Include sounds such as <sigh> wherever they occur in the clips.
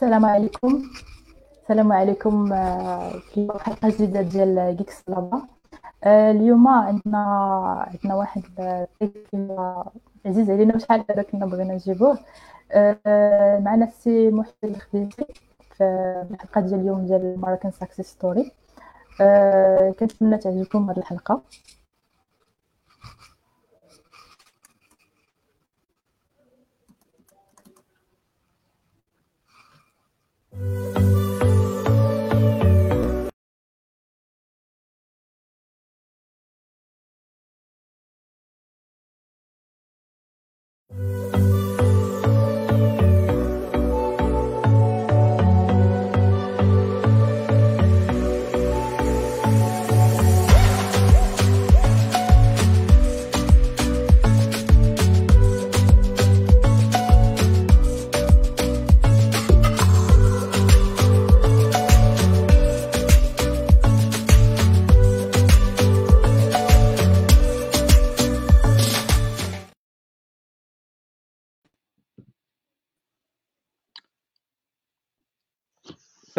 السلام عليكم. السلام عليكم آه، في حلقه جديده ديال Geeks Bla Bla آه، اليوم عندنا عندنا واحد الضيف عزيز علينا شحال هذا كنا بغينا نجيبوه. آه، معنا السي محسن الخديسي في الحلقة ديال اليوم ديال Moroccan success story كنتمنى تعجبكم هذه الحلقة.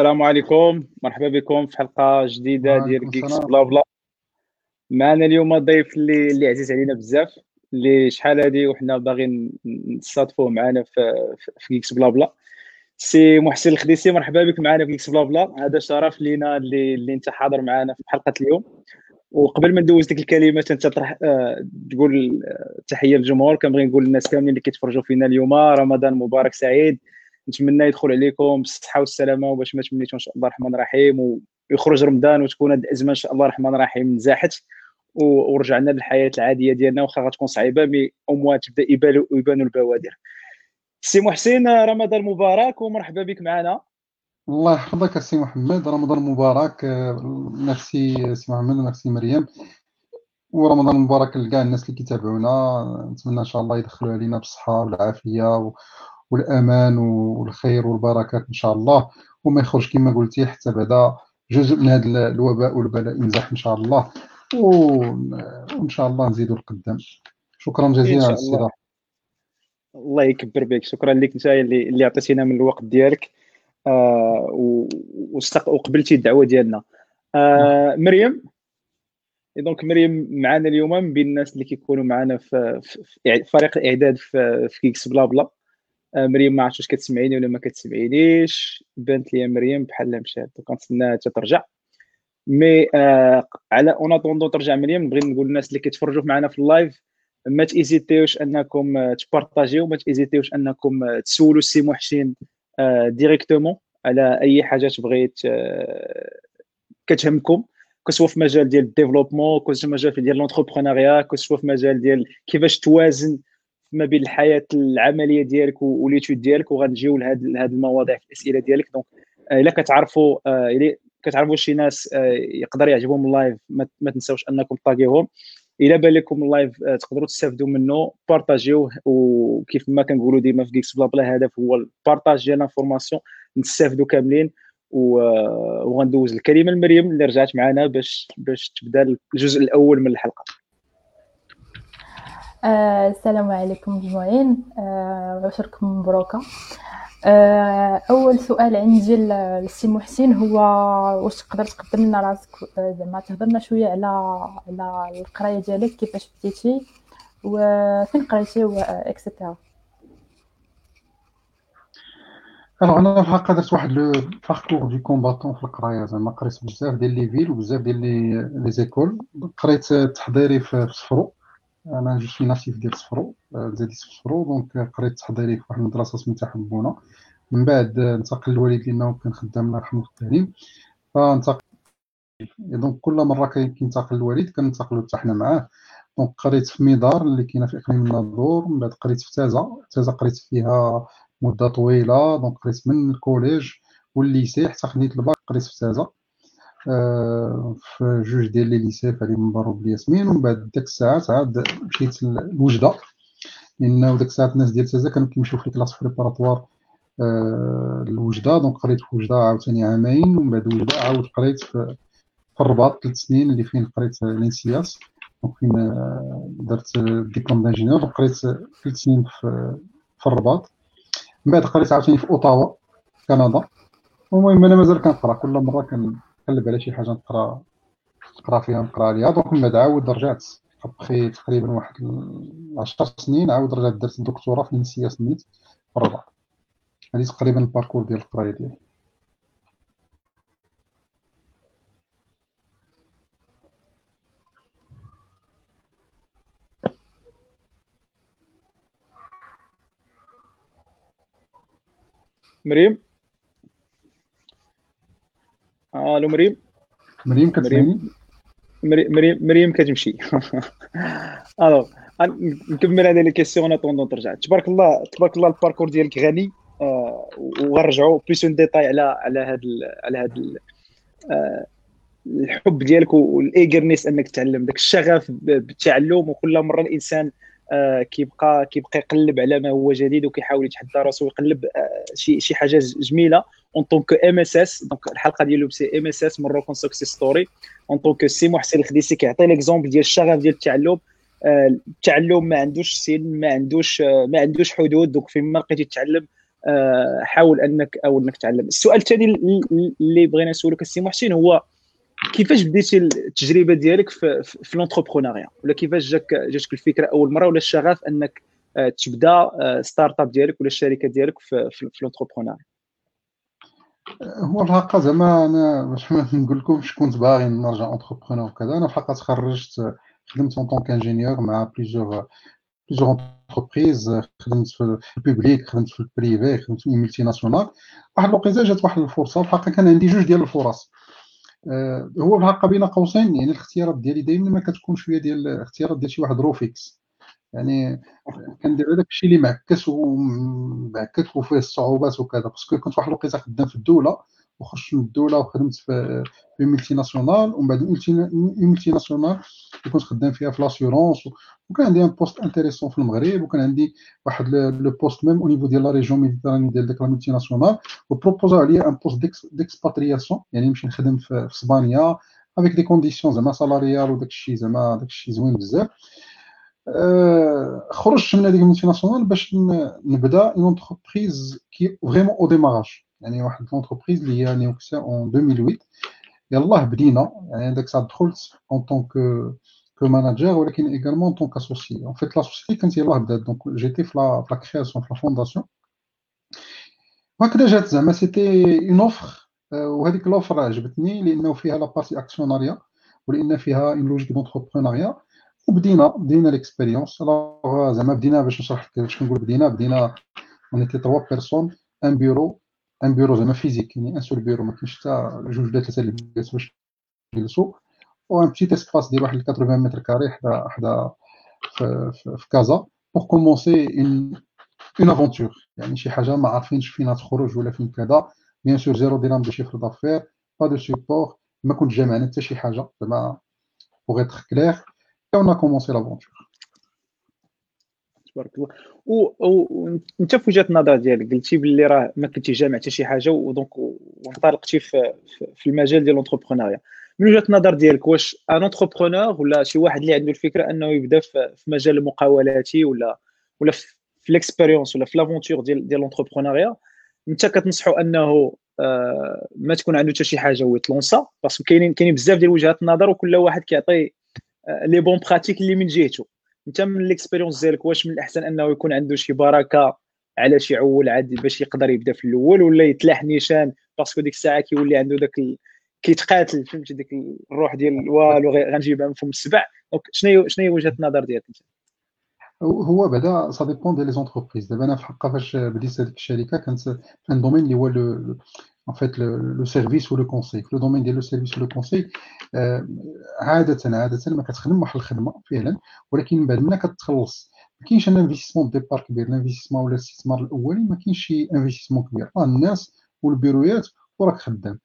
السلام عليكم. مرحبا بكم في حلقة جديدة ديال Geeks Bla Bla. معنا اليوم ضيف اللي اللي عزيز علينا بزاف اللي شحال هادي وحنا باغيين نصادفوه معنا في في Geeks Bla Bla. سي محسن الخديسي مرحبا بك معنا في Geeks Bla Bla. هذا شرف لينا اللي اللي انت حاضر معنا في حلقة اليوم. وقبل ما ندوز ديك الكلمات انت تطرح أه تقول آه، تحية للجمهور. كنبغي نقول للناس كاملين اللي كيتفرجوا فينا اليوم رمضان مبارك سعيد. نتمنى يدخل عليكم بالصحة والسلامة وباش ما تمنيتو إن شاء الله الرحمن الرحيم ويخرج رمضان وتكون هذه الازمه إن شاء الله الرحمن الرحيم نزاحت. ورجعنا للحياه العادية ديالنا واخا غتكون صعيبة mais أو تبدأ يبانوا البوادر. سي محسن رمضان مبارك ومرحبا بك معنا. الله يحفظك السي محمد رمضان مبارك. ميرسي سي محمد ميرسي مريم. ورمضان مبارك لكاع الناس اللي كيتابعونا. نتمنى إن شاء الله يدخلوا علينا بالصحة والعافية والأمان والخير والبركات إن شاء الله. وما يخرج كما قلتي حتى بعدا جزء من هذا الوباء والبلاء ينزح إن شاء الله. وإن شاء الله نزيدوا القدام. شكرا جزيلا على الاستضافه الله. يكبر بك. شكرا لك انت اللي اللي عطيتينا من الوقت ديالك. آه وقبلتي الدعوة ديالنا. آه مريم. donc مريم معنا اليوم من بين الناس اللي كيكونوا معنا في, في فريق الاعداد في, في Geeks Bla Bla مريم ما عرفتش واش كتسمعيني ولا ما كتسمعينيش. بانت لي مريم بحال مشات. كنتسناها حتى ترجع. mais آه على en attendant ترجع مريم. نبغي نقول للناس اللي كيتفرجوا معنا في ال live ما تيزيتيوش أنكم آه، تبارطاجيو ما تيزيتيوش أنكم آه، تسولوا السي محسن آه directement على أي حاجة بغيت آه كتهمكم. كسوا في مجال ديال الديفلوبمون كسوا في مجال ديال لونتربرونيا كسوا في مجال ديال كيفاش توازن ما بين الحياة العملية ديالك و l'étude ديالك وغنجيو لهاد المواضيع في الأسئلة ديالك. donc آه، إلا كتعرفوا آه، إلا كتعرفوا شي ناس آه، يقدر يعجبهم ال live ما تنساوش أنكم تاگيوهم إلا بان لكم ال live تقدروا تستافدوا منه بارطاجيوه وكيف ما كنقولوا ديما في Geeks Bla Bla الهدف هو ال partage ديال l'information نستافدوا كاملين. وغندوز الكلمة لمريم اللي رجعت معنا باش باش تبدا الجزء الأول من الحلقة. آه، السلام عليكم مجموعين آه، عشركم مبروكة. آه، أول سؤال عندي للسي محسن هو واش تقدر تقدم لنا راسك؟ زعما تهضرنا شوية على على القراية ديالك كيفاش بديتي وفين قريتي و et cetera alors أنا الحقيقة درت واحد le parcours du combattant في القراية. زعما قريت بزاف ديال les villes وبزاف ديال les écoles. قريت تحضيري في صفرو أنا je suis natif ديال صفرو زادي صفرو. donc قريت تحضيري في واحد المدرسة سميتها حبونه من بعد انتقل الوالد لأنه كان خدام الله يرحمه في التعليم. فانتقل. donc كل مرة كينتقل الوالد كننتقلوا حتى حنا معاه. donc قريت في ميدار اللي كاينة في إقليم الناظور. من بعد قريت في تازا. تازا قريت فيها مدة طويلة. donc قريت من ال collège و ال lycée حتى خديت الباك قريت في تازا. في جوج ديال les lycées في علي مبروك بالياسمين ومن بعد ديك الساعات عاد مشيت لوجدة. لأن ديك الساعات الناس ديال تازا كانوا كيمشيو في classes préparatoires آه، لوجدة. donc قريت في وجدة عاوتاني عامين ومن بعد وجدة عاود قريت في الرباط ثلاث سنين اللي فين قريت l'ENSIAS donc فين آه، درت diplôme d'ingénieur قريت ثلاث سنين في الرباط. من بعد قريت عاوتاني في أوتاوا كندا. المهم أنا مازال كنقرأ كل مرة كنقلب على شي حاجة نقرا نقرا فيها نقرا عليها donc من بعد عاود رجعت. ابخي تقريبا واحد 10 سنين عاود رجعت درت الدكتوراه في ENSIAS سميت في الرباط هذه تقريبا ال parcours ديال القراية ديالي. مريم؟ ألو مريم. مريم كتسمعني مريم. مريم كتمشي. <laughs> ألو نكمل هذه les questions en attendant ترجع. تبارك الله تبارك الله ال parcours ديالك غني آه وغنرجعوا plus en détail على على هذا على هذا آه الحب ديالك وال eagerness أنك تتعلم. داك الشغف بالتعلم وكل مرة الإنسان آه كيبقى كيبقى يقلب على ما هو جديد وكيحاول يتحدى راسو ويقلب آه شي شي حاجة جميلة. en tant que MSS donc الحلقة ديالو سي MSS من روكون success story en tant que سي محسن الخديسي كيعطي l'exemple ديال الشغف ديال التعلم. آه التعلم ما عندوش سن ما عندوش آه ما عندوش حدود. donc فيما لقيتي تتعلم آه حاول انك أو أنك تعلم السؤال الثاني اللي بغينا نسولك السي محسن هو كيفاش بديتي التجربة ديالك في, في l'entrepreneuriat ولا كيفاش جاك جاتك الفكرة أول مرة؟ ولا الشغف أنك تبدأ startup ديالك ولا الشركة ديالك في, في, l'entrepreneuriat هو الحقيقة زعما أنا باش نقول لكم كنت باغي نرجع entrepreneur وكذا أنا في الحقيقة تخرجت خدمت en tant que ingénieur مع plusieurs plusieurs entreprises خدمت في ال public خدمت في ال privé خدمت في multinationale واحد الوقيته جات واحد الفرصة الحقيقة كان عندي جوج ديال الفرص. هو الحقيقة بين قوسين يعني الاختيارات ديالي دائما ما كتكون شوية ديال الاختيارات ديال شي واحد روفيكس يعني كندير هذاك الشيء اللي معكس ومعكس وفيه الصعوبات وكذا parce que كنت واحد الوقيتة خدام في الدولة وخرجت من الدولة وخدمت في في multinationale ومن بعد multinationale اللي كنت خدام فيها في l'assurance وكان عندي un poste intéressant في المغرب وكان عندي واحد le poste même au niveau ديال la région Méditerranée ديال ديك la multinationale و proposa عليا un poste d'expatriation يعني نمشي نخدم في إسبانيا avec des conditions زعما salariales وداك الشيء زعما داك الشيء زوين بزاف. خرجت من هذيك ال multinationale باش نبدا une entreprise qui vraiment au démarrage يعني واحد l'entreprise اللي هي Neoxia en 2008 يلاه بدينا يعني داك الساعة دخلت en tant que co-manager ولكن également en tant que associé en fait la société كانت يلاه بدات donc جيتي في la في la création في la fondation وهكذا جات زعما c'était une offre وهذيك l'offre عجبتني لأنه فيها la partie actionnariat ولأن فيها une logique d'entrepreneuriat وبدينا بدينا l'expérience زعما بدينا باش نشرح لك باش كنقول بدينا بدينا on était trois personnes un bureau un bureau زعما physique يعني un seul bureau ما كاينش حتى جوج ولا ثلاثة جالسوا باش يجلسوا و un petit espace ديال واحد 80 mètres carrés حدا حدا في, في, في كازا pour commencer une une aventure يعني شي حاجة ما عارفينش فين تخرج ولا فين كذا. bien sûr zéro درهم de chiffre d'affaires pas de support ما كنتش جامعنا حتى شي حاجة. زعما pour être clair on a commencé l'aventure تبارك الله. وانت في وجهة النظر ديالك قلتي باللي راه ما كنتي جامع حتى شي حاجة و donc وانطلقتي في, في المجال ديال l'entrepreneuriat من وجهة النظر ديالك واش un entrepreneur ولا شي واحد اللي عنده الفكرة أنه يبدأ في, مجال المقاولاتي ولا ولا في, l'expérience ولا في l'aventure ديال ديال l'entrepreneuriat انت كتنصحوا أنه آه ما تكون عنده حتى شي حاجة ويت lança parce que كاينين كاينين بزاف ديال وجهات النظر وكل واحد كيعطي les bonnes pratiques اللي من جهته. انت من l'expérience ديالك واش من الاحسن انه يكون عنده شي بركة على شي عول عادي باش يقدر يبدا في الأول ولا يتلاح نيشان parce que ديك الساعة كيولي عنده داك ال... كيتقاتل فهمتي؟ ديك الروح ديال والو غنجيبها من فم السبع donc شنو شنو هي وجهة النظر ديالك انت؟ هو بعدا ça dépend ديال les entreprises دابا أنا في حقا فاش بديت هذيك الشركة كانت في un domaine اللي هو en fait le, le service ou le conseil. في ال domaine ديال le service و le conseil عاده عادة ما كتخدم واحد الخدمة فعلا ولكن من بعد منها كتخلص. ما كاينش un investissement départ كبير ال investissement ولا الاستثمار الأولي ما كاينش شي investissement كبير. راه الناس والبيرويات وراك خدام.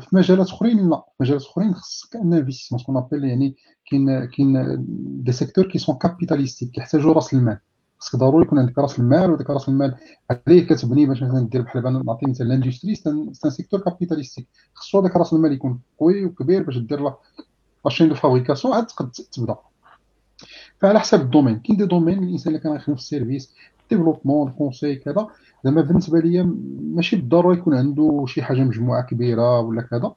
في مجالات أخرين لا. في مجالات أخرين خصك un investissement ce qu'on appelle يعني كاين كاين des secteurs qui sont capitalistiques كيحتاجوا راس المال. خصك ضروري يكون عندك راس المال وداك راس المال عليه كتبني باش مثلا دير بحال نعطي مثال l'industrie c'est un secteur capitalistique. خصو هذاك راس المال يكون قوي وكبير باش دير la machine de fabrication عاد تقد تبدا. فعلى حسب ال domaine كاين des domaines الإنسان اللي كان يخدم في ال service développement ال conseil كذا. زعما بالنسبة ليا ماشي بالضروره يكون عنده شي حاجة مجموعة كبيرة ولا كذا.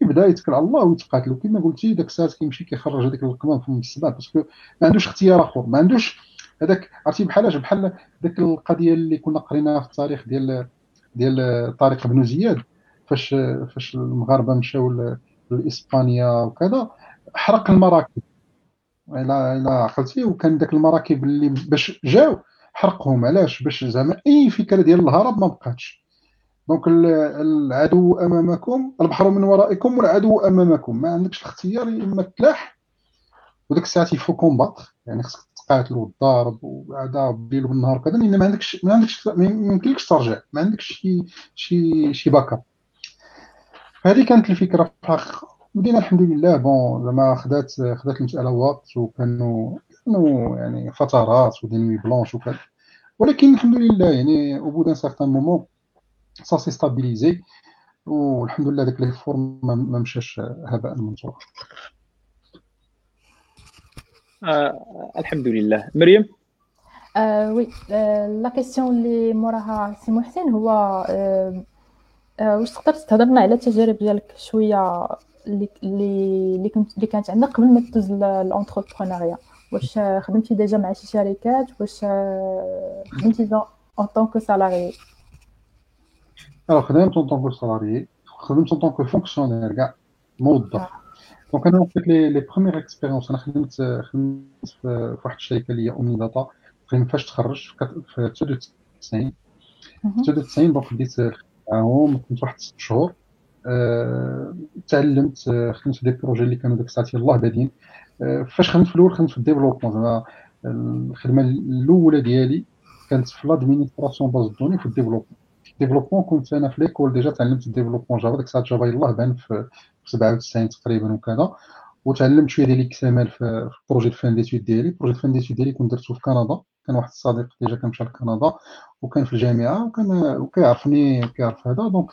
يبدا يتكل على الله ويتقاتلوا كما قلتي داك الساعات كيمشي كيخرج هذيك القمام في السبع باسكو ما عندوش اختيار آخر. ما عندوش هذاك عرفتي بحالاش بحال ديك القضية اللي كنا قريناها في التاريخ ديال ديال طارق بن زياد فاش فاش المغاربة مشاو لإسبانيا وكذا حرق المراكب. الا الا عقلتي وكان داك المراكب اللي باش جاو حرقهم. علاش؟ باش زعما أي فكرة ديال الهرب ما بقاتش. donc العدو أمامكم البحر من ورائكم والعدو أمامكم. ما عندكش الاختيار إما تلاح وديك الساعات il faut combattre يعني خصك تقاتلوا الضارب وهذا بالليل وبالنهار كذا لأن ما عندكش ما عندكش ما يمكنلكش ترجع ما عندكش شي شي شي backup هذه كانت الفكرة في الحقيقة. بدينا الحمد لله bon زعما خدات خدات المساله وقت وكانوا كانوا يعني فترات و des nuits blanches وكذا. ولكن الحمد لله يعني au bout d'un certain moment ça s'est stabilisé والحمد لله داك l'effort ما مشاش هباء منثورا آه الحمد لله مريم؟ آه oui آه la question اللي موراها سي محسن هو آه آه واش تقدر تهضرنا على التجارب ديالك شوية اللي اللي كنت اللي كانت عندك قبل ما تدوز لل entrepreneuriat واش خدمتي déjà مع شي شركات؟ واش خدمتي en tant que salarié خدمت tant que salarié, خدمت tant que fonctionnaire كاع موظف. donc en fait les les premières expériences أنا خدمت خدمت في واحد الشركة اللي هي Omnidata تقريبا فاش تخرجت في 99 99 donc بديت معاهم كنت واحد ست شهور. تعلمت خدمت في des projets اللي كانوا ديك الساعات يلاه بادين. فاش خدمت في الأول خدمت في ال développement. زعما الخدمة الأولى ديالي كانت في l'administration base de données في ال développement. développement كنت أنا في l'école déjà تعلمت ال développement Java ديك الساعات Java يلاه بان في 97 تقريبا وكذا وتعلمت شوية ديال ال XML في ال projet fin d'études ديالي projet fin d'études ديالي كنت درتو في كندا كان واحد الصديق déjà كان مشى لكندا وكان في الجامعة وكان وكيعرفني كيعرف هذا donc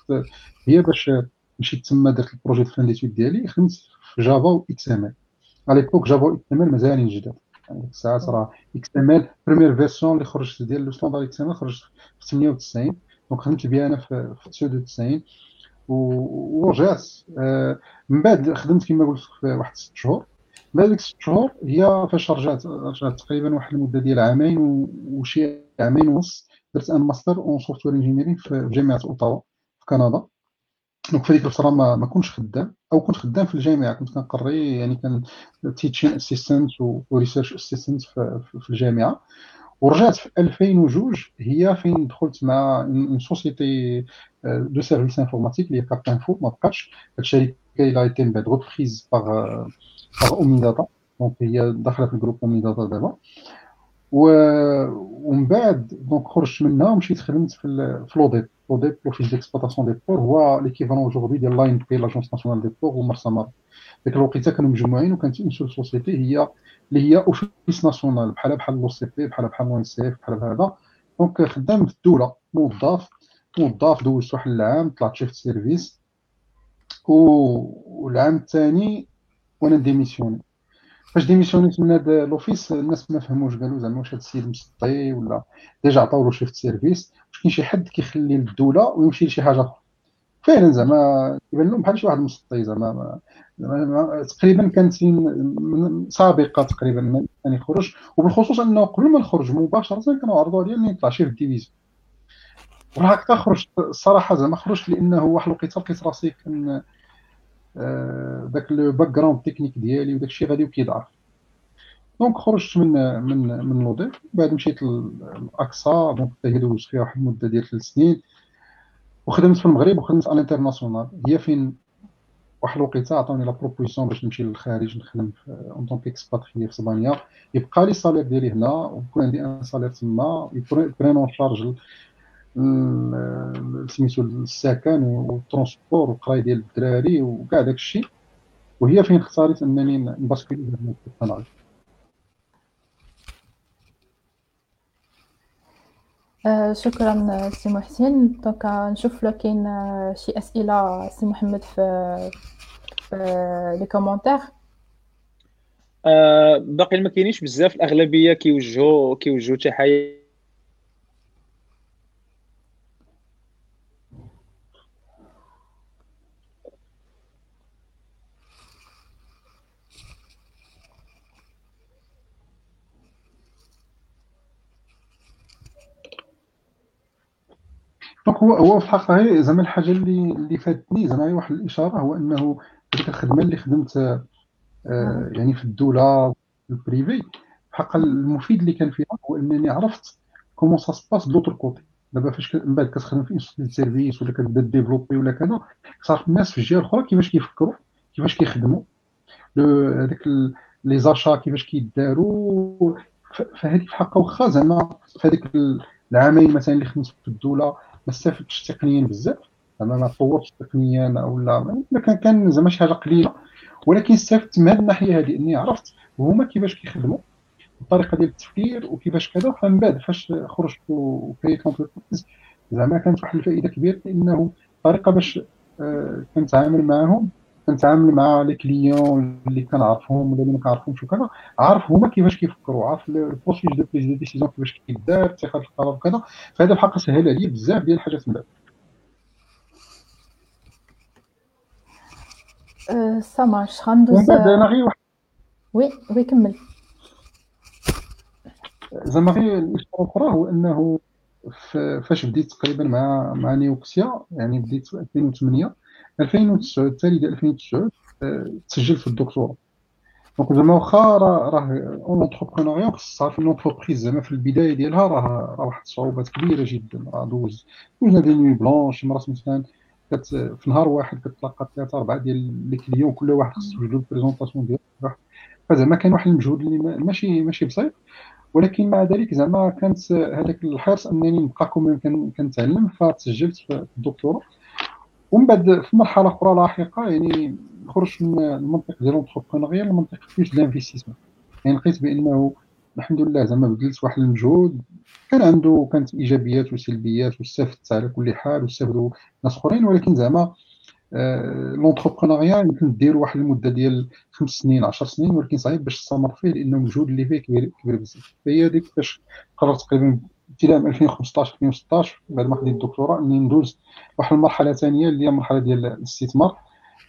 هي باش مشيت تما درت ال projet fin d'études ديالي خدمت في Java و XML à l'époque Java و XML مازالين جداد ديك الساعات راه XML première version اللي خرجت ديال le standard XML خرجت في 98 donc خدمت بها أنا في 99 ورجعت من بعد خدمت كما قلت في واحد ست شهور. بعد ديك ست شهور هي فاش رجعت رجعت تقريبا واحد المدة ديال عامين وشي عامين ونص درت un master en software engineering في جامعة أوتاوا في كندا. donc في ديك الفترة ما, ما كنتش خدام أو كنت خدام في الجامعة. كنت كنقري يعني كان teaching assistant و research assistant في الجامعة. ورجعت في 2002 هي فين دخلت مع une société de service informatique اللي هي Cap Info ما بقاتش. هاد الشركة elle a été من بعد reprise par par Omnidata donc هي داخله في ال groupe Omnidata دابا ومن بعد donc خرجت منها ومشيت خدمت في في l'ODEP l'ODEP l'Office d'Exploitation des Ports هو l'équivalent aujourd'hui ديال l'ANP l'Agence Nationale des Ports و Marsa Maroc ديك الوقيته كانوا مجموعين وكانت une société هي اللي هي office national بحال بحال l'OCP بحال بحال l'OC بحال هذا. donc خدام في الدولة موظف موظف دوزت واحد العام طلعت chef de service. والعام الثاني وأنا démissionner. فاش démissionn يت من هذا l'office الناس ما فهموش قالوا زعما واش هذا السيد مسطي ولا déjà عطاو له chef de service. واش كاين شي حد كيخلي للدولة ويمشي لشي حاجة أخرى. فعلا زعما كيبان لهم بحال شي واحد مسطي زعما تقريبا كانت سابقة تقريبا من أن يخرج. وبالخصوص أنه قبل ما نخرج مباشرة كانوا عرضوا عليا اني نطلع chef de division وهكا خرجت الصراحه زعما خرجت لأنه واحد الوقيته لقيت راسي كان آه، داك le background technique ديالي وداك الشيء غادي وكيضعف. donc خرجت من من من l'ODEP بعد مشيت ل AXA. donc حتى دوزت فيها واحد المدة ديال ثلاث سنين. وخدمت في المغرب وخدمت على ال international. هي فين؟ واحد الوقيته عطاوني la proposition باش نمشي للخارج نخدم en tant que expatrié في إسبانيا. يبقى لي ال salaire ديالي هنا ويكون عندي un salaire تما. ils prennent en charge سميتو السكن وال transport والقرايه ديال الدراري وكاع داك الشيء وهي فين اختاريت أنني ن basculer في الصناعه شكرا سي محسن. donc نشوف لو كاين آه، شي أسئلة سي محمد في les commentaires. آه باقي ما كاينينش بزاف الأغلبية كيوجهوا كيوجهوا تحيه donc هو هو في الحقيقة زعما الحاجة اللي اللي فاتني زعما واحد الإشارة هو إنه ديك الخدمة اللي خدمت آه يعني في الدولة في ال privé. الحق المفيد اللي كان فيها هو إنني عرفت comment ça se passe de l'autre côté. دابا فاش من بعد كتخدم في une société de service ولا كتبدا développer ولا كذا كتعرف الناس في الجهه الاخرى كيفاش كيفكروا كيفاش كيخدموا. هذاك les achats كيفاش كيداروا. فهذيك الحق واخا زعما في هذيك العامين مثلا اللي خدمت في الدولة ما استفدتش تقنيا بزاف. زعما ما طورتش تقنيا ولا كان كان زعما شي حاجة قليلة. ولكن استفدت من هذه الناحية هذه إني عرفت هما كيفاش كيخدموا الطريقة ديال التفكير وكيفاش كذا. فمن بعد فاش خرجت وكريت l'entreprise زعما كانت واحد الفائدة كبيرة لأنه الطريقة باش آه، كنتعامل معاهم كنتعامل مع les clients اللي كنعرفهم ولا اللي ما كنعرفهمش وكذا. عارف هما كيفاش كيفكروا عارف ال process de prise de décision كيفاش كيدار اتخاذ القرار وكذا. فهذا بحق سهل عليا بزاف ديال الحاجات من بعد. ça marche غندوز أنا غير واحد oui oui كمل. زعما غير الاشاره الأخرى هو أنه فاش بديت تقريبا مع مع نيوكسيا يعني بديت في 2008 2009 التالي ديال 2009 تسجلت في الدكتوراه. دونك زعما واخا راه un entrepreneuriat خص تعرف ان l'entreprise زعما في البداية ديالها راه واحد الصعوبات كبيرة جدا. راه دوز دوزنا des nuits blanches مرات مثلا كت في نهار واحد كتلاقى ثلاثة أربعة ديال لي client كل واحد خصو يوجد ال présentation ديالو. فزعما كان واحد المجهود اللي ماشي ماشي بسيط. ولكن مع ذلك زعما كانت هذاك الحرص أنني نبقى كنتعلم فتسجلت في الدكتوراه. ومن بعد في مرحلة أخرى لاحقة يعني خرجت من المنطق ديال l'entrepreneuriat لمنطق plus d'investissement يعني لقيت بأنه الحمد لله زعما بذلت واحد المجهود كان عنده كانت إيجابيات وسلبيات واستفدت على كل حال واستفدوا ناس أخرين ولكن زعما l'entrepreneuriat يمكن دير واحد المدة ديال خمس سنين 10 سنين ولكن صعيب باش تستمر فيه لأنه المجهود اللي فيه كبير كبير بزاف. فهي هذيك باش قررت تقريبا ابتداء من 2015 2016 بعد ما خديت الدكتوراه إني ندوز واحد المرحلة ثانية اللي هي المرحله ديال الاستثمار.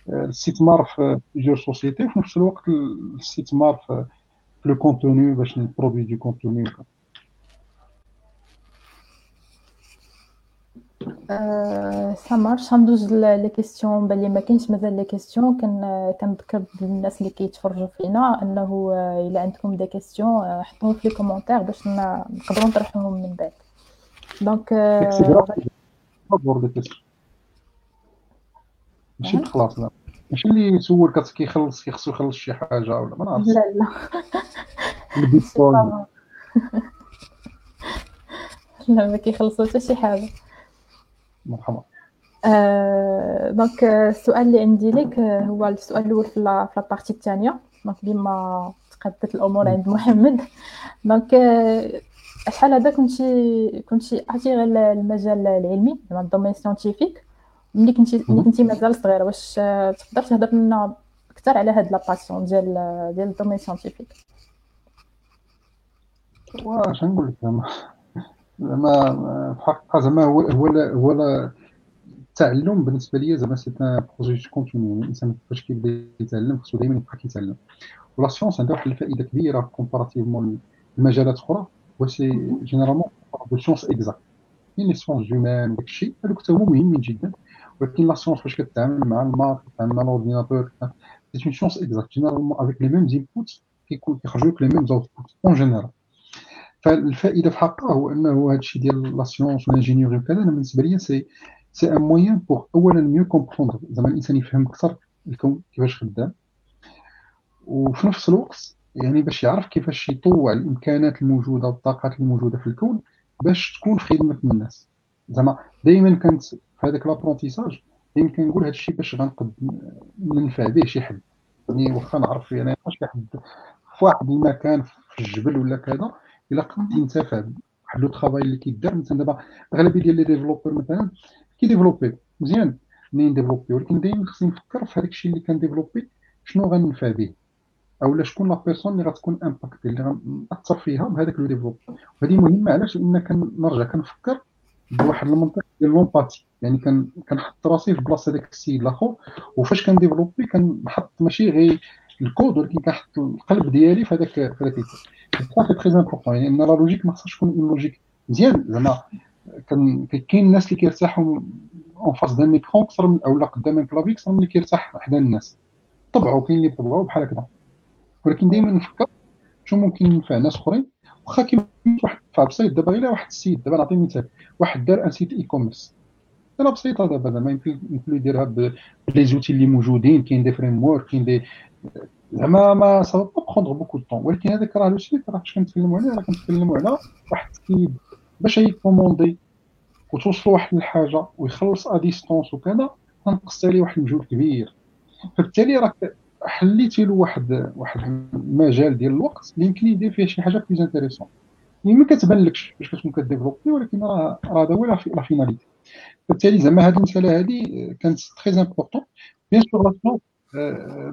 الاستثمار في jeunes sociétés وفي نفس الوقت الاستثمار في le contenu باش نبرودوي du contenu ça marche غندوز لي كيسيون بان لي ما كاينش مازال les questions كنذكر الناس اللي كيتفرجوا فينا انه الا عندكم des questions حطوهم في les commentaires باش نقدروا نطرحوهم من بعد دونك ماشي خلاص لا ماشي اللي يسول كيخلص كيخصو يخلص شي حاجة ولا ما نعرفش لا لا لا ما كيخلصو حتى شي حاجة مرحبا. آه donc السؤال اللي عندي لك هو السؤال الأول في la partie الثانية donc بما تقدت الأمور عند محمد. donc شحال هذا كنتي كنتي عرفتي غير المجال العلمي زعما ال domaine scientifique ملي كنتي ملي كنتي مازال صغيرة واش تقدر تهضر لنا أكثر على هاد la passion ديال ديال الدومين سيانتيفيك واش نقول لك زعما زعما في الحقيقة زعما هو هو هو التعلم بالنسبة لي زعما c'est un projet continu يعني الإنسان فاش كيبدا يتعلم خصو دائما يبقى كيتعلم. و la science عندها واحد الفائدة كبيرة comparativement المجالات أخرى هو c'est généralement de science exacte يعني sciences humaines وداك الشيء هذوك حتى هما مهمين جدا ولكن la science فاش كتعامل مع ال maths كتعامل مع ال ordinateur c'est une science exacte généralement avec les mêmes inputs كيكون كيخرجوا لك les mêmes outputs en général فالفائدة في حقها هو أنه هذا الشيء ديال la science وال ingénieur وكذا أنا بالنسبة لي c'est c'est un moyen pour اولا mieux comprendre زعما الإنسان يفهم أكثر الكون كيفاش خدام. وفي نفس الوقت يعني باش يعرف كيفاش يطوع الإمكانات الموجودة والطاقات الموجودة في الكون باش تكون في خدمه الناس. زعما دائما كانت في هذاك l'apprentissage دائما كنقول هذا الشيء باش غنقد ننفع به شي حد. يعني واخا نعرف يعني شي حد في واحد المكان في الجبل ولا كذا إلا قد ينتفع بواحد le travail اللي كيدار مثلا دابا أغلبية ديال les développeurs مثلا كيديفلوبي مزيان منين ديفلوبي؟ ولكن دائما خصني نفكر في هذاك الشيء اللي كنديفلوبي شنو غننفع به أولا شكون la personne اللي غتكون impactée اللي غنأثر فيها بهذاك le développe وهذه مهمة علاش؟ لأن كنرجع كنفكر بواحد المنطق ديال l'empathie يعني كنحط راسي في بلاصة داك السيد الآخر وفاش كنديفلوبي كنحط ماشي غير الكود ولكن كنحط القلب ديالي في هذاك في هذاك ال code. c'est très important يعني إن la logique ما خصهاش تكون une logique مزيان زعما كاين الناس اللي كيرتاحوا en face d'un écran أكثر من اولا قدام ال clavier أكثر من اللي كيرتاح حدا الناس. طبعوا كاين اللي طبعوا بحال هكذا. ولكن دائما نفكر شنو ممكن ينفع ناس أخرين. واخا كيما واحد بسيط دابا غير واحد السيد. دابا نعطي مثال. واحد دار un site e-commerce أنا بسيطه دابا زعما يمكن يديرها ب les outils اللي موجودين كاين des frameworks كاين des زعما ما ça va pas prendre beaucoup de temps ولكن هذاك راه le site راه فاش كنتكلموا عليه راه كنتكلموا على واحد السيد باش يكوموندي وتوصلوا واحد الحاجة ويخلص à distance وكذا غنقص عليه واحد المجهود كبير. فبالتالي راك حليتي له واحد واحد المجال ديال الوقت اللي يمكن يدير فيه شي حاجة plus intéressante يعني ما كتبانلكش باش كتكون كديفلوبي ولكن راه راه هذا هو la finalité بالتالي زعما هذه المسألة هذه كانت très important bien sûr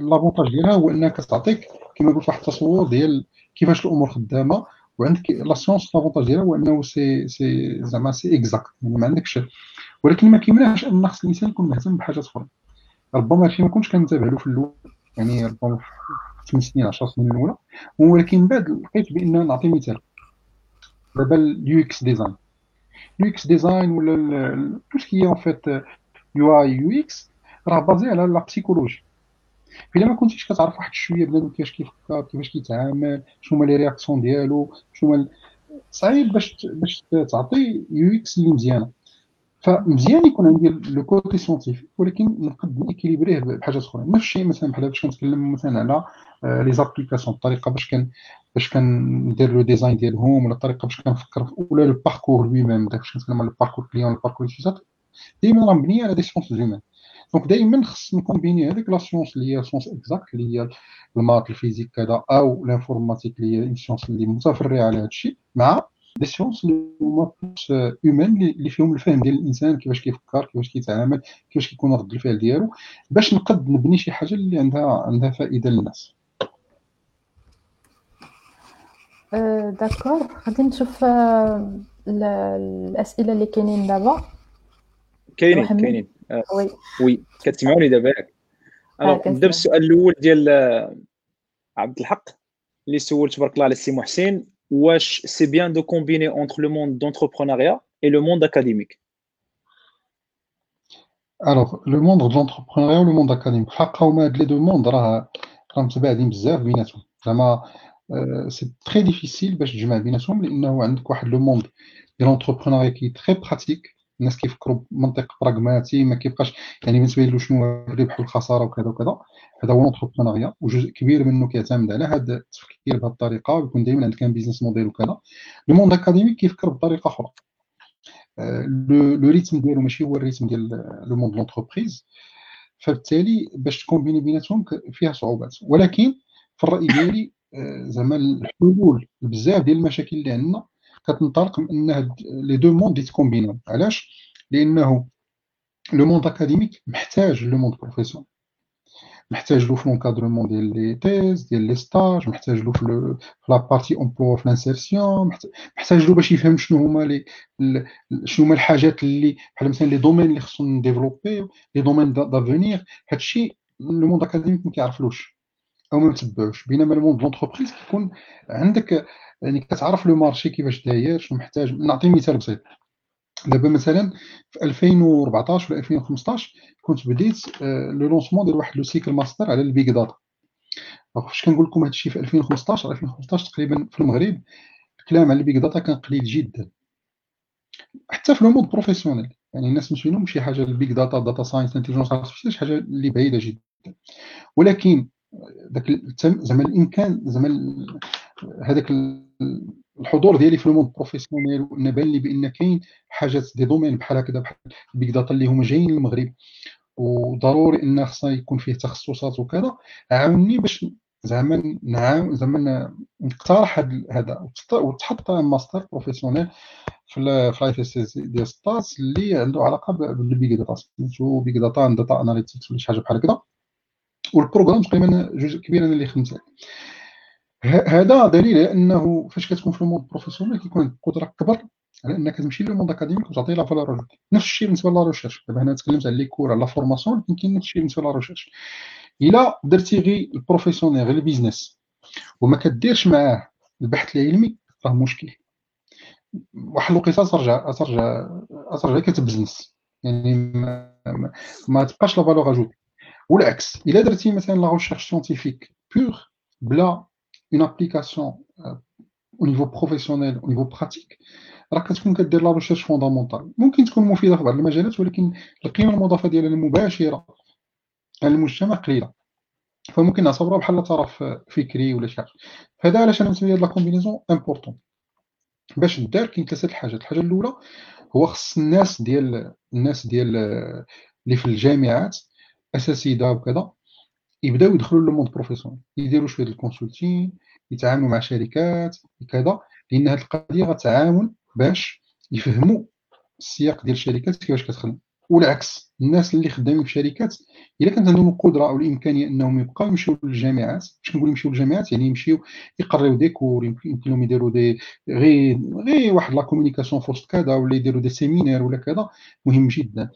l'avantage ديالها هو انها كتعطيك كما قلت واحد التصور ديال كيفاش الأمور خدامه وعندك la science l'avantage ديالها هو انه c'est c'est زعما c'est exact يعني ما عندكش ولكن ما كيمنعش ان خص الانسان يكون مهتم بحاجات أخرى ربما هادشي ما كنتش كنتابع له في الأول يعني ربما في 8 سنين 10 سنين الاولى ولكن من بعد لقيت بان نعطي مثال دابا ال UX design ال UX design ولا tout ce qui est en fait UI UX راه basé على la psychologie إلا ما كنتيش كتعرف واحد شوية بنادم كيفاش كيفكر كيفاش كيتعامل شنو هما les réactions ديالو شنو صعيب باش باش تعطي UX اللي مزيانة. فمزيان يكون عندي le côté scientifique ولكن نقد نيكيليبريه بحاجات أخرى. نفس الشيء مثلا بحال باش كنتكلم مثلا على les applications الطريقة باش كان باش كندير le design ديالهم ولا الطريقة باش كنفكر ولا le parcours lui-même باش كنتكلم على ال parcours client ال parcours utilisateur ديما راه مبنيه على des sciences humaines donc دائما خص نكومبيني هذيك la science اللي هي sciences exactes اللي هي ال maths ال physique كذا أو ال informatique اللي هي sciences اللي متفرعه على هذا الشيء مع des sciences اللي هما plus humaines اللي فيهم الفهم ديال الانسان كيفاش كيفكر كيفاش كيتعامل كيفاش كيكون رد الفعل ديالو باش نقد نبني شي حاجة اللي عندها عندها فائدة للناس. d'accord غادي نشوف الأسئلة اللي كاينين دابا. كاينين كاينين. oui. oui. كتسمعوني دابا ياك نبدأ بالسؤال الأول ديال عبد الحق اللي سول تبارك الله على السي محسن. واش c'est bien de combiner entre le monde d'entrepreneuriat et le monde académique alors le monde d'entrepreneuriat و le monde académique الحق هما هاد les deux mondes راه راه متباعدين بزاف بيناتهم. زعما c'est très difficile باش تجمع بيناتهم لأنه عندك واحد le monde ديال l'entrepreneuriat qui est très pratique الناس كيفكروا بمنطق براغماتي ما كيبقاش يعني ما تبين له شنو الربح والخساره وكذا وكذا. هذا هو l'entrepreneuriat وجزء كبير منه كيعتمد على هذا التفكير بهذه الطريقة ويكون دائما عندك business model وكذا. le monde académique كيفكر بطريقة أخرى. le rythme ديالو ماشي هو ال rythme ديال le monde l'entreprise فبالتالي باش تكومبيني بيناتهم فيها صعوبات. ولكن في الرأي ديالي زعما الحلول بزاف ديال المشاكل اللي عندنا كتنطلق من ان هاد les deux mondes يتكومبينو علاش؟ لأنه le monde académique محتاج le monde profession محتاج له في l'encadrement ديال les thèses ديال les stages محتاج له في la partie emploi في l'insertion محتاج له باش يفهم شنو هما les شنو هما الحاجات اللي بحال مثلا les domaines اللي خصهم نديفلوبي les domaines d'avenir. هادشي le monde académique ما كيعرفلوش. أو ما متبعوش بينما ال monde l'entreprise كيكون عندك يعني كتعرف le marché كيفاش داير شنو محتاج. نعطي مثال بسيط. دابا مثلا في 2014 ولا 2015 كنت بديت le lancement ديال واحد le cycle master على ال big data. فاش كنقول لكم هادشي في 2015 2015 تقريبا في المغرب الكلام على ال big data كان قليل جدا. حتى في le monde professionnel يعني الناس مش فيهم شي حاجة ال big data data science artificielle شي حاجة اللي بعيدة جدا. ولكن داك زعما الإمكان زعما هذاك الحضور ديالي في ال monde professionnel وأن لي بأن كاين حاجات des domaines بحال هكذا بحال البيك داتا اللي هما جايين للمغرب. وضروري أن خصنا يكون فيه تخصصات وكذا. عاوني باش زعما نعاون زعما نقترح هذا وتحط master professionnel في اس ديال ستاس اللي عنده علاقة بال big data سميتو big data data analytics ولا شي حاجة بحال هكذا. وال programme تقريبا جزء كبير أنا اللي خدمت هذا دليل على أنه فاش كتكون في ال monde professionnel كيكون عندك قدره أكبر على أنك تمشي لل monde académique وتعطي la valeur نفس الشيء بالنسبة la recherche دابا هنا تكلمت على les cours على la formation كاين نفس الشيء بالنسبة la recherche إلا درتي غير ال professionnel غير ال business وما كديرش معاه البحث العلمي راه مشكل. واحد الوقيته ترجع ترجع ترجع كتبزنس يعني ما, ما تبقاش la valeur ajoutée والعكس الا درتي مثلا la recherche scientifique pure بلا une application au niveau professionnel au niveau pratique راه كتكون كدير la recherche fondamentale ممكن تكون مفيدة في بعض المجالات ولكن القيمة المضافة ديالها المباشرة على المجتمع قليلة. فممكن نعتبرها بحال ترف فكري ولا شي حاجة. فهذا علاش أنا مسمي هاد la combinaison importante باش دار كاين ثلاثة الحاجات. الحاجة الأولى هو خص الناس ديال الناس ديال اللي في الجامعات اساتذه وكذا يبداو يدخلوا لل monde professionnel يديروا شوية ال consulting يتعاملوا مع شركات كذا لأن هذه القضية غتعاون باش يفهموا السياق ديال الشركات كيفاش كتخدم. والعكس الناس اللي خدامين في شركات إلا كانت عندهم القدرة أو الإمكانية إنهم يبقاو يمشيو للجامعات باش كنقول يمشيو للجامعات يعني يمشيو يقريو des cours يمكن لهم يديروا دي غير غير واحد la communication في وسط كذا ولا يديروا des séminaires ولا كذا مهم جدا.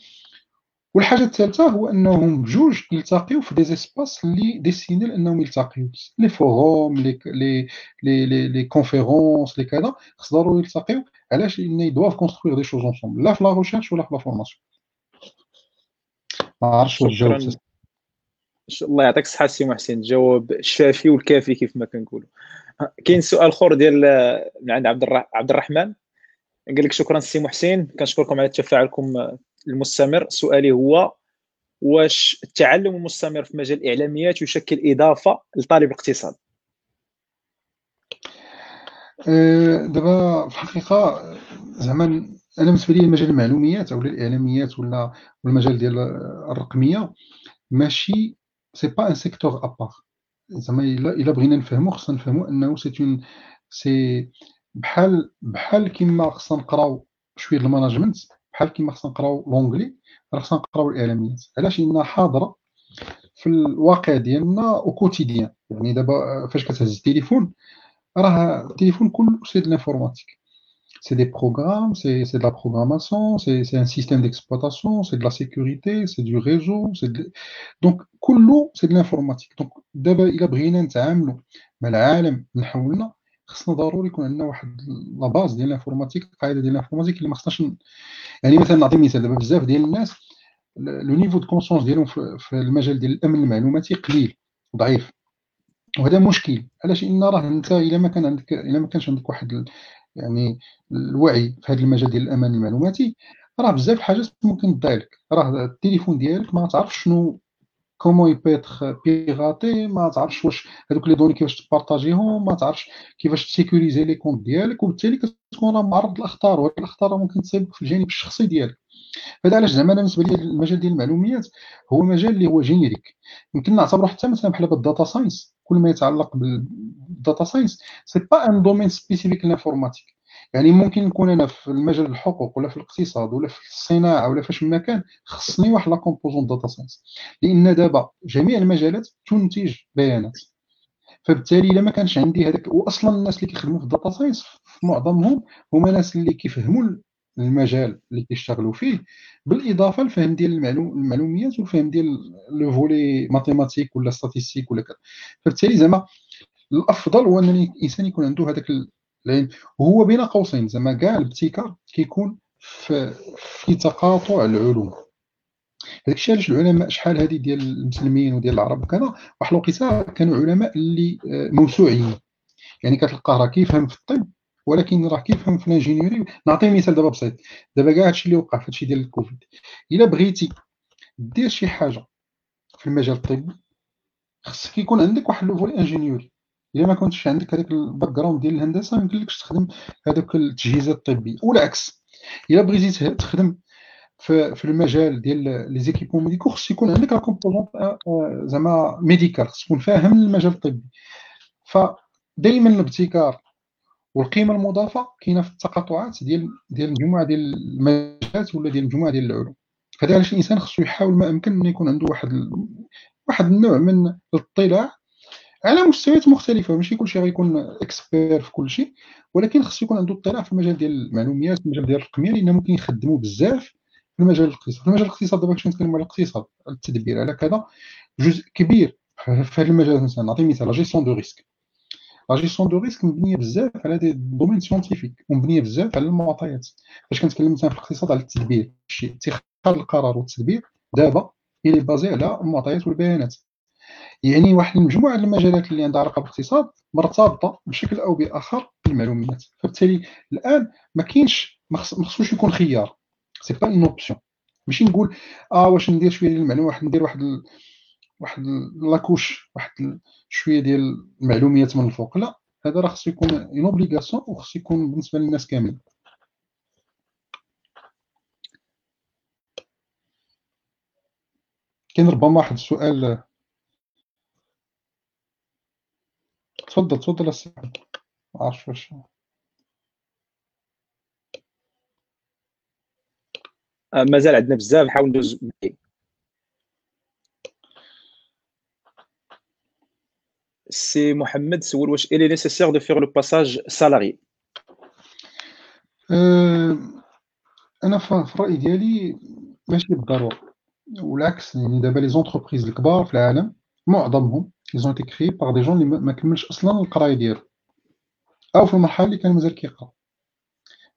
والحاجة الثالثة هو أنهم بجوج يلتقيو في des espaces اللي dessinés لانهم يلتقيو. les forums les les les les, conférences les كذا خص ضروري يلتقيو. علاش؟ لأن ils doivent construire des choses ensemble لا في la recherche ولا في la formation ما عرفتش واش جاوبت الله يعطيك الصحة سي محسن. الجواب الشافي والكافي كيف ما كنقولوا. كاين سؤال آخر ديال من عند عبد عبد الرحمن. قال لك شكرا سي محسن. كنشكركم على تفاعلكم المستمر. سؤالي هو واش التعلم المستمر في مجال الإعلاميات يشكل إضافة لطالب الاقتصاد؟ أه، دابا في الحقيقة زعما أنا بالنسبة لي مجال المعلوميات أو الإعلاميات ولا المجال ديال الرقمية ماشي c'est pas un secteur à part زعما إلا بغينا نفهمو خصنا نفهمو أنه c'est un c'est بحال بحال كيما خصنا نقراو شوية ال management بحال كيما خصنا نقراو l'anglais راه خصنا نقراو الإعلاميات. علاش؟ لأن حاضرة في الواقع ديالنا au quotidien يعني دابا فاش كتهز التليفون راه التليفون كله c'est de l'informatique c'est des programmes, c'est de la programmation, c'est un système d'exploitation, c'est de la sécurité, c'est du réseau, de... donc كله c'est de l'informatique. دابا إلا بغينا نتعاملوا مع العالم اللي حولنا خصنا ضروري يكون عندنا واحد la base ديال ال informatique القاعده ديال ال informatique اللي ما خصناش يعني مثلا نعطي مثال دابا بزاف ديال الناس le niveau de conscience ديالهم في المجال ديال الأمن المعلوماتي قليل ضعيف وهذا مشكل. علاش؟ ان راه أنت إلا ما كان عندك إلا ما كانش عندك واحد يعني الوعي في هذا المجال ديال الامان المعلوماتي راه بزاف الحاجات ممكن تضيع لك راه التليفون ديالك ما تعرفش شنو comment il peut être piraté ما تعرفش واش هذوك les données كيفاش ت partager هم ما تعرفش كيفاش ت sécuriser les comptes ديالك وبالتالي كتكون معرض للاخطار وهاد الاخطار ممكن تصيبك في الجانب الشخصي ديالك هذا علاش زعما أنا بالنسبة لي المجال ديال المعلومات هو مجال اللي هو générique يمكن نعتبره حتى مثلا بحال ال data science كل ما يتعلق بال data science c'est pas un domaine spécifique l'informatique يعني ممكن نكون أنا في المجال الحقوق ولا في الاقتصاد ولا في الصناعة ولا فاش ما كان خصني واحد la composante data science لأن دابا جميع المجالات تنتج بيانات. فبالتالي إلا ما كانش عندي هذاك واصلا الناس اللي كيخدموا في ال data science معظمهم هما ناس اللي كيفهموا المجال اللي كيشتغلوا فيه بالإضافة للفهم ديال المعلوميات والفهم ديال le volet mathématique ولا statistique ولا كذا. فبالتالي زعما الأفضل هو ان الانسان يكون عنده هذاك العلم وهو بين قوسين زعما كاع الابتكار كيكون في, في تقاطع العلوم. هذاك الشيء علاش العلماء شحال هذه ديال المسلمين وديال العرب وكذا واحد الوقيته كانوا علماء اللي آه، موسوعيين يعني كتلقاه راه كيفهم في الطب ولكن راه كيفهم في ال ingénierie نعطي مثال دابا بسيط. دابا كاع هادشي اللي وقع في هادشي ديال الكوفيد. إلا بغيتي دير شي حاجة في المجال الطبي خصك يكون عندك واحد le volet ingénierie. الا ما كنتش عندك هذاك ال background ديال الهندسة ما يمكنلكش تخدم هذوك التجهيزات الطبية. والعكس الا بغيتي تخدم في, في المجال ديال les équipements médicaux خص يكون عندك la آه، آه، زعما médical خص تكون فاهم المجال الطبي. فدائما الابتكار والقيمة المضافة كاينة في التقاطعات ديال ديال مجموعة ديال المجالات ولا ديال مجموعة ديال العلوم. فهذا علاش الإنسان خصو يحاول ما امكن إنه يكون عنده واحد واحد النوع من الاطلاع على مستويات مختلفة ماشي كلشي غيكون اكسبير في كل شيء ولكن خصو يكون عنده اطلاع في المجال ديال المعلومات في المجال ديال الرقميه لأن ممكن يخدموا بزاف في المجال الاقتصادي في المجال الاقتصادي دابا كنت نتكلم على الاقتصاد على التدبير على كذا جزء كبير في هذا المجال. مثلا نعطي مثال gestion de risque la gestion de risque مبنية بزاف على des domaines scientifiques ومبنية بزاف على المعطيات. فاش كنتكلم مثلا في الاقتصاد على التدبير اتخاذ القرار والتدبير دابا إلى basé على المعطيات والبيانات. يعني واحد المجموعة المجالات اللي عندها علاقة بالاقتصاد مرتبطة بشكل أو بآخر بالمعلومات. فبالتالي الآن ما كاينش ما خصوش يكون خيار. c'est pas une option ماشي نقول آه واش ندير شوية ديال المعلومة واحد ندير واحد ال... واحد la couche واحد شوية ديال المعلومات من الفوق. لا هذا راه خصو يكون une obligation وخصو يكون بالنسبة للناس كاملين. كاين ربما واحد السؤال تفضل تفضل عارف واش آه، مازال عندنا بزاف نحاول ندوز. سي محمد سول واش il est nécessaire de faire le passage salarié أنا في الراي ديالي ماشي بالضرورة والعكس يعني دابا les entreprises الكبار في العالم معظمهم ils ont été créés par des gens اللي ما كملش أصلا القرايه ديالو أو في المرحله اللي كان مازال كيقرا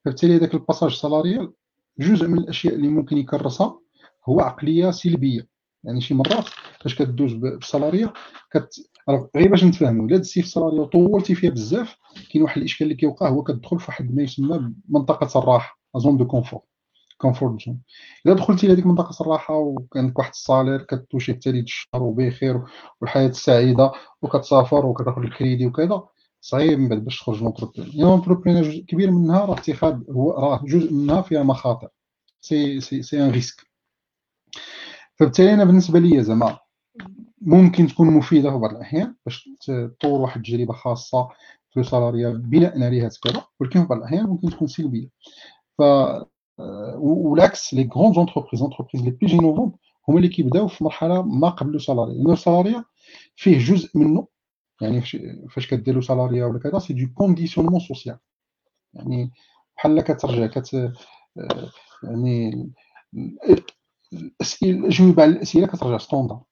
فبالتالي هذاك ال passage salarial جزء من الاشياء اللي ممكن يكرسها هو عقليه سلبيه يعني شي مرات فاش كدوز بال salariat كت غير باش نتفاهموا الا دزتي في ال salariat وطولتي فيها بزاف كاين واحد الاشكال اللي كيوقع هو كتدخل في واحد ما يسمى منطقه الراحه zone de confort comfort zone. الا دخلتي لهذيك منطقه الراحه وكان واحد ال salaire ك toucher حتى ليد الشهر وبخير والحياة السعيده وكتسافر وكتاخذ الكريدي وكذا صعيب من بعد باش تخرج l'entreprenariat l'entreprenariat جزء كبير منها راه اتخاذ هو راه جزء منها فيها مخاطر. c'est c'est c'est un risque فبالتالي أنا بالنسبة لي زعما ممكن تكون مفيدة في بعض الأحيان باش تطور واحد التجربة خاصة في salariat بناء عليها كذا ولكن في بعض الأحيان ممكن تكون سلبية. ف والعكس les grandes entreprises entreprises les plus innovantes هما اللي كيبداو في مرحلة ما قبل salariat لأن ال salariat فيه جزء منه. يعني فاش كديروا salariat ولا كذا c'est du conditionnement social يعني بحال كترجع كت يعني الاسئله الاجوبه على الاسئله كترجع standard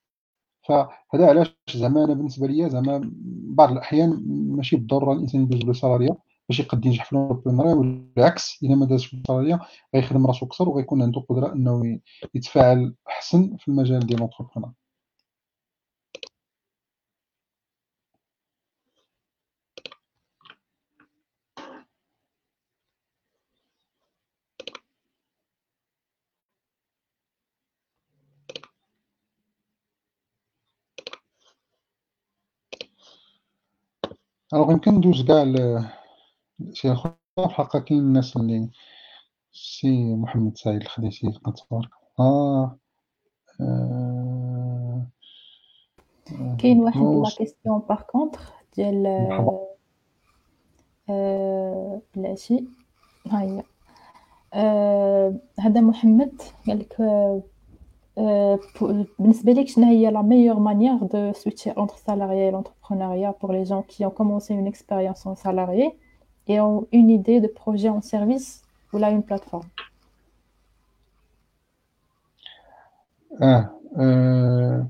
فهذا علاش زعما أنا بالنسبة لي زعما بعض الأحيان ماشي بالضرورة الإنسان يدوز له salariat باش يقد ينجح في l'entrepreneuriat والعكس إلا ما دازش في ال salariat غيخدم راسو أكثر وغيكون عنده قدرة إنه يتفاعل أحسن في المجال ديال لونتربرونيا الوغ يمكن ندوز كاع شي أخرى الحلقة كاين الناس اللي سي محمد سعيد الخديسي تبارك آه, آه. كاين واحد la question par contre ديال آه بلاتي ها هي آه هذا محمد قال لك بالنسبة لك شنو هي la meilleure manière de switcher entre salarié et l'entrepreneuriat pour les gens qui ont commencé une expérience en salarié? Et ont une idée de projet en service ولا une plateforme ah, euh,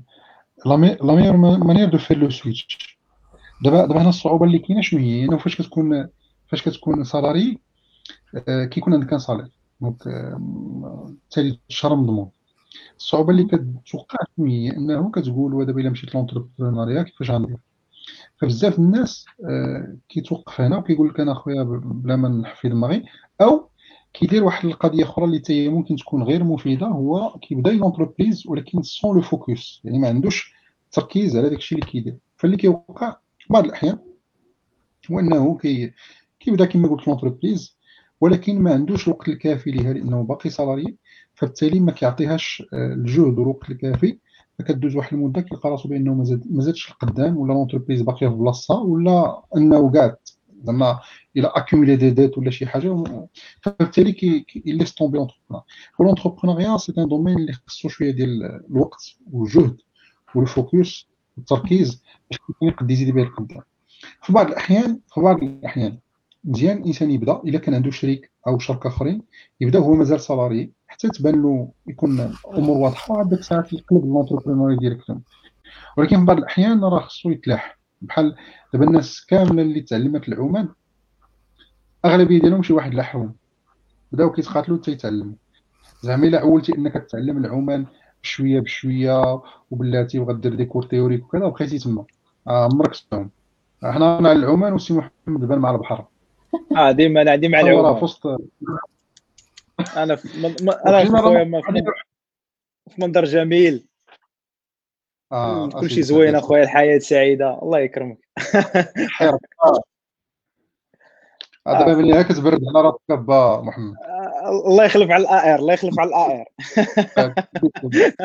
la, me la meilleure manière de faire le switch دابا دابا هنا الصعوبه اللي كاينة شنو هي انه فاش كتكون فاش كتكون salarié كيكون عندك salaire donc بالتالي الشهر مضمون الصعوبه اللي كتوقع شنو هي انه كتقول ودابا الا مشيت l'entrepreneuriat كيفاش غندير فبزاف الناس آه، كيتوقف هنا وكيقول لك أنا خويا بلا ما نحفي دماغي أو كيدير واحد القضية أخرى اللي حتى ممكن تكون غير مفيدة هو كيبدا l'entreprise ولكن sans le focus يعني ما عندوش تركيز على داكشي اللي كيدير. فاللي كيوقع بعض الأحيان هو أنه كي كيبدا كما قلت l'entreprise ولكن ما عندوش الوقت الكافي ليها لأنه باقي salarié فبالتالي ما كيعطيهاش آه، الجهد والوقت الكافي فكدوز واحد المدة كيلقى راسو بأنه ما زادش القدام ولا l'entreprise باقية في بلاصتها ولا أنه كاع زعما إلى accumulé des dettes ولا شي حاجة فبالتالي كي laisse tomber entrepreneur و l'entrepreneuriat c'est un domaine اللي خصو شوية ديال الوقت والجهد وال focus والتركيز باش يقد يزيد به القدام في بعض الاحيان في بعض الأحيان مزيان الإنسان يبدأ إلا كان عنده شريك أو شركة آخرين يبدأ هو مازال salarié حتى تبان له يكون الأمور واضحة ديك الساعات يقلب l'entrepreneur directement ولكن بعض الأحيان راه خصو يتلاح. بحال دابا الناس كاملة اللي تعلمت العومان أغلبية ديالهم شي واحد لاحهم بداو كيتقاتلوا حتى يتعلموا. زعما إلا عولتي إنك تتعلم العومان بشوية بشوية وبلاتي وغدير des cours théoriques وكذا بقيتي تما. عمرك تفهم حنا مع العومان وسي محمد بان مع البحر. آه ديما أنا عندي في وسط أنا في أنا في في منظر جميل. آه كل شيء زوين أخويا الحياة سعيدة. الله يكرمك. حيرك دابا ملي كتبرد على راسك با محمد. الله يخلف على الاير الله يخلف على الاير <laughs>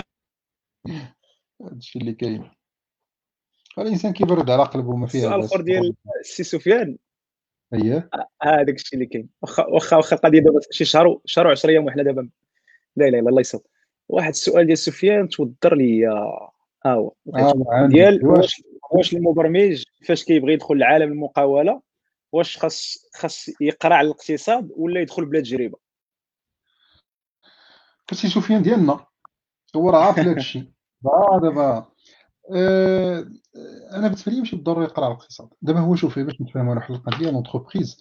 هادشي اللي كاين. الانسان كيبرد على قلبه ما فيها السؤال الآخر ديال السي سفيان. اييه هذاك الشيء اللي كاين. واخا واخا واخا القضية دابا شي شهر شهر و10 أيام وحنا دابا لا إلا الله يصوب واحد السؤال ديال سفيان توضر لي ها هو. آه ديال واش؟ واش المبرمج فاش كيبغي يدخل لعالم المقاولة واش خاص خاص يقرأ على الاقتصاد ولا يدخل بلا تجربه سي سفيان ديالنا. هو راه عارف هذا الشيء. <laughs> دابا أه أنا بالنسبة لي ماشي بالضروري يقرأ على الاقتصاد. دابا هو شوفي باش نتفاهموا على واحد القضية l'entreprise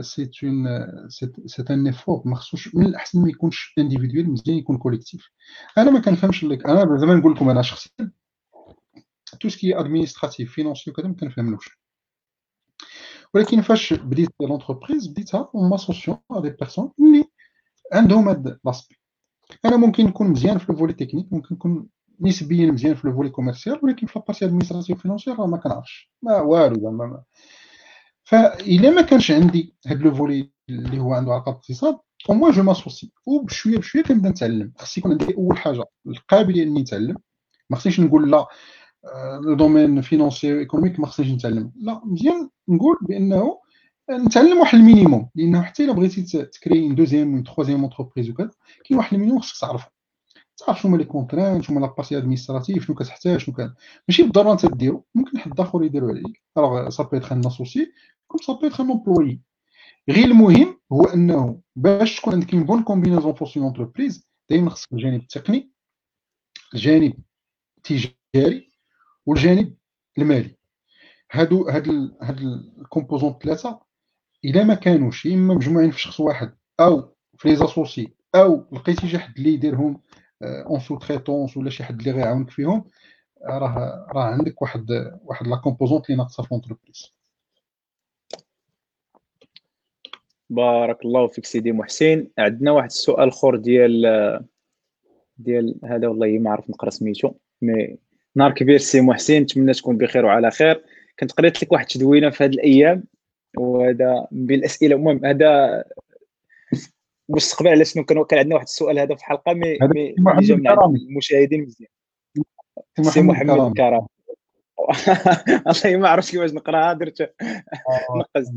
c'est un c'est un effort ما خصوش من الأحسن ما يكونش individuel مزيان يكون collectif أنا ما كنفهمش لك أنا زعما نقول لكم أنا شخصيا tout ce qui administratif financier وكذا ما كنفهملوش. ولكن فاش بديت l'entreprise بديتها en m'associant des personnes اللي عندهم هاد l'aspect أنا ممكن نكون مزيان في ال volet technique ممكن نكون نسبيا مزيان في ال volet commercial ولكن في la partie administrative financière راه ما كنعرفش ما والو زعما فاذا ما. كانش عندي هاد le volet اللي هو عنده علاقة بالاقتصاد au moins je m'associe وبشويه بشوية كنبدا نتعلم. خص يكون عندي أول حاجة القابلية إني نتعلم. ما خصنيش نقول لا le domaine financier économique ما خصنيش نتعلم. لا مزيان نقول بأنه نتعلم واحد ال minimum لأنه حتى إلا بغيتي تكري deuxième ou troisième entreprise وكذا كاين واحد ال minimum خصك تعرفه تعرف شنو هما les contraintes شنو هما la partie administrative شنو كتحتاج شنو كان. ماشي بالضروره أنت ديرو. ممكن حد آخر يديرو عليك. راه ça peut un associé comme ça peut un employé غير المهم هو أنه باش تكون عندك une bonne combinaison pour son entreprise دائما خصك الجانب التقني الجانب التجاري والجانب المالي. هادو هاد ال هاد ال composants ثلاثة إلا ما كانوش إما مجموعين في شخص واحد أو في les associés أو لقيتي شي حد اللي يديرهم en sous-traitance ولا شي حد اللي غيعاونك فيهم راه راه عندك واحد واحد la composante اللي ناقصة في l'entreprise بارك الله فيك سيدي محسن. عندنا واحد السؤال اخر ديال ديال هذا والله ما عرفت نقرأ سميتو mais نهار كبير سي محسن نتمنى تكون بخير وعلى خير. كنت قريت لك واحد التدوينة في هذه الأيام وهذا من الأسئلة المهم هذا مستقبل على شنو كان عندنا واحد السؤال هذا في الحلقة مي مي جا من المشاهدين مزيان. سي محمد الكرام <laughs> والله ما عرفتش كيفاش نقراها درت آه. نقز.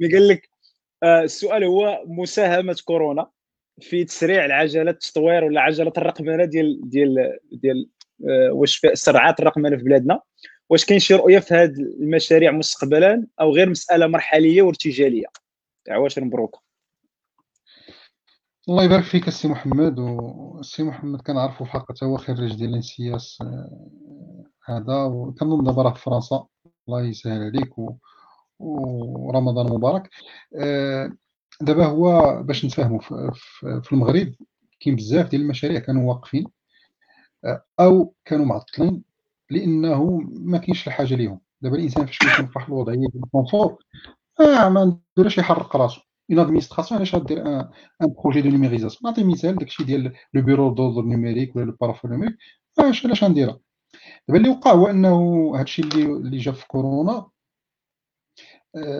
mais قال لك آه، السؤال هو مساهمة كورونا في تسريع العجلة التطوير ولا عجلة الرقمنة ديال ديال ديال آه، واش سرعات الرقمنة في بلادنا؟ واش كاين شي رؤية في هذه المشاريع مستقبلا أو غير مسألة مرحلية وارتجالية؟ عواشر مبروك الله يبارك فيك السي محمد والسي محمد كنعرفو في الحق هو خريج ديال ال ENSIAS آه، هذا وكنظن دابا في فرنسا. الله يسهل عليك. ورمضان مبارك. آه، دابا هو باش نتفاهموا في المغرب كاين بزاف ديال المشاريع كانوا واقفين آه، أو كانوا معطلين لأنه ما كاينش الحاجة ليهم دابا الإنسان فاش كيكون في واحد الوضعية ديال ال confort آه ما نديرش يحرق راسو. une administration علاش غدير un projet de numérisation نعطي مثال داكشي ديال le bureau d'ordre numérique ولا le parapheur numérique اش علاش غنديرها دابا اللي وقع هو انه هادشي اللي اللي جا في كورونا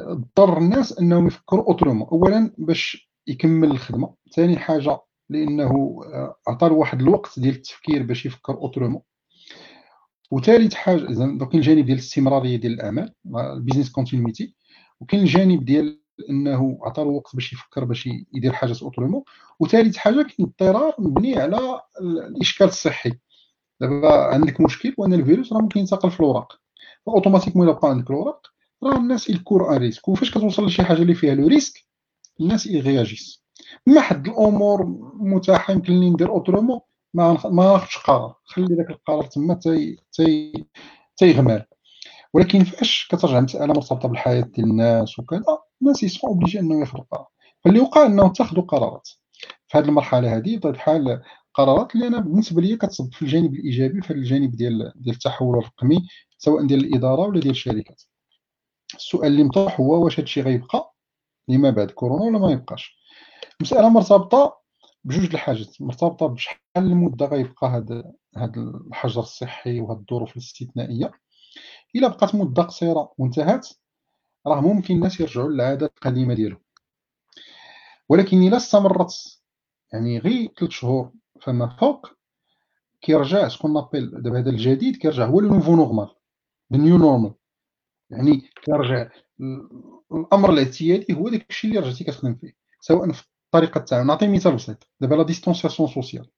اضطر الناس انهم يفكروا autrement اولا باش يكمل الخدمه ثاني حاجة لأنه عطى واحد الوقت ديال التفكير باش يفكر autrement وثالث حاجة اذا كاين الجانب ديال الاستمراريه ديال الاعمال ال business continuity وكاين الجانب ديال انه عطى وقت باش يفكر باش يدير حاجات autrement وثالث حاجة كاين اضطرار مبني على الإشكال الصحي. دابا عندك مشكل وأن الفيروس راه ممكن ينتقل في الوراق ف automatiquement إلا بقى عندك الوراق راه الناس ils courent un risque. وفاش كتوصل لشي حاجة اللي فيها le risque الناس يغياجيس ما حد الأمور متاحة يمكن لي ندير autrement ما ما ناخذش قرار. خلي داك القرار تما تي تي تيغمر ولكن فاش كترجع المساله مرتبطة بالحياة ديال الناس وكذا الناس ils sont obligés انه قرار. فاللي وقع انه اتخذوا قرارات. في هذه المرحلة هذه بطبيعه الحال قرارات اللي أنا بالنسبة لي كتصب في الجانب الإيجابي في الجانب ديال ديال التحول الرقمي سواء ديال الإدارة ولا ديال الشركات. السؤال اللي مطروح هو واش هادشي غيبقى؟ لما بعد كورونا ولا ما يبقاش؟ المساله مرتبطة بجوج الحاجات. مرتبطة بشحال المدة غيبقى هذا هذا الحجر الصحي وهاد الظروف الاستثنائية. إلا بقات مدة قصيرة وانتهت راه ممكن الناس يرجعوا للعاده القديمة ديالهم. ولكن الا استمرت يعني غير ثلاث شهور فما فوق كيرجع ce qu'on appelle دابا هذا الجديد كيرجع هو le nouveau normal ال new normal يعني كيرجع الأمر الاعتيادي هو داك الشيء اللي رجعتي كتخدم فيه سواء في طريقه التعامل نعطي مثال بسيط دابا la distanciation sociale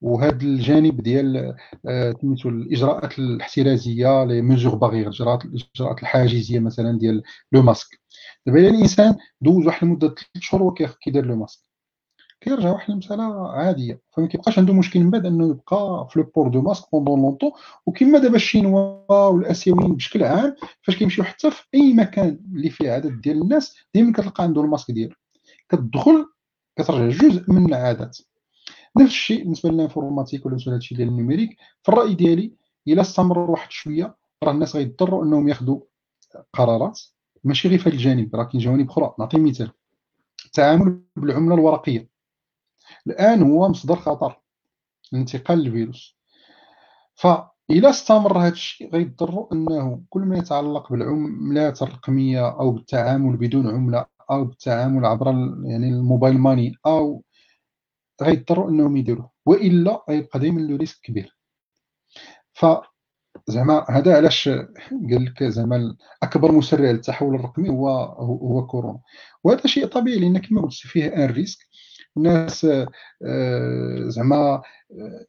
وهذا الجانب ديال آه، سميتو الإجراءات الاحترازية les mesures barrières الاجراءات الاجراءات الحاجزية مثلا ديال le masque. دابا الإنسان دوز واحد المدة ثلاث شهور وهو كيدير le masque. كيرجع واحد المسألة عادية. فما كيبقاش عنده مشكل من بعد أنه يبقى في le port de masque pendant longtemps وكما دابا الشينوا والأسيويين بشكل عام فاش كيمشيو حتى في أي مكان اللي فيه عدد ديال الناس دائما كتلقى عنده الماسك ديالو. كتدخل كترجع جزء من العادات. نفس الشيء بالنسبة لل informatique ولا بالنسبة لهادشي ديال ال numérique في الرأي ديالي إلا استمر واحد شوية راه الناس غيضطروا إنهم ياخذوا قرارات ماشي غير في هذا الجانب راه كاين جوانب أخرى. نعطي مثال التعامل بالعملة الورقية. الآن هو مصدر خطر لانتقال الفيروس فإذا استمر هذا الشيء غيضطروا إنه كل ما يتعلق بالعملات الرقمية أو بالتعامل بدون عملة أو بالتعامل عبر يعني ال mobile money أو غيضطروا أنهم يديروه وإلا غيبقى دائما le risque كبير. ف زعما هذا علاش قال لك زعما اكبر مسرع للتحول الرقمي هو هو كورونا. وهذا شيء طبيعي لأن كما قلت فيه un risque الناس آه، زعما آه،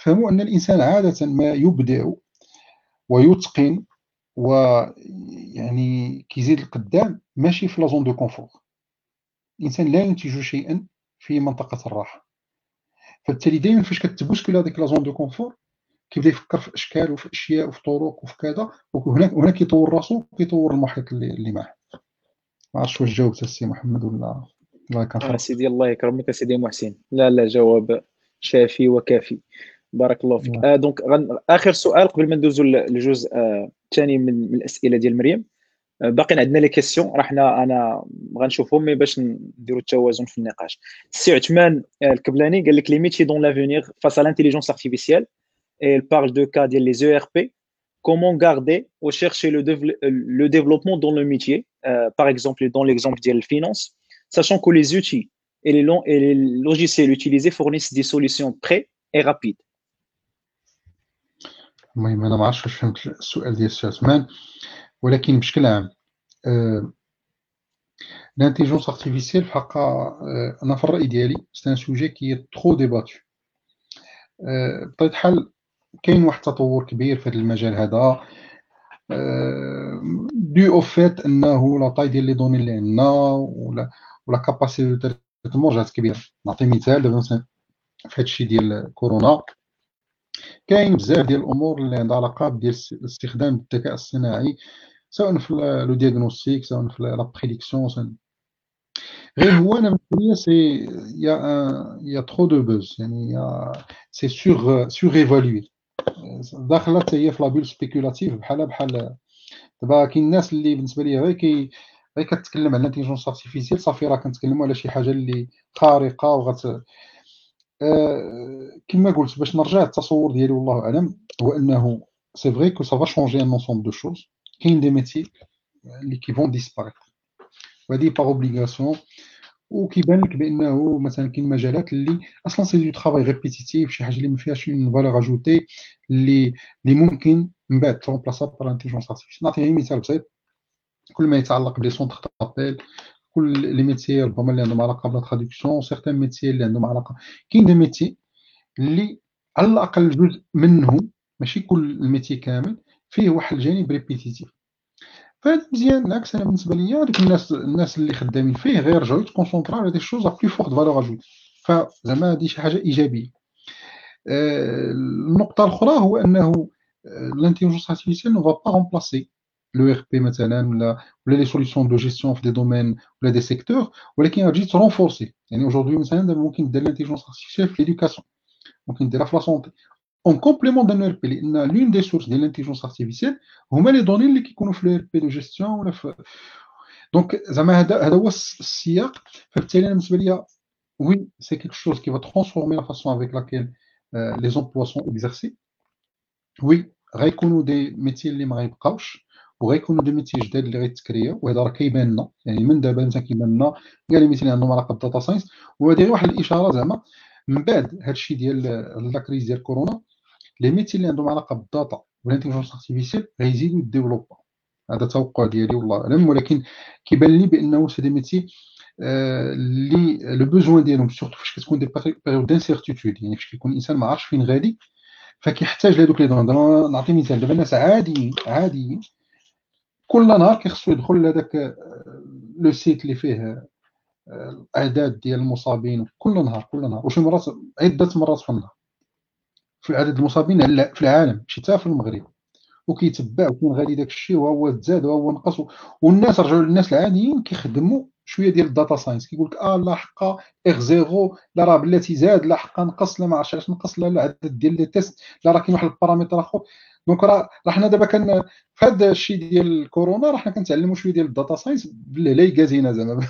فهموا أن الإنسان عادة ما يبدع ويتقن ويعني كيزيد القدام ماشي في la zone de confort. الإنسان لا ينتج شيئا في منطقة الراحة. فبالتالي دائما فاش كت bouscule هذيك la zone de confort كيبدا يفكر في أشكال وفي أشياء وفي طرق وفي كذا وهنا هنا كيطور راسو كيطور المحيط اللي, اللي معاه. ما عرفتش واش جاوبت السي محمد ولا الله يكرمك سيدي الله يكرمك سيدي محسن. لا لا جواب شافي وكافي. بارك الله فيك. آه donc آخر سؤال قبل ما ندوزو للجزء الثاني آه من, من الأسئلة ديال مريم. آه باقي عندنا لي كيسيون راه حنا انا غنشوفهم مي باش نديروا التوازن في النقاش السي عثمان آه، الكبلاني قال لك لي ميتي دون لافونيغ فاس ا لانتيليجونس ارتيفيسيال et elle parle de cas ديال les ERP comment garder ou chercher le, le développement dans le métier euh, par exemple dans l'exemple ديال finance sachant que les outils et les, et les logiciels utilisés fournissent des solutions prêtes et rapides. المهم انا ما عرفتش واش فهمت السؤال ديال السي عثمان ولكن بشكل عام l'intelligence artificielle في حقا أنا في الرأي ديالي c'est un sujet qui est trop débattu بطبيعة الحال كاين واحد التطور كبير في هذا المجال هذا. dû au fait أنه la taille ديال les données اللي عندنا ولا la capacité de traitement جات كبيره نعطي مثال دابا في هادشي ديال كورونا. كاين بزاف ديال الأمور اللي عندها علاقة ديال استخدام الذكاء الصناعي سواء في le diagnostic سواء في la prédiction غير هو أنا بالنسبة c'est y a y a trop de buzz يعني y a cette sur surévaluation داخلة حتى هي في la bulle spéculative بحال بحال دابا كاين الناس اللي بالنسبة لي غير كي غير كتكلم على l'intelligence artificielle صافي راه كنتكلموا على شي حاجة اللي خارقة وغت كما قلت باش نرجع التصور ديالي والله أعلم هو أنه c'est vrai que ça va changer un ensemble de choses كاين des métiers اللي qui vont disparaître وهذه par obligation وكيبان لك بأنه مثلا كاين مجالات اللي أصلا c'est du travail répétitif شي حاجة اللي ما فيهاش une valeur ajoutée اللي اللي ممكن من بعد ت remplaça par l'intelligence artificielle نعطي مثال بسيط. كل ما يتعلق ب les centres d'appel كل les métiers ربما اللي عندهم علاقة ب la traduction certains métiers اللي عندهم علاقة. كاين des métiers اللي على الأقل جزء منه ماشي كل ال métier كامل فيه واحد الجانب répétitif فهذا مزيان بالعكس أنا بالنسبة ليا هذوك الناس الناس اللي خدامين فيه غير يرجعوا يت concentr او على des choses à plus forte valeur ajoutée فزعما هذه شي حاجة إيجابية. آه، النقطة الأخرى هو أنه l'intelligence artificielle ne va pas remplacer l'ERP مثلا ولا ولا les solutions de gestion في des domaines ولا des secteurs ولكن غتجي transformer يعني aujourd'hui مثلا دابا ممكن دير l'intelligence artificielle في l'éducation ممكن ديرها في la santé en complément d'un ERP لأن l'une des sources ديال l'intelligence artificielle هما les données اللي كيكونوا في l'ERP de gestion ولا في donc زعما هذا هذا هو السياق فبالتالي أنا بالنسبة لي oui c'est quelque chose qui va transformer la façon avec laquelle les emplois sont exercés oui غيكونوا des métiers اللي ما غيبقاوش وغيكونوا métiers جداد اللي غيتكرياو وهذا راه كيبان لنا يعني من دابا مثلا كيبان لنا كاع اللي عندهم علاقة بال data science وهذه غير واحد الإشارة زعما. من بعد هذا الشيء ديال la crise ديال كورونا les métiers اللي عندهم علاقة بال data وال intelligence artificielle غيزيدوا يديفلوبا. هذا توقع ديالي والله أعلم. ولكن كيبان لي بأنه c'est des métiers اللي le besoin ديالهم surtout فاش كتكون des périodes d'incertitude يعني فاش كيكون الإنسان ما عارفش فين غادي فكيحتاج لهذوك les données. نعطي مثال. دابا الناس عاديين عاديين كل نهار كيخصو يدخل لهذاك le site اللي فيه الاعداد ديال المصابين كل نهار كل نهار. وشي مرات عدة مرات في النهار. في عدد المصابين في العالم ماشي حتى في المغرب. وكيتبع وكاين غادي داك الشيء وهو تزاد وهو نقص. والناس رجعوا للناس العاديين كيخدموا شوية ديال ال data science. كيقول لك آه لا حقا R zéro لا راه بلاتي زاد لا حقا نقص لا ما عرفتش علاش نقص لا لا عدد ديال les tests لا راه كاين واحد البارامتر آخر. donc راه راه حنا دابا كان في هذا الشيء ديال كورونا راه حنا كنتعلموا شوية ديال ال data science بالهليكازينا زعما.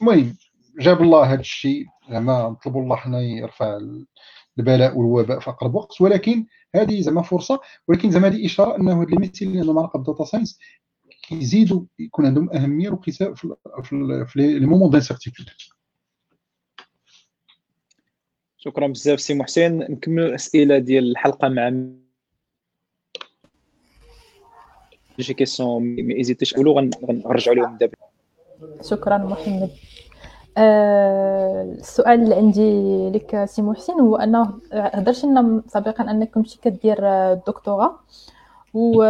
المهم جاب الله هذا الشيء زعما نطلبوا الله حنا يرفع البلاء والوباء في أقرب وقت ولكن هذه زعما فرصة ولكن زعما هذه إشارة أنه هاد لي اللي عندهم علاقه بال data science كيزيدوا يكون عندهم أهمية وقيمة في les moments d'incertitude شكرا بزاف سي محسن. نكمل الأسئلة ديال الحلقة مع شي questions ما ايزيتيش قولوا غنرجعوا لهم دابا شكرا محمد. آه، السؤال اللي عندي لك سي محسن هو أنه هضرت لنا سابقا انك كنتي كدير الدكتوراه و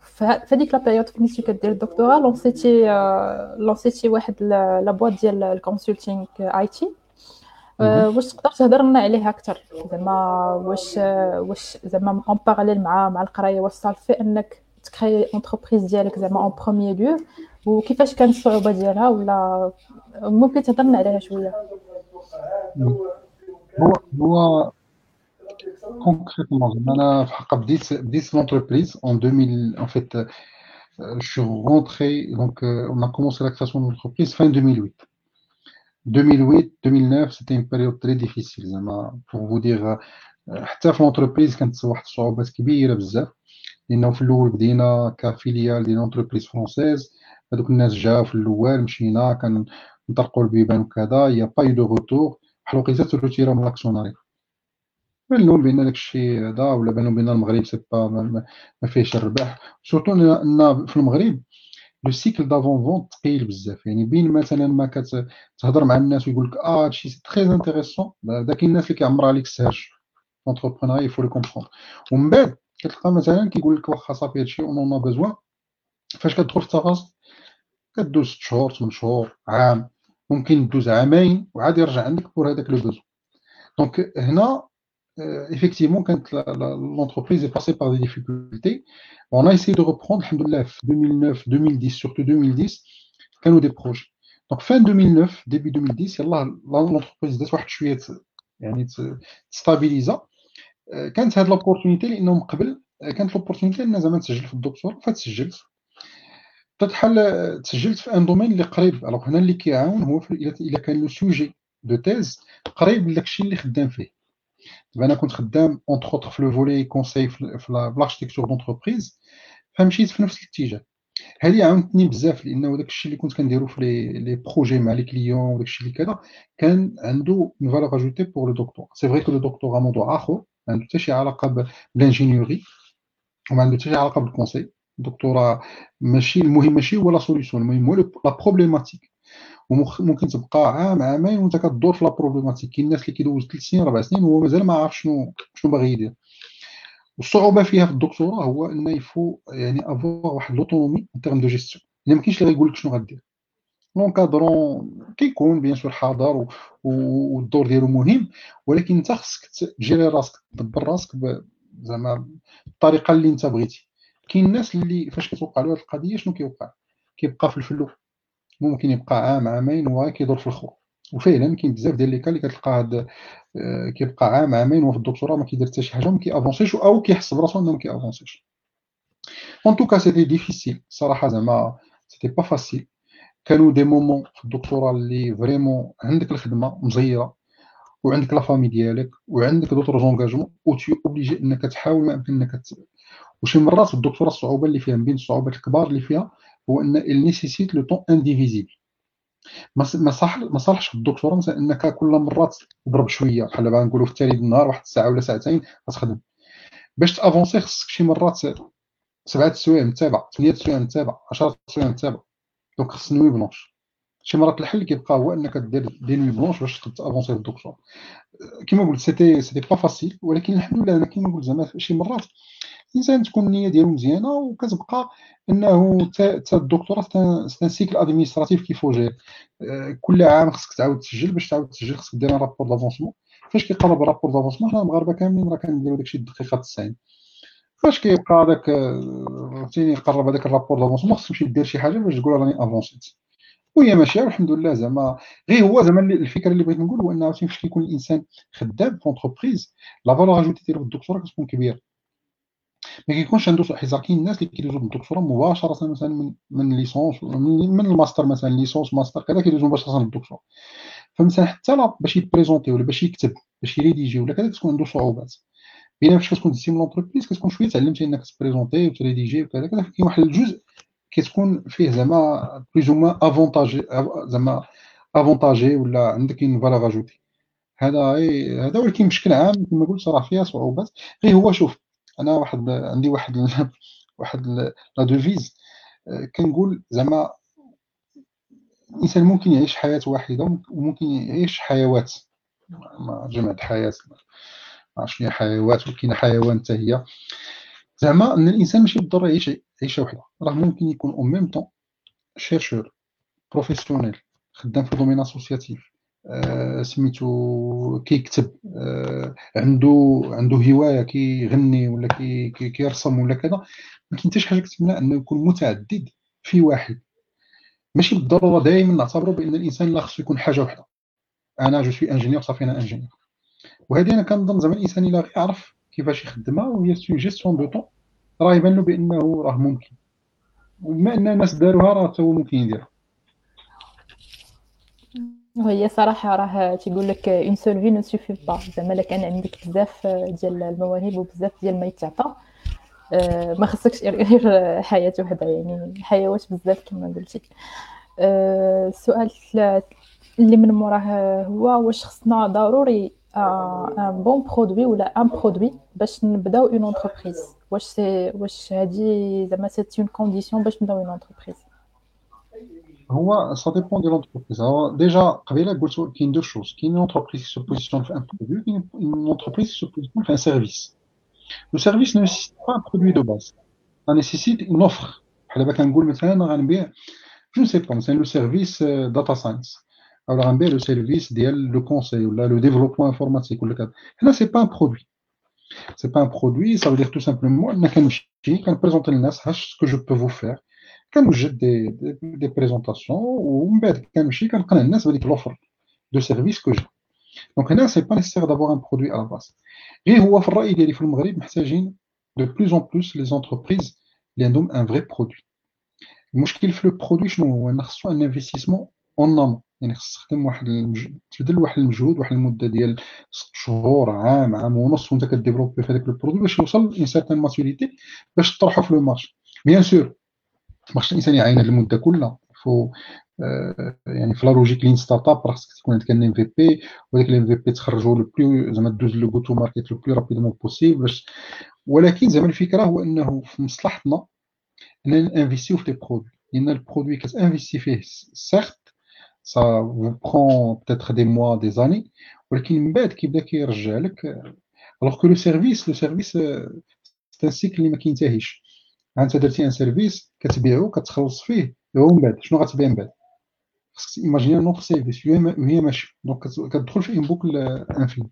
في هذيك la période فين كنتي كدير الدكتوراه لونسيتي لونسيتي واحد la boîte ديال ال consulting IT. واش تقدر تهضر لنا عليها أكثر زعما واش واش زعما en parallèle مع مع القراية وصل في أنك تكري entreprise ديالك زعما en premier lieu وكيفاش كانت الصعوبه ديالها ولا ممكن تهضرنا عليها شوية هو هو concrètement أنا في حق بديت بديت l'entreprise en 2000 en fait je suis rentré donc on a commencé la création de l'entreprise fin 2008 2008 2009 c'était une période très difficile زعما pour vous dire حتى في l'entreprise كانت واحد الصعوبات كبيره بزاف لأنه في الأول بدينا ك filiale ديال l'entreprise française هذوك الناس جاو في الأول مشينا كنطرقوا البيبان وكذا يا با دو روتور بحال وقيته تروتيرا من لاكسيوناري بان لهم بان داك الشيء هذا ولا بان لهم بان المغرب سي با ما فيهش الربح. سورتو ان في المغرب لو سيكل دافون فون ثقيل بزاف. يعني بين مثلا ما كتهضر مع الناس ويقول لك آه هادشي سي تري انتريسون داك الناس اللي كيعمر عليك السهج اونتربرونيا يفو لو كومبروند ومن بعد كتلقى مثلا كيقول لك واخا صافي هادشي اون اون بوزوان فاش كتدخل في التفاصيل كدوز ست شهور ثمان شهور عام ممكن دوز عامين وعاد يرجع عندك pour هذاك le besoin donc هنا effectivement quand l'entreprise est passée par des difficultés. On a essayé de reprendre الحمد لله 2009 2010 surtout 2010 كانوا des projets. Donc fin 2009 début 2010 يلاه l'entreprise دات واحد شوية يعني تستابيليزا. كانت هاد l'opportunité لأنه من قبل كانت l'opportunité ان زعما تسجل في الدكتور فتسجلت. بحال تسجلت في un domaine اللي قريب. alors هنا اللي كيعاون هو الا كان le sujet de thèse قريب لداكشي اللي خدام فيه. دابا أنا كنت خدام entre autres في le volet conseil في l'architecture d'entreprise فمشيت في نفس الاتجاه. هذه عاونتني بزاف لأنه داك الشيء اللي كنت كنديرو في les projets مع les clients وداك الشيء اللي كذا كان عنده une valeur ajoutée pour le doctorat c'est vrai que le doctorat موضوع اخر ما عنده حتى شي علاقه بال ingénierie وما عنده حتى شي علاقه بال conseil الدكتوراه ماشي المهم ماشي هو la solution المهم هو la problématique وممكن تبقى عام عامين وانت كدور في la problématique كاين الناس اللي كيدوز ثلاث سنين أربع سنين وهو مازال ما عارف شنو شنو باغي يدير والصعوبه فيها في الدكتوراه هو ان يفو يعني avoir واحد l'autonomie en termes de gestion يعني ما كاينش اللي غيقول لك شنو غدير l'encadrant كيكون bien sûr حاضر والدور ديالو مهم ولكن انت خصك تجيري راسك تدبر راسك زعما بالطريقة اللي انت بغيتي. كاين الناس اللي فاش كتوقع له القضية شنو كيوقع؟ كيبقى في ال flou. ممكن يبقى عام عامين وهو كيدور في الخور وفعلا كاين بزاف ديال لي اللي كتلقى هاد آه، كيبقى عام عامين وفي الدكتوراه ما كيدير حتى شي حاجة وما كيأفونسيش أو كيحس براسو إنه ما كيأفونسيش. en tout cas c'était difficile صراحة زعما c'était pas facile كانوا des moments في الدكتوراه اللي vraiment عندك الخدمة مزيرة وعندك la famille ديالك وعندك d'autres engagements و t'es obligé إنك تحاول ما امكن إنك وشي مرات الدكتوراه الصعوبة اللي فيها من بين الصعوبات الكبار اللي فيها هو إن nécessite le temps indivisible ما صح ما صالحش الدكتوراه مثلا إنك كل مرات تضرب شوية بحال دابا نقولوا في التالي النهار واحد الساعة ولا ساعتين غتخدم. باش تأفونسي خصك شي مرات سبعة السوايع متابعه ثمانية السوايع متابعه 10 السوايع متابعه donc خص nuit blanche شي مرات الحل كيبقى هو انك دير des nuits blanches باش تافونسي في الدكتوراه كيما قلت c'était c'était pas facile ولكن الحمد لله أنا كيما قلت زعما شي مرات الإنسان تكون النية ديالو مزيانة وكتبقى إنه حتى الدكتوراه c'est cycle administratif qu'il faut gérer كل عام خصك تعاود تسجل باش تعاود تسجل خصك دير rapport d'avancement فاش كيقرب rapport d'avancement حنا المغاربة كاملين راه كنديرو داكشي الدقيقة 90 فاش كيبقى هذاك فهمتيني يقرب هذاك ال rapport d'avancement خصك تمشي دير شي حاجة باش تقول راني افونسيت وهي ماشية والحمد لله زعما غير هو زعما الفكرة اللي بغيت نقول هو انه فاش كيكون الإنسان خدام في entreprise la valeur ajoutée ديالو في الدكتوراه كتكون كبيرة. ما كيكونش عنده حيت كاين الناس اللي كيدوزو بالدكتوراه مباشرة مثلا من من licence من الماستر مثلا licence master كذا كيدوزو مباشرة للدكتوراه. فمثلا حتى باش يبريزونتي ولا باش يكتب باش يريديجي ولا كذا كتكون عنده صعوبات. بينما فاش كتكون دزتي l'entreprise كتكون شوية تعلمتي انك تبريزونتي وتريديجي وكذا كذا كاين واحد الجزء كتكون فيه زعما plus ou moins avantagé زعما avantagé ولا عندك une valeur ajoutée هذا هذا ولكن بشكل عام كما قلت راه فيها صعوبات غير هو شوف أنا واحد عندي واحد واحد la devise كنقول زعما الانسان ممكن يعيش حياه واحدة وممكن يعيش حيوات جمع الحياة ما عرفتش هي حيوات وكاين حيوان حتى هي. زعما إن الإنسان ماشي بالضرورة يعيش عيشة وحدة. راه ممكن يكون en même temps chercheur professionnel خدام في domaine associatif آه، سميتو كيكتب آه، عنده عنده هواية كيغني ولا كي كيرسم ولا كذا. ما كاين حتى شي حاجة كتمنع إنه يكون متعدد في واحد. ماشي بالضرورة دائما نعتبروا بإن الإنسان لا خصو يكون حاجة وحدة. أنا je suis ingénieur صافي أنا ingénieur وهذه أنا كنظن زعما الإنسان إلا يعرف كيفاش يخدمها وهي c'est gestion du temps راه يبان له بأنه راه ممكن. وبما أن الناس داروها راه حتى هو ممكن يديرها. وهي صراحة راه تيقول لك une seule vie ne suffit pas زعما الا كان عندك بزاف ديال المواهب وبزاف ديال ما يتعطى. آه، ما خصكش غير حياة وحدة يعني حيوات بزاف كما قلتي. السؤال آه، اللي من موراه هو واش خصنا ضروري un bon produit ولا un produit باش نبداو une entreprise واش c'est واش هادي زعما c'est une condition باش نبداو une entreprise هو ça dépend ديال l'entreprise هو déjà قبيله قلت كاين deux choses كاين entreprise se positionne في un produit كاين une entreprise se positionne في un service le service ne nécessite pas un produit de base. Ça nécessite une offre. بحال دابا كنقول مثلا غنبيع je sais pas مثلا le service data science أو غنبيع le service ديال le conseil ولا le développement informatique ولا كذا هنا c'est pas un produit c'est pas un produit ça veut dire tout simplement ان كنمشي كنبريزونتي للناس ها ce que je peux vous faire كنوجد des des présentations ومن بعد كنمشي كنقنع الناس بهذيك l'offre de service que j'ai donc هنا c'est pas nécessaire d'avoir un produit à la base غير هو في الراي ديالي في المغرب محتاجين de plus en plus les entreprises اللي عندهم un vrai produit المشكل في le produit ان ان يعني خص تخدم واحد تبذل واحد المجهود واحد المدة ديال ست شهور عام عام ونص وانت كديفلوبي في هذاك ال produit باش يوصل ل une certaine maturité باش تطرحو في le marché. bien sûr خص الإنسان يعين هذه المدة كلها. فو آه، يعني في la logique lean startup راه خصك تكون عندك un MVP وهذاك ال MVP تخرجوا le plus زعما دوز le to market le plus rapidement possible باش ولكن زعما الفكرة هو إنه في مصلحتنا إننا نانفيستيو في les produits لأن ال produit كتانفيستي فيه certes ça vous prend peut-être des mois, des années, ولكن من بعد كيبدا كيرجع لك. Alors que le service le service c'est un cycle اللي ما كينتهيش. انت درتي un service كتبيعو كتخلص فيه هو من بعد. شنو غتبيع من بعد؟ خصك imaginer un autre service وهي ماشي donc كتدخل في une boucle infinie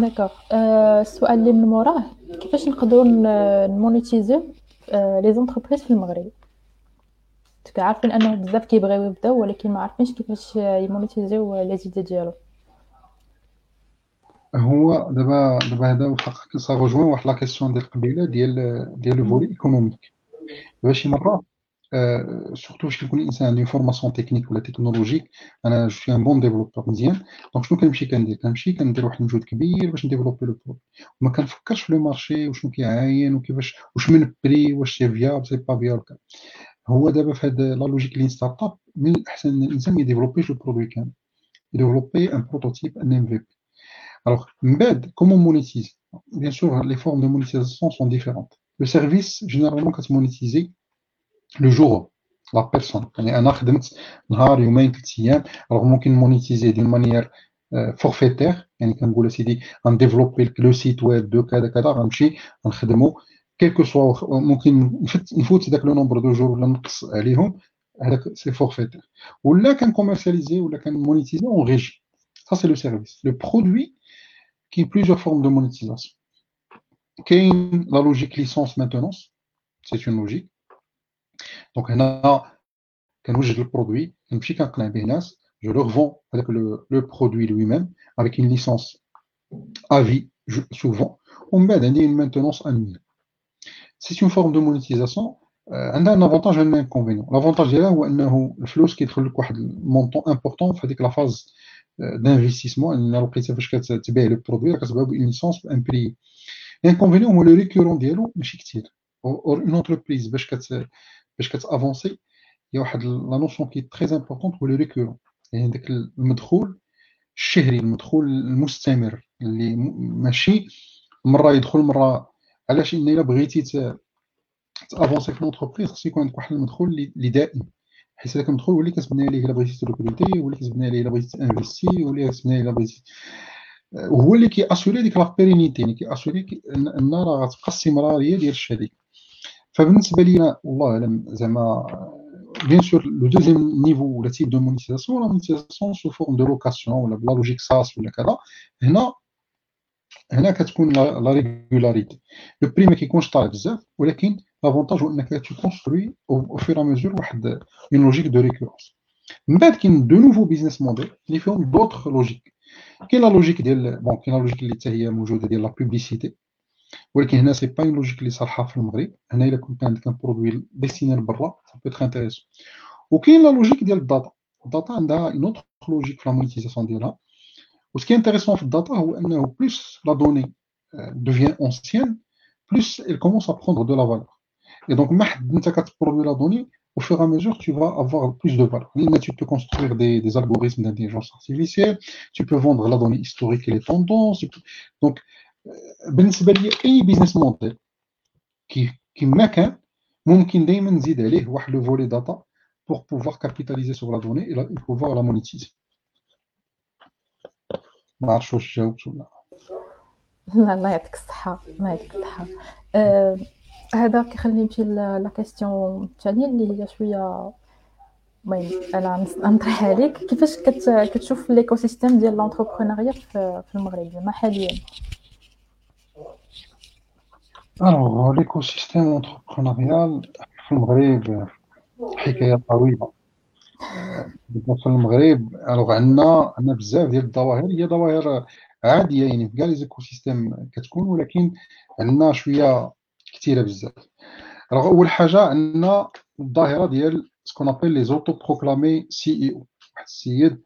d'accord السؤال اللي من موراه كيفاش نقدروا نمونيتيزيو les entreprises في المغرب؟ عارفين أنه بزاف كيبغيو يبداو ولكن ما عارفينش كيفاش يمونيتيزيو les idées ديالو. هو دابا دابا هذا وحق سا واحد la question ديال قبيلة ديال ديال le volet économique دابا شي مره surtout فاش كيكون الانسان عنده formation technique ولا technologique أنا je suis un bon développeur مزيان donc شنو كنمشي كندير كنمشي كندير واحد المجهود كبير باش نديفلوبي le produit وما كنفكرش في le marché وشنو كيعاين وكيفاش واش من بري واش c'est viable c'est pas viable هو دابا في هاد la logique lean startup من الاحسن ان الانسان ما يديفلوبيش ال produit كامل ي développer un prototype, un MVP, alors من بعد comment monétise, bien sûr les formes de monétisation sont différentes, le service généralement كت monétiser le jour la personne يعني أنا خدمت نهار يومين ثلاث أيام. alors ممكن monétiser de manière forfaitaire يعني كنقول اسيدي غن développer لك le site web de كذا كذا. غنمشي غنخدمو. quel que soit ممكن نفوت داك le nombre de jours ولا نقص عليهم. هذاك c'est forfaitaire ولا كن commercialiser ولا كن monétiser en régie, ça c'est le service, le produit كاين plusieurs formes de monétisation كاين la logique licence maintenance, c'est une logique, donc هنا كنوجد ال produit كنمشي كنقنع به ناس je le vends هذاك le produit lui-même avec une licence à vie souvent ومن بعد عندي une maintenance annuelle c'est une forme de monétisation عندها un avantage و un inconvénient l'avantage ديالها هو انه الفلوس كيدخل لك واحد ال montant important في هذيك la phase d'investissement ان لقيتها فاش كتبيع le produit كتبيع ب une licence ب un prix ال inconvénient هو le récurrent ديالو ماشي كثير or une entreprise باش كت باش كت avancer هي واحد la notion qui est très importante هو le récurrent يعني داك المدخول الشهري المدخول المستمر اللي ماشي مرة يدخل مرة علاش؟ ان إلا بغيتي ت avancer في l'entreprise خص يكون عندك واحد المدخول اللي دائم. حيت هذاك المدخول هو اللي كتبني عليه إلا بغيتي ت recruter هو اللي كتبني عليه إلا بغيتي ت investir هو اللي عليه إلا بغيتي وهو اللي كي assurer ديك la pérennité يعني كي assurer ان راه غتبقى استمراريه ديال الشركة. فبالنسبة لينا والله أعلم زعما bien sûr le deuxième niveau ولا type de monétisation, la monétisation sous forme de location ولا ب la logique SaaS ولا كذا هنا هنا كتكون la régularité. le prix ما كيكونش طالع بزاف ولكن l'avantage هو إنك tu construis au fur et à mesure واحد une logique de récurrence من بعد كاين de nouveaux business models اللي فيهم d'autres logiques كاين la logique ديال bon كاين la logique اللي حتى هي موجودة ديال la publicité ولكن هنا c'est pas une logique اللي صالحه في المغرب. هنا إلا كنت عندك un produit destiné لبرا ça peut être intéressant وكاين la logique ديال ال data. الداتا عندها اون اوتر لوجيك في لا مونيتيزاسيون ديالها. و سكي انتريسون في الداتا هو إنه بلوس لا دوني devient ancienne plus elle commence à prendre de la valeur. Et donc ما حد أنت كتبرودوي لا دوني au fur et à mesure, tu vas avoir plus de valeur. Tu peux construire des, des algorithmes d'intelligence artificielle, tu peux vendre la donnée historique et les tendances. Peux... Donc, بالنسبة لي أي بيزنس موديل كي كما كان ممكن دائما نزيد عليه واحد le volet data pour pouvoir capitaliser sur la donnée et pouvoir la monétiser ما عرفتش واش جاوبت ولا لا الله يعطيك الصحة الله يعطيك الصحة. أه هذا كيخليني نمشي la question الثانية اللي هي شوية المهم أنا نطرح عليك. كيفاش كت... كتشوف l'écosystème ديال l'entrepreneuriat في المغرب؟ زعما حاليا؟ alors l'écosystème entrepreneurial في المغرب حكايه طويله في المغرب alors عندنا عندنا بزاف ديال الظواهر هي ظواهر عاديه يعني في كاع les écosystèmes كتكون ولكن عندنا شوية كثيره بزاف alors اول حاجة عندنا الظاهره ديال ce qu'on appelle les auto-proclamés CEO واحد السيد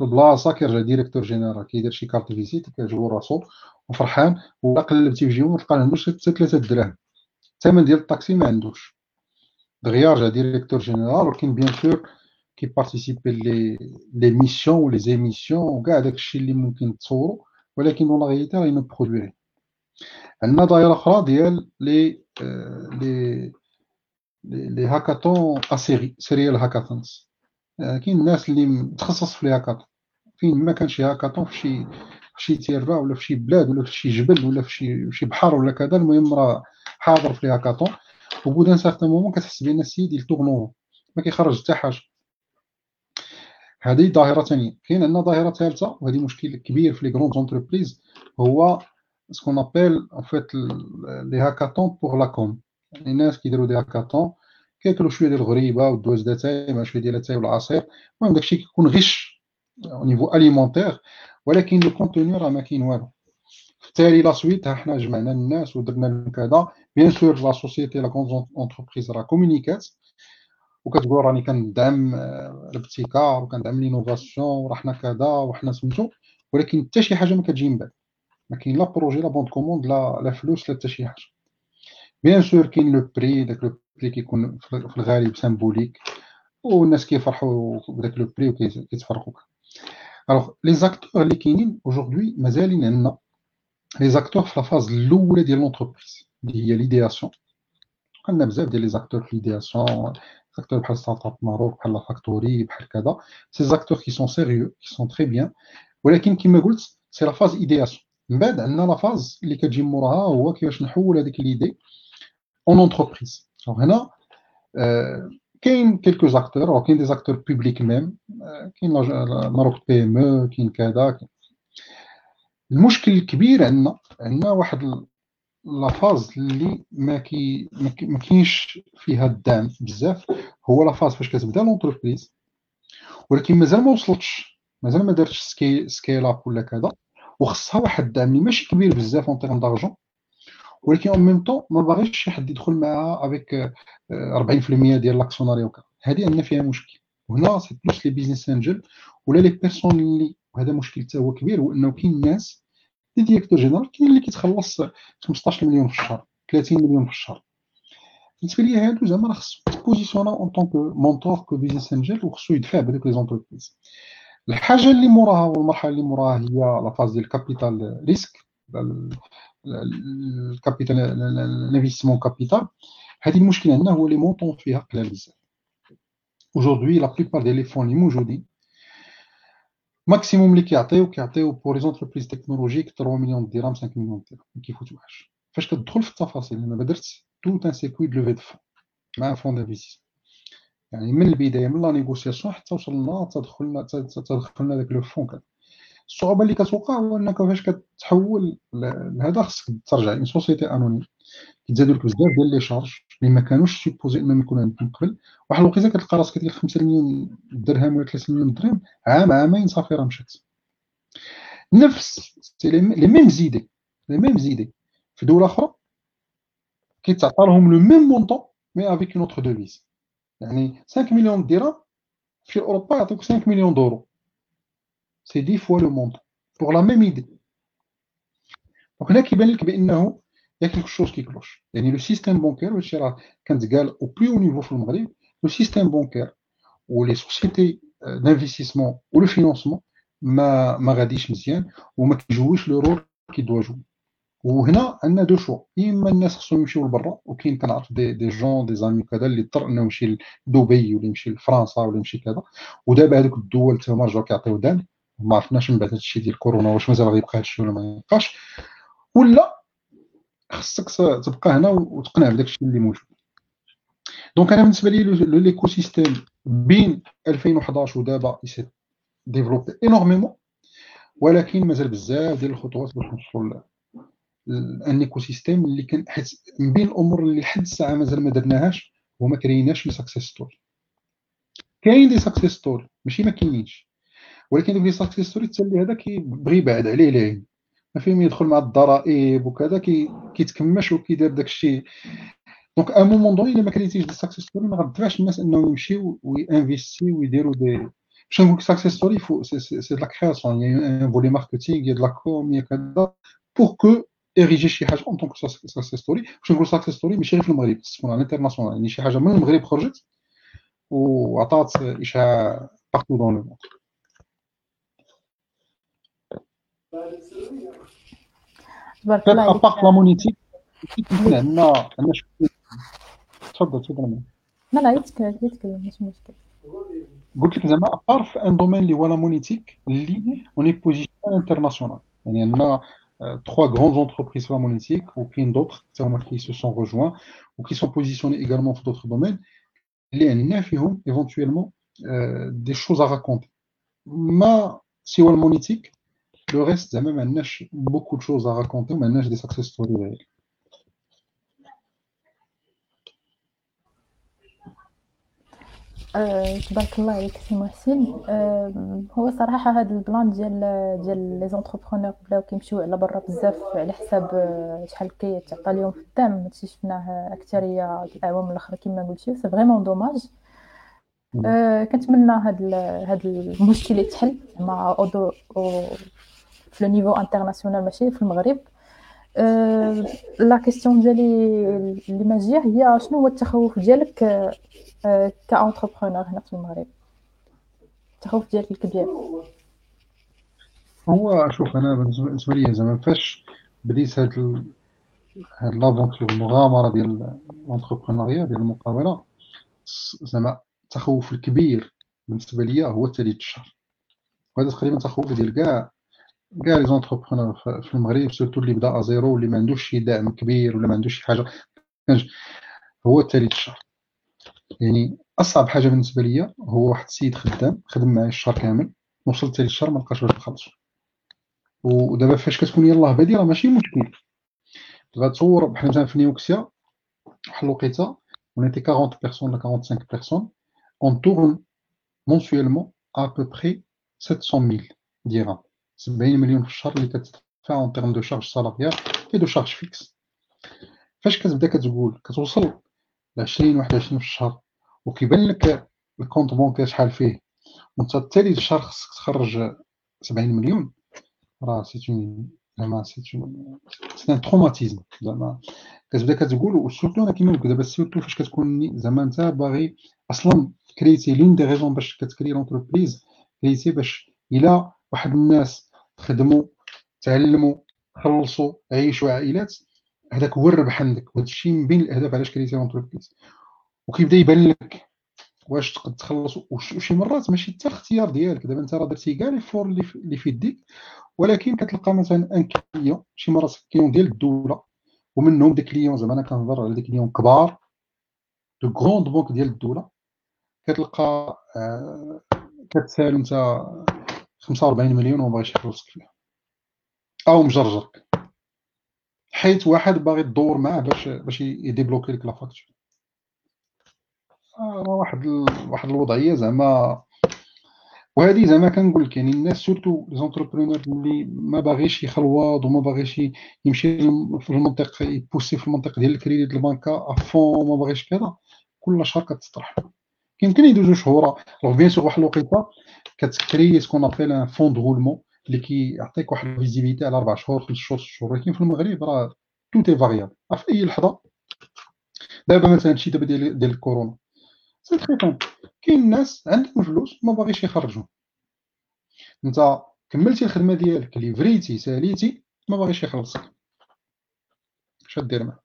البلاصه كيرجع directeur général كيدير شي carte visite كيعجبو راسو وفرحان ولا قلبتي في جيبو تلقى عندوش حتى 3 دراهم. الثمن ديال الطاكسي ما عندوش. دغيا رجع directeur général ولكن bien sûr كي participer les les missions و les émissions وكاع داكشي اللي ممكن تصورو ولكن dans la réalité راهي ما produit عندنا دائرة أخرى ديال les les les hackathons serial hackathons كاين الناس اللي متخصص في les hackathons فين ما كان شي هاكاطون في شي في شي تيرفا ولا في شي بلاد ولا في شي جبل ولا في شي في شي بحر ولا كذا المهم راه حاضر في les hackathons و au bout d'un certain moment كتحس بأن السيد il tourne ما كيخرج حتى حاجة. هذه ظاهرة ثانية. كاين عندنا ظاهرة ثالثة وهذه مشكل كبير في les grandes entreprises هو ce qu'on appelle en fait les hackathons pour la com الناس كيديروا des hackathons كياكلوا شوية ديال الغريبة والدواز داتاي مع شوية ديال اتاي والعصير المهم داكشي كيكون riche au niveau alimentaire ولكن le contenu راه ما كاين والو. في التالي la suite حنا جمعنا الناس ودرنا كذا. bien sûr la société la grande entreprise راه communiqu ات وكتقول راني كندعم الابتكار وكندعم l'innovation وراه حنا كذا وحنا سميتو. ولكن حتى شي حاجة ما كتجي من بعد. ما كاين لا projet لا bon de commande لا لا فلوس لا حتى شي حاجة. bien sûr كاين le prix داك le prix كيكون في الغالب symbolique والناس كيفرحوا بداك le prix وكيتفرقوا alors les acteurs اللي كاينين aujourd'hui مازالين عندنا. les acteurs في la phase الأولى ديال l'entreprise اللي هي l'idéation. عندنا بزاف ديال les acteurs في l'idéation acteurs بحال StartUp Maroc بحال La Factory بحال كذا. ces acteurs qui sont sérieux qui sont très bien ولكن كما قلت c'est la phase idéation من بعد عندنا la phase اللي كتجي موراها هو كيفاش نحول هذيك l'idée en entreprise هنا كاين quelques acteurs كاين des acteurs publics même كاين Maroc PME أو كاين كذا المشكل الكبير عندنا عندنا واحد la phase اللي ما كي ما كاينش فيها الدعم بزاف هو la phase فاش كتبدا l'entreprise ولكن مازال ما وصلتش مازال ما دارتش sca scale up ولا كذا وخصها واحد الدعم اللي ماشي كبير بزاف en termes d'argent ولكن en même temps ما باغيش شي حد يدخل معاها avec 40% ديال l'actionnariat وكذا هذه عندنا فيها مشكل. وهنا c'est plus les business angels ولا les personnes اللي وهذا مشكل حتى هو كبير هو انه كاين ناس les directeurs généraux كاين اللي كيتخلص 15 مليون في الشهر 30 مليون في الشهر. بالنسبة لي هادو زعما راه خصو تبوزيسيونا en tant que mentor, que business angel وخصو يدفع بهذوك les entreprises الحاجة اللي موراها والمرحلة اللي موراها هي la phase ديال capital risque ال capital ال investissement capital هذه المشكل عندنا هو les montants فيها قلال بزاف. Aujourd'hui la plupart ديال les fonds اللي موجودين maximum اللي كيعطيو كيعطيو pour les entreprises technologiques 3 مليون درهم 5 مليون درهم ما كيفوتوهاش فاش كتدخل في التفاصيل أنا درت tout un circuit de levée de fonds مع fonds d'investissement يعني من البدايه من la négociation حتى وصلنا تدخلنا تدخلنا داك le fonds كذا الصعوبة اللي كتوقع هو أنك فاش كتحول لهذا خصك ترجع en société anonyme كيتزادوا لك بزاف ديال les charges اللي ما كانوش supposés أنهم يكونوا عندك من قبل. واحد الوقيتة كتلقى راسك كدير 5 مليون درهم ولا 3 مليون درهم عام عامين صافي راه مشات. نفس les mêmes idées. les mêmes idées. في دولة أخرى كيتعطى لهم le même montant mais avec une autre devise يعني 5 مليون درهم في أوروبا يعطيوك 5 مليون d'euros c'est 10 fois le montant pour la même idée donc هنا كيبان لك بانه يا quelque chose qui cloche يعني le système bancaire وهادشي راه كنتقال أو بلي au niveau في المغرب le système bancaire و les sociétés d'investissement و le financement ما ما غاديش مزيان وما كيجويش le rôle qu'il doit jouer وهنا عندنا deux choix اما الناس خصهم يمشيو لبرا وكاين كنعرف des des gens des amis كذا اللي اضطر انه يمشي لدبي ولا يمشي لفرنسا ولا يمشي كذا ودابا هذوك الدول تما رجعوا كيعطيو دعم ما عرفناش من بعد هادشي ديال كورونا واش مازال غيبقى هادشي ولا ما يبقاش ولا خصك تبقى هنا وتقنع بداك الشيء اللي موجود. donc أنا بالنسبة لي l'écosystème بين 2011 ودابا développé énormément ولكن مازال بزاف ديال الخطوات باش نوصلوا un écosystème اللي كان حيت من بين الأمور اللي لحد الساعة مازال ما درناهاش وما كريناش les success stories كاين des success stories ماشي ما كاينينش. ولكن دوك les success stories حتى اللي هذا كيبغي يبعد عليه العين ما فيهم يدخل مع الضرائب وكذا كيتكمش وكيدير داك الشيء. donc à un moment donné الا ما كريتيش des success stories ما غادفعش الناس انهم يمشيو وينفيستي ويديروا دي باش نقول success story c'est la création y a un volet marketing la com كذا بور كو اريجي شي حاجة اون طونك ساكسيس ستوري باش نقول ساكسيس ستوري ماشي غير في المغرب تكون على الانترناسيونال يعني شي حاجة من المغرب خرجت وعطات اشعاع بارتو دون لو موند تبارك الله عليك ابارت لا مونيتيك عندنا عندنا تفضل تفضل لا لا يتكلم يتكلم ماشي مشكل قلت لك زعما ابار في ان دومين اللي هو لا مونيتيك اللي اوني بوزيسيون انترناسيونال يعني عندنا trois grandes entreprises pharmaceutiques ou qui d'autres qui se sont rejoints ou qui sont positionnés également dans d'autres domaines. Il y a éventuellement euh, des choses à raconter. Mais si on est monétique, le reste, y a même beaucoup de choses à raconter, mais il des success stories réels. أه تبارك الله عليك سي محسن هو صراحة هذا البلان ديال ديال les entrepreneurs بداو كيمشيو على برا بزاف على حساب آه، شحال كيتعطى لهم في الدعم هادشي شفناه أكثرية الأعوام الأخرى كما قلتي c'est vraiment dommage. أه كنتمنى هاد هاد المشكل يتحل مع في le niveau international ماشي في المغرب أه la question ديالي اللي ما جاية هي شنو هو التخوف ديالك ك entrepreneur هنا في المغرب التخوف ديالك الكبير هو شوف أنا بالنسبة لي زعما فاش بديت هاد. هاد l'aventure المغامرة ديال ال entrepreneuriat ديال المقاوله زعما التخوف الكبير بالنسبة ليا هو التالي الشهر وهذا تقريبا تخوف ديال كاع كاع les entrepreneurs في المغرب surtout اللي بدا à zéro واللي ما عندوش شي دعم كبير ولا ما عندوش شي حاجة. هو الثالث الشهر. يعني أصعب حاجة بالنسبة ليا هو واحد السيد خدام خدم معايا الشهر كامل. وصلت حتى للشهر ما لقاش باش نخلصو ودابا فاش كتكون يلاه بادي راه ماشي مشكل. غتصور بحال مثلا في نيوكسيا واحد الوقيتة on était 40 personnes ولا 45 personnes on tourne mensuellement à peu près 700 000 dirhams. 70 مليون في الشهر اللي كتدفع en termes de charge salariale et de charges fixes فاش كتبدا كتقول كتوصل ل 20 21 في الشهر وكيبان لك ال compte bancaire شحال فيه. وانت التالي الشهر خصك تخرج 70 مليون. راه c'est un زعما c'est un c'est un traumatisme زعما كتبدا كتقول و surtout أنا كيما قلت دابا surtout فاش كتكون زعما انت باغي أصلا كريتي l'une des raisons باش كتكري l'entreprise كريتي باش الا واحد الناس خدموا تعلموا خلصوا عيشوا عائلات. هذاك هو الربح عندك وهذا الشيء من بين الأهداف. علاش كريتي l'entreprise وكيبدا يبان لك واش تقد تخلص. وشي مرات ماشي حتى الاختيار ديالك. دابا انت راه درتي كاع l'effort اللي في يديك ولكن كتلقى مثلا un client شي مرات client ديال الدولة ومنهم des clients زعما أنا كنهضر على des clients كبار de grandes banques ديال الدولة. كتلقى آه كتسال انت 45 مليون وما باغيش يخلصك فيها أو مجرجرك حيت واحد باغي تدور معاه باش باش يديبلوكي لك la facture. آه واحد ال... واحد الوضعية زعما وهذه زعما كنقول لك يعني الناس surtout les entrepreneurs اللي ما باغيش يخلوض وما باغيش يمشي في المنطق يبوسي في المنطق ديال الكريديت البنكا avant ما باغيش كذا كل شهر كتطرح يمكن يدوزو شهور donc bien sûr واحد الوقيتة كت créer ce qu'on appelle un fonds de roulement اللي كيعطيك واحد ال visibilité على أربع شهور خمس شهور ست شهور. ولكن في المغرب راه tout est variable في أي لحظة دابا مثلا هادشي دابا ديال ديال الكورونا. c'est très simple كاين ناس عندهم فلوس ما باغيش يخرجوا انت كملتي الخدمة ديالك livré تي ساليتي ما باغيش يخلصك. اش دير معاه؟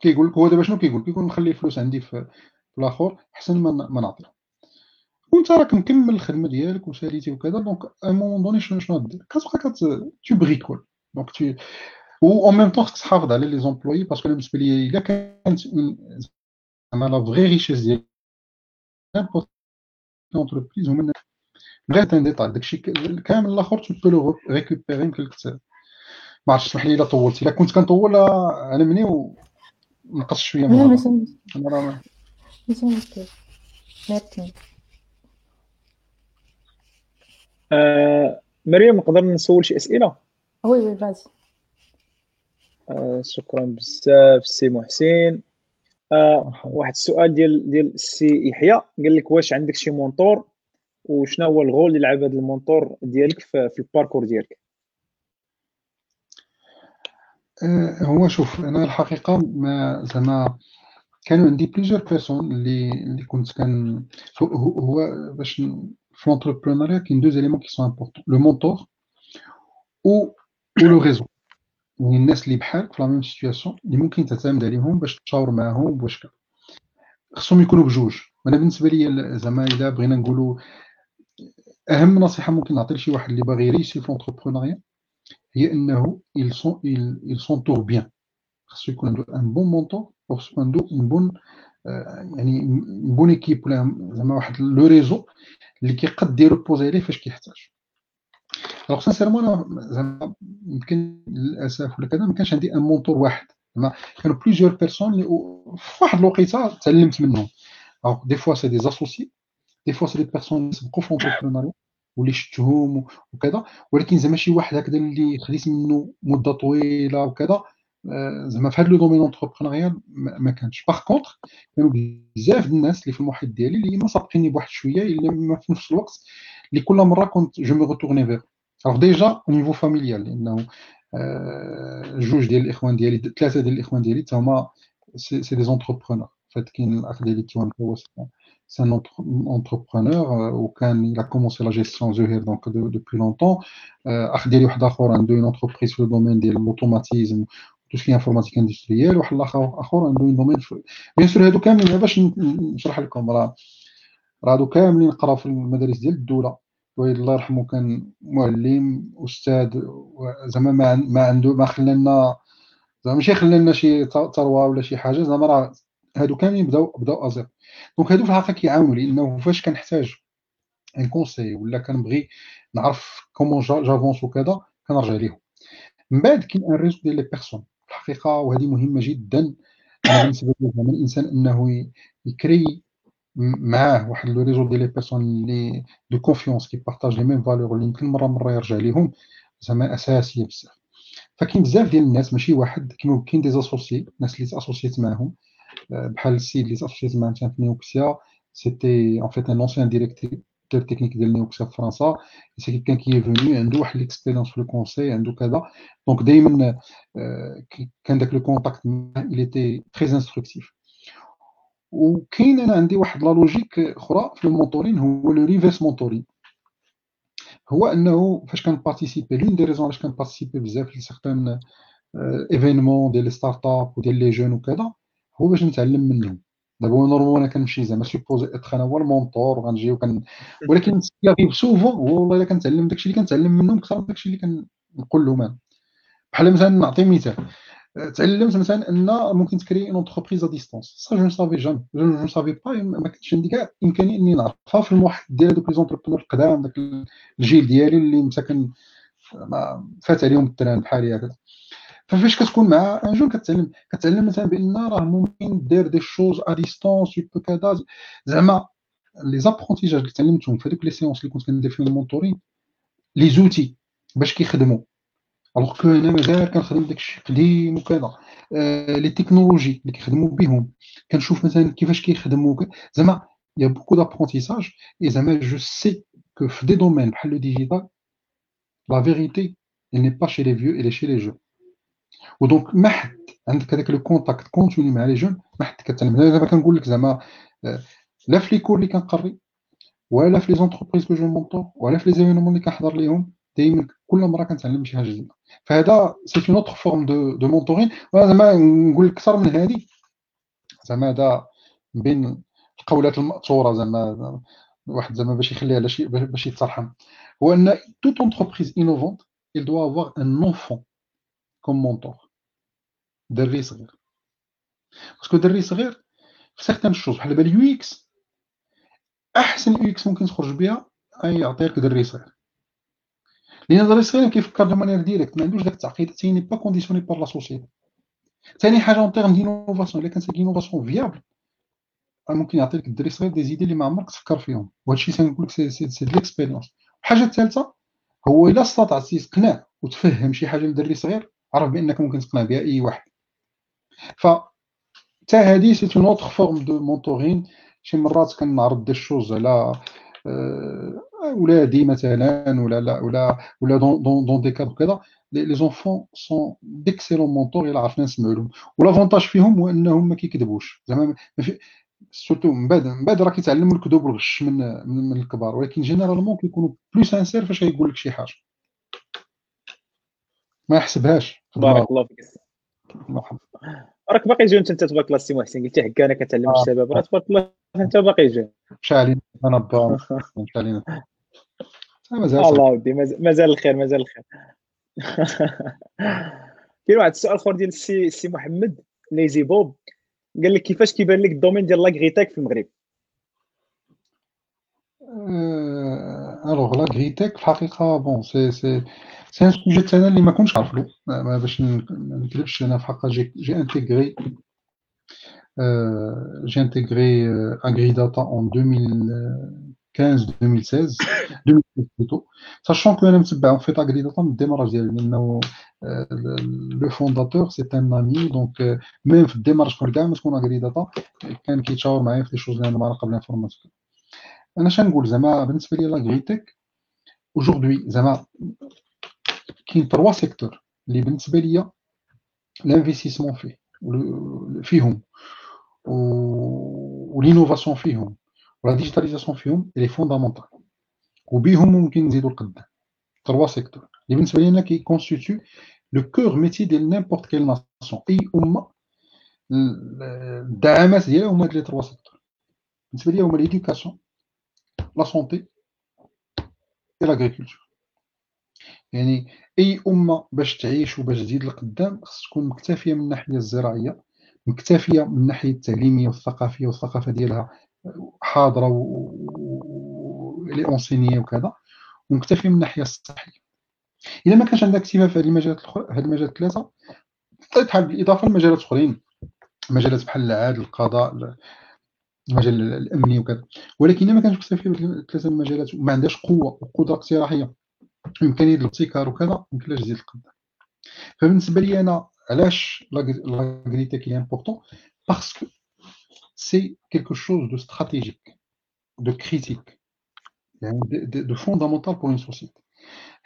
كيقول لك هو دابا شنو كيقول؟ كيقول نخلي الفلوس عندي في الآخر أحسن ما نعطيه وأنت راك مكمل الخدمة ديالك وساليتي وكذا donc à un moment donné شنو شنو دير؟ كتبقى كت tu bricoles donc tout و en même temps خصك تحافظ على les employés parce que بالنسبة لي إلا كانت زعما la vraie richesse ديال l'entreprise هما غير un détail داكشي كامل الآخر tu peux le récupérer يمكن لك ما عرفتش اسمح لي إلا طولت إلا كنت كنطول علمني ونقص شوية من مشكل ميرسي آه مريم نقدر نسول شي اسئله oui oui vas-y آه شكرا بزاف سي محسن آه واحد السؤال ديال ديال السي يحيى. قال لك واش عندك شي mentor وشنو هو ال rôle اللي لعب هذا ال mentor ديالك في, في ال parcours ديالك؟ آه هو شوف أنا الحقيقة ما زعما كانوا عندي plusieurs personnes اللي اللي كنت كان هو باش في l'entrepreneuriat, il y a deux éléments qui sont importants. Le mentor ou, ou le réseau. يعني الناس اللي بحالك في la même situation اللي ممكن تعتمد عليهم باش تشاور معاهم باش خصهم يكونوا بجوج أنا بالنسبة لي زعما إلا بغينا نقولوا أهم نصيحة ممكن نعطي لشي واحد اللي باغي ي réussir في l'entrepreneuriat هي إنه ils sont ils s'entourent bien. خصو يكون عنده un bon mentor وخصو عنده une bonne يعني une bonne équipe ولا زعما واحد le réseau اللي كيقد ي reposer عليه فاش كيحتاج alors sincèrement أنا زعما يمكن للاسف ولا كذا ما كانش عندي un mentor واحد زعما كانوا plusieurs personnes اللي في واحد الوقيته تعلمت منهم alors des fois c'est des associés des fois c'est des personnes سبقوا في l'entrepreneuriat واللي شفتهم وكذا ولكن زعما شي واحد هكذا اللي خديت منه مده طويله وكذا زعما في هذا le domaine entrepreneurial ما كانش. par contre كانوا بزاف الناس اللي في المحيط ديالي اللي ما سابقيني بواحد شوية إلا في نفس الوقت اللي كل مرة كنت je me retournais vers alors déjà au niveau familial لأنه جوج ديال الإخوان ديالي ثلاثة ديال الإخوان ديالي تا هما c'est des entrepreneurs فات كاين الأخ ديالي كيوان هو c'est un entrepreneur وكان il a commencé la gestion زهير donc depuis longtemps. أخ ديالي واحد آخر عنده une entreprise في ال domaine ديال l'automatisme et informatique industrielle واحد الآخر آخر عنده domaine bien sûr هادو كاملين. باش نشرح لكم راه راه هادو كاملين قراو في المدارس ديال الدولة. الوالد الله يرحمه كان معلم أستاذ زعما ما ما عنده ما خلانا زعما ماشي خلانا شي ثروة ولا شي حاجة زعما راه هادو كاملين بداو بداو à zéro donc هادو في الحقيقة كيعاونوا لأنه فاش كنحتاج un conseil ولا كنبغي نعرف comment j'avance وكذا كنرجع ليهم. من بعد كاين un réseau ديال les personnes الحقيقة وهذه مهمة جدا. بالنسبة لي زعما الإنسان أنه ي créer معاه واحد le réseau ديال les personnes اللي de confiance qui partagent les mêmes valeurs اللي يمكن مرة مرة يرجع ليهم زعما أساسية بزاف. فكاين بزاف ديال الناس ماشي واحد كاين des associés ناس اللي ت associer ت معاهم. بحال السيد اللي ت associer ت معاه في نيوكسيا c'était en fait un ancien directeur technique ديال نيوكسيا في فرنسا c'est quelqu'un qui venait عنده واحد l'expérience في le conseil عنده كذا donc دائما كان داك le contact معاه il était très instructif. وكاين أنا عندي واحد la logique أخرى في ال mentoring هو le reverse mentoring هو انه فاش كن participer l'une des raisons علاش كن participer بزاف ل certains événements ديال les start-up وديال les jeunes وكذا هو باش نتعلم منهم دابا normalement أنا كنمشي زعما supposé être أنا هو ال mentor وغنجي وكن ولكن كيغيب souvent والله إلا كنتعلم داكشي اللي كنتعلم منهم أكثر من داكشي اللي كنقول لهم أنا. بحال مثلا نعطي مثال تعلمت مثلا أن ممكن ت créer une entreprise à distance ça je savais jam je savais pas ما كنتش عندي كاع امكانيه إني نعرفها في المحيط ديال دوك les entrepreneurs القدام داك الجيل ديالي اللي مساكن فات عليهم ال train بحالي هكذا. ففاش كتكون مع un jeune كتعلم كتعلم مثلا بان راه ممكن دير des choses à distance يبو كذا زعما les apprentissages اللي تعلمتهم في هذوك les séances اللي كنت كندير فيهم ال mentoring les outils باش كيخدموا alors que أنا مازال كنخدم داكشي قديم وكذا آه les technologies اللي كيخدموا بهم كنشوف مثلا كيفاش كيخدموا زعما y a beaucoup d'apprentissages et زعما je sais que في des domaines بحال le digital la vérité elle n'est pas chez les vieux, elle est chez les jeunes. و donc ما حد عندك هذاك le contact continu مع les jeunes ما حد كتعلم دابا كنقول لك زعما لا في les cours اللي كنقري ولا في les entreprises que je mentor ولا في les événements اللي كنحضر ليهم دائما كل مرة كنتعلم شي حاجة جديدة. فهذا c'est une autre forme de de mentoring وأنا زعما نقول لك أكثر من هذه زعما هذا بين القولات المأثورة زعما واحد زعما باش يخليها شي باش يترحم هو أن toute entreprise innovante il doit avoir un enfant. comme mentor دري صغير parce que دري صغير في certaines choses بحال دابا اليو إكس أحسن يو إكس ممكن تخرج بها أي يعطيك دري صغير لأن دري صغير كيفكر de manière directe ما عندوش داك التعقيد t'es pas conditionné par la société ثاني حاجة en termes d'innovation إلا كانت d'innovation viable ممكن يعطي لك الدري صغير des idées اللي ما عمرك تفكر فيهم. وهادشي تنقول لك c'est c'est l'expérience الحاجة الثالثة هو إلا استطعت تقنع وتفهم شي حاجة لدري صغير عرف بانك ممكن تقنع بها أي واحد. ف حتى هذه c'est une autre forme de mentoring. شي مرات كنعرض des choses على ولادي مثلا ولا لا ولا ولا dans dans des cadres كذا. les enfants sont d'excellents mentors الا عرفنا نسمعوا لهم. و l'avantage فيهم هو أنهم ما كيكذبوش. زعما surtout من بعد من بعد راه كيتعلموا الكذوب والغش من من الكبار. ولكن généralement كيكونوا plus sincères فاش كيقول لك شي حاجة. ما يحسبهاش. بارك الله. فيك. راك باقي jeune انت تبارك الله السي محسن قلتي حكا أنا كتعلم آه. الشباب. راه تبارك الله. انت باقي jeune. مشى علينا أنا <laughs> با مشى علينا مازال الله ودي مازال الخير مازال الخير. <laughs> كاين واحد السؤال آخر ديال السي السي محمد ليزي بوب. قال لك كيفاش كيبان لك ال domaine ديال l'agritech في المغرب؟ alors l'agritech في الحقيقة bon c'est c'est c'est un sujet أنا اللي ما كنتش عارف له باش ما نكذبش أنا في حقا j'ai j'ai intégré j'ai intégré اغري داتا en 2015 2016 2016 plutôt sachant que أنا متبع في اغري داتا من ال démarrage ديالي لأنه le fondateur c'est un ami donc même في ال démarrage quand كاع ما تكون اغري داتا كان كيتشاور معايا في les choses اللي أنا ما علاقه ب l'informatique أنا شنقول زعما بالنسبة لي l'agritech aujourd'hui زعما كاين trois secteurs اللي بالنسبة ليا l'investissement فيه فيهم. و l'innovation فيهم. و la digitalisation فيهم les fondamentaux وبيهم ممكن نزيدو لقدام. trois secteurs اللي بالنسبة لي أنا qui constituent le cœur métier ديال n'importe quelle nation أي أمة الدعامات ديالها هما هاد les trois secteurs بالنسبة لي هما l'éducation la santé et l'agriculture يعني اي امه باش تعيش وباش تزيد لقدام خص تكون مكتفيه من الناحيه الزراعيه مكتفيه من الناحيه التعليميه والثقافيه والثقافه ديالها حاضره و لي وكذا ومكتفيه من الناحيه الصحيه الا ما كانش عندك اكتفاء في هذه المجالات هذه المجالات الثلاثه تحب بالاضافه لمجالات اخرين مجالات بحال العدل القضاء المجال الامني وكذا. ولكن ما كانش مكتفي بثلاثه المجالات وما عندهاش قوة وقدره اقتراحية. إمكانية الابتكار وكذا يمكنلاش تزيد القدام فبالنسبة لي أنا علاش l'agritech est important parce que c'est quelque chose de stratégique de critique يعني de fondamental pour une société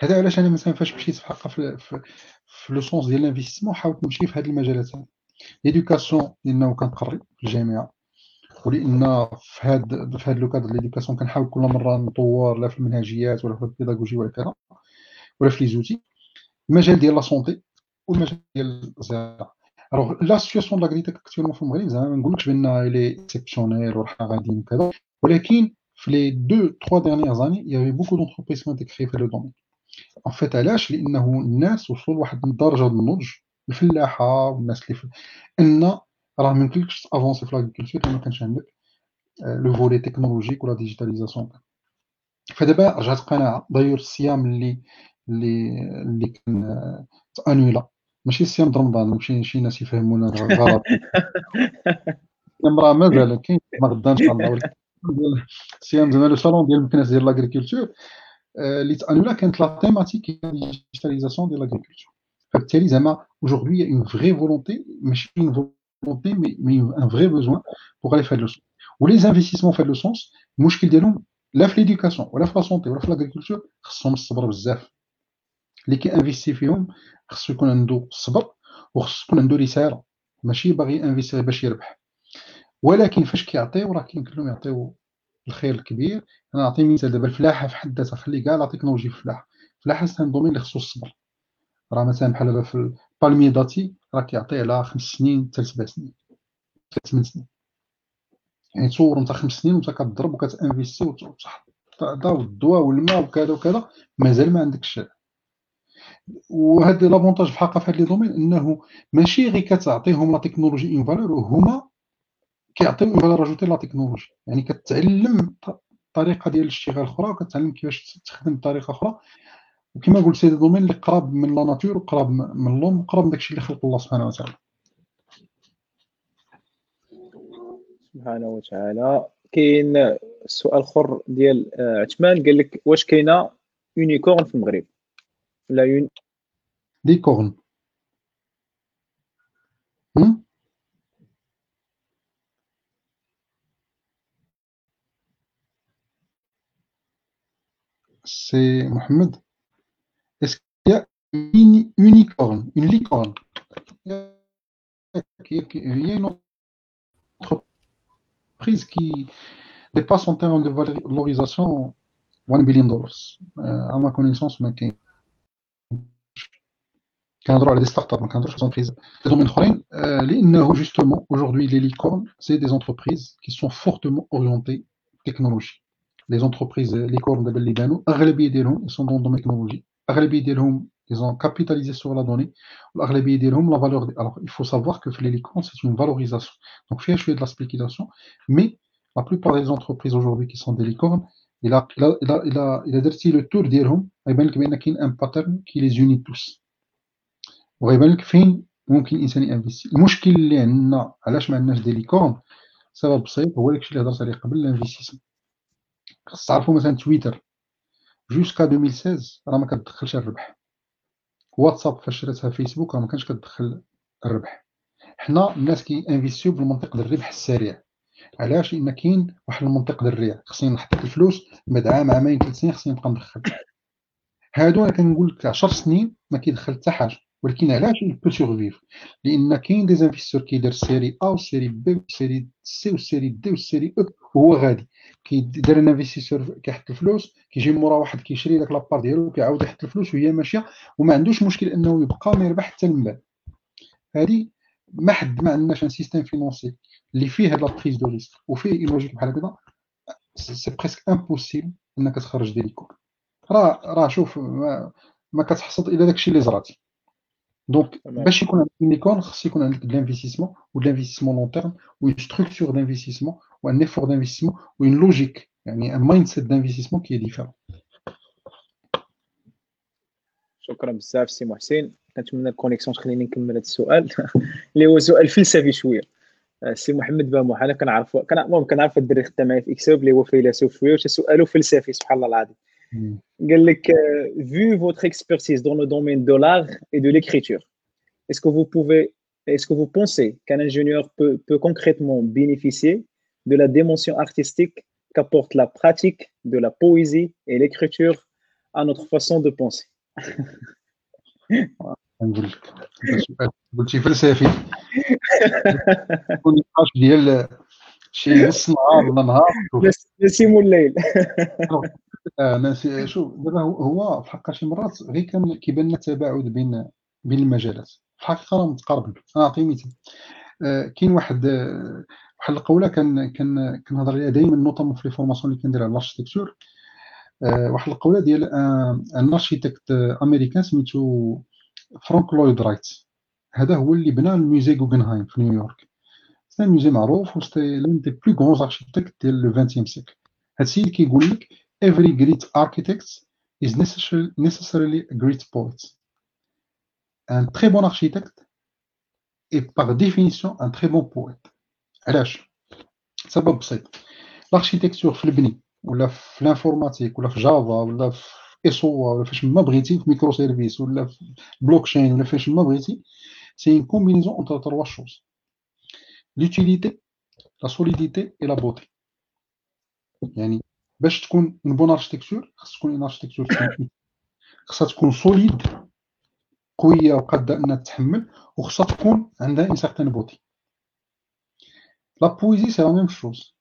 هذا علاش أنا مثلا فاش مشيت في حقا في, في, في le sens ديال l'investissement حاولت نمشي في هذه المجالات هذه. l'éducation لأنه كنقري في الجامعة. ولأن في هذا في هذا le cadre l'éducation كنحاول كل مرة نطور لا في المنهجيات ولا في ال pédagogie ولا كذا ولا في les outils. المجال ديال la santé والمجال ديال الزراعة. alors la situation l'agritech actuellement في المغرب زعما ما نقولكش بان elle est exceptionnelle وحنا غاديين وكذا ولكن في les deux trois dernières années il y avait beaucoup d'entreprises qui ont في هذا domaine en fait علاش؟ لأنه الناس وصلوا لواحد الدرجة ديال النضج الفلاحة والناس اللي أن راه ما يمكنلكش تافونسي ف l'agriculture الا ما كانش عندك le volet technologique و la digitalisation فدابا رجعت قناعه دايور الصيام اللي اللي اللي كان تانولا ماشي الصيام رمضان ماشي شي ناس يفهمونا غلط راه مازال كاين ما غدا ان شاء الله الصيام زعما لو صالون ديال المكناس ديال لاغريكولتور اللي تانولا كانت لا تيماتيك ديجيتاليزاسيون ديال لاغريكولتور فبالتالي زعما اوجوردي اون فري فولونتي ماشي اون volonté, mais, mais un vrai besoin pour aller faire le sens. Ou les investissements faire le sens, المشكل ديالهم لا في l'éducation ولا في la santé ولا في l'agriculture خصهم الصبر بزاف اللي ك investit فيهم خصو يكون عنده الصبر وخصو يكون عنده رساله ماشي باغي investir باش يربح ولكن فاش كيعطيو راه كيمكن لهم يعطيو الخير الكبير أنا نعطي مثال دابا الفلاحه في حد ذاتها خلي كاع la technologie في الفلاحه الفلاحه c'est un domaine اللي خصو الصبر راه مثلا بحال في ال palmier dattier راه كيعطي على خمس سنين حتى لسبع سنين حتى ثمان سنين. يعني تصور انت خمس سنين وانت كتضرب وكت investir وتحط الدواء والماء وكذا وكذا مازال ما عندكش وهذا l'avantage الحقيقة في هذا les domaines إنه ماشي غير كتعطيهم la technologie une valeur هما كيعطيو une valeur ajoutée la technologie. يعني كتعلم طريقة ديال الاشتغال أخرى وكتعلم كيفاش تخدم بطريقه أخرى. وكما قلت ces domaines اللي قراب من la nature وقراب من l'homme وقراب من داكشي اللي خلق الله سبحانه وتعالى. سبحانه وتعالى. كاين سؤال اخر ديال عثمان. قال لك واش كاينة unicorn في المغرب؟ ولا une licorne سي محمد une unicorne, une licorne. Il y a une entreprise qui dépasse en termes de valorisation 1 billion dollars. Euh, à ma connaissance, mais كنهضروا على des start-up ما كنهضروش على entreprises في domaines اخرين لأنه جوستومون اجوردي لي ليكورن سي دي زونتربريز كي سون فورتمون اورينتي technologie les entreprises licornes دابا اللي بانوا اغلبيه ديالهم سون دون دومين تكنولوجي اغلبيه ديالهم ils ont capitalisé sur la donnée. الأغلبية ديالهم la valeur alors il faut savoir que les licornes c'est une valorisation. Donc فيها شوية de la spéculation. Mais la plupart des entreprises aujourd'hui qui sont des licornes il a il a il a il a il a درتي لو تور ديالهم غيبان لك بأن كاين un pattern qui les unit tous وغيبان لك فين ممكن الانسان ي investir المشكل اللي عندنا علاش ما عندناش des licornes سبب بسيط هو داكشي اللي هضرت عليه قبل ال investissement خاص تعرفوا مثلا تويتر jusqu'à 2016 راه ما كتدخلش الربح. واتساب فاش شريتها فيسبوك راه ما كانش كتدخل الربح. حنا الناس كي investi و بالمنطق ديال الربح السريع. علاش؟ لأن كاين واحد المنطق الريع. خصني نحط الفلوس بعد عام عامين ثلاث سنين خصني نبقى ندخل. هادو أنا كنقول لك 10 سنين ما كيدخل حتى حاجة. ولكن علاش peut survivre لأن كاين des investisseurs كيدير سيري ا وسيري بي وسيري سي وسيري دي وسيري أو وهو غادي. كيدير ان انفستيسور كيحط الفلوس كيجي مورا واحد كيشري داك la part ديالو كيعاود يحط الفلوس وهي ماشية وما عندوش مشكل إنه يبقى ما يربح حتى من بعد هذه ما حد ما عندناش un système financier اللي فيه هاد la prise de risque وفيه une logique بحال هكذا. c'est presque impossible إنك تخرج des licornes راه راه شوف ما, ما كتحصد إلا داكشي اللي زرعتي donc باش يكون عندك licorne خص يكون عندك de l'investissement و de l'investissement long terme و une structure d'investissement و un effort d'investissement و une logique يعني un mindset d'investissement qui est différent شكرا بزاف سي محسن. كنتمنى ال connexion تخليني نكمل هذا السؤال. <laughs> اللي هو سؤال فلسفي شوية. سي محمد بامو أنا كنعرف المهم كنعرف الدري خدام معايا في اكسوب اللي هو فيلسوف شوية سؤاله فلسفي سبحان الله العظيم. قال لك vu votre expertise dans le domaine de l'art et de l'écriture est-ce que vous pouvez est-ce que vous pensez qu'un ingénieur peut, peut concrètement bénéficier de la dimension artistique qu'apporte la pratique de la poésie et l'écriture à notre façon de penser <laughs> <laughs> نقول لك قلتي فلسفي نقاش ديال شي نص نهار ولا نهار نسيم الليل <laughs> ناسي شوف دابا هو في الحقيقة شي مرات غير كان كيبان لنا تباعد بين بين المجالات. في الحقيقة راه متقاربين. نعطي مثال. كاين واحد واحد القولة كان كان كنهضر عليها دائما notamment في les formations اللي كندير على ال architecture واحد القولة ديال un architecte américain سميتو فرانك لويد رايت. هذا هو اللي بنى ال musée غوغنهايم في نيويورك. c'est musée معروف و c'est l'un des plus grands architectes ديال le 20 siècle. هاد السيد كيقول لك every great architect is necessarily, necessarily a great poet. Un très bon architecte est par définition un très bon poète. علاش سبب بسيط ال architecture في البني ولا في ال informatique ولا في Java ولا في SOA ولا فاش ما بغيتي في micro-services ولا في بلوك تشين ولا فاش ما بغيتي c'est une combinaison entre trois choses l'utilité la solidité et la beauté يعني باش تكون une bonne architecture خاص تكون une architecture خاصها تكون solide قوية وقادة إنها تتحمل وخاصها تكون عندها une certaine beauté la poésie c'est la même chose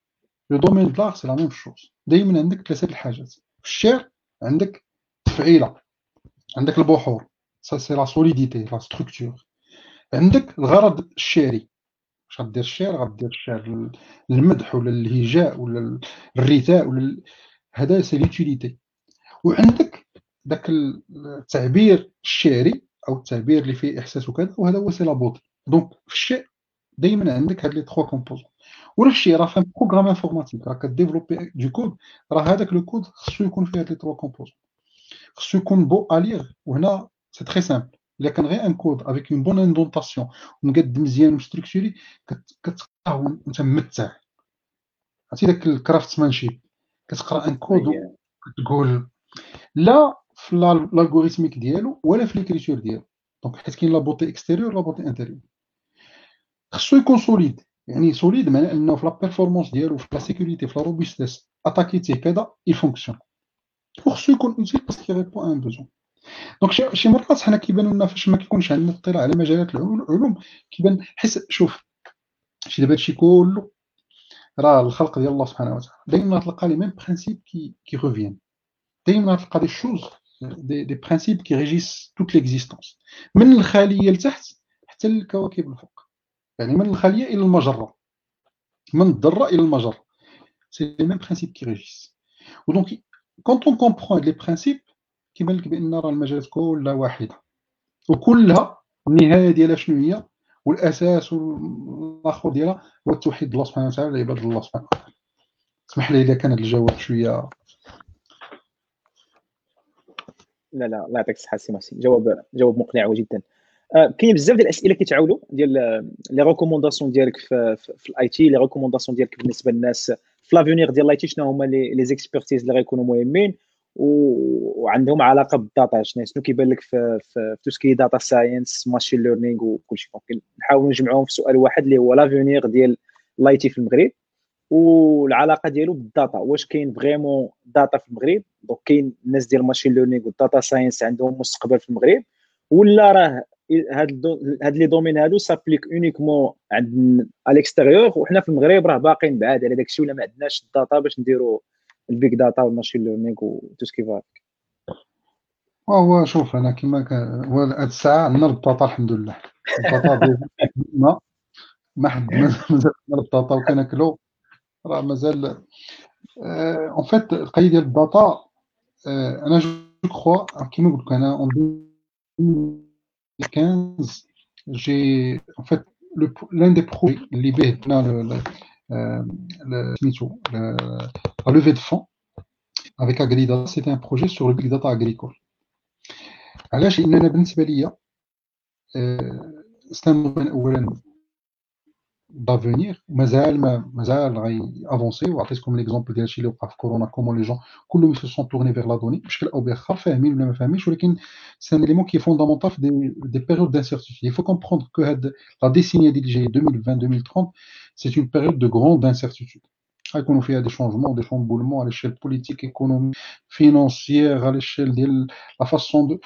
le domaine de c'est la même chose دائما عندك ثلاثة الحاجات. في الشعر عندك تفعيلة. عندك البحور. ça c'est la solidité la structure عندك الغرض الشعري. واش غدير الشعر غدير الشعر المدح ولا الهجاء ولا الرثاء ولا هذا c'est l'utilité وعندك داك التعبير الشعري أو التعبير اللي فيه إحساس وكذا وهذا هو c'est la beauté donc في الشعر دائما عندك هاد les trois composantes. ولا الشيء راه في un programme informatique راه ك développer du code راه هذاك le code خصو يكون فيه هاد les trois composantes. خصو يكون beau à lire وهنا c'est très simple إلا كان غير un code avec une bonne indentation ومقاد مزيان و structuré كتلقاه أنت ممتع عرفتي داك ال craftsmanship كتقرأ un code وكتقول لا في ال algorithmique ديالو ولا في l'écriture ديالو. donc حيت كاين la beauté extérieure la beauté intérieure خصو يكون solide يعني solide معناه أنه في la performance ديالو في la sécurité في la robustesse اتاكيتي كذا ي fonctionne وخصو يكون utile parce qu'il répond à un besoin donc شي مرات حنا كيبان لنا فاش ما كيكونش عندنا اطلاع على مجالات العلوم كيبان حس شوف شي دابا هادشي كله راه الخلق ديال الله سبحانه وتعالى. دائما تلقى les mêmes principes qui qui reviennent دائما تلقى des choses des, des principes qui régissent toute l'existence من الخليه لتحت حتى للكواكب الفوق. يعني من الخليه إلى المجرة. من الذره إلى المجرة. c'est les mêmes principes qui régissent و donc quand on comprend les principes كيبان لك بأن راه المجالات كلها واحدة. وكلها النهاية ديالها شنو هي؟ والأساس والآخر ديالها هو التوحيد الله سبحانه وتعالى لعباد الله سبحانه وتعالى. اسمح لي إذا كان هذا الجواب شوية. لا لا الله يعطيك الصحة سي ماسي. جواب جواب مقنع جدا. آه كاين بزاف ديال الأسئلة كيتعاودوا ديال les recommandations ديالك في, في ال IT les recommandations ديالك بالنسبة للناس في l'avenir ديال ال IT شنو هما les expertises اللي غيكونوا مهمين وعندهم علاقة بال data شنو شنو كيبان لك في في tout ce qui data science machine learning وكلشي donc نحاولوا نجمعوهم في سؤال واحد اللي هو l'avenir ديال ال IT في المغرب والعلاقه ديالو بال data. واش كاين vraiment data في المغرب؟ donc كاين الناس ديال ال machine learning وال data science عندهم مستقبل في المغرب ولا راه هاد هاد les domaines هادو s'appliquent uniquement عند ال extérieur وحنا في المغرب راه باقيين بعاد على داكشي ولا ما عندناش ال data باش نديروا ال big data وال machine learning و tout ce qui va هو شوف أنا كما كان هو هاد الساعة عندنا البطاطا الحمد لله. البطاطا ما حد <laughs> مازال البطاطا وكناكلو. راه مازال en fait القضية ديال ال data أنا je crois كيما قلت لك أنا en 2015 j'ai en fait l'un des projets اللي به درنا سميتو la levée de fonds avec Agridata c'était un projet sur le big data agricole. علاش لأن بالنسبة ليا c'est un اولا d'avenir مازال ما مازال غي avancer وعطيتكم l'exemple ديال الشيء اللي وقع في كورونا comment les gens كلهم se sont tournés vers la donnée بشكل أو باخر فاهمين ولا ما فاهمينش ولكن c'est un élément qui est fondamental في des, des périodes d'incertitude il faut comprendre que هاد la décennie اللي جاي 2020 2030 c'est une période de grande incertitude غيكونوا فيها دي شونجمون دي شامبولمون على الشيل بوليتيك ايكونومي فينونسيير على الشيل ديال لا فاسون دو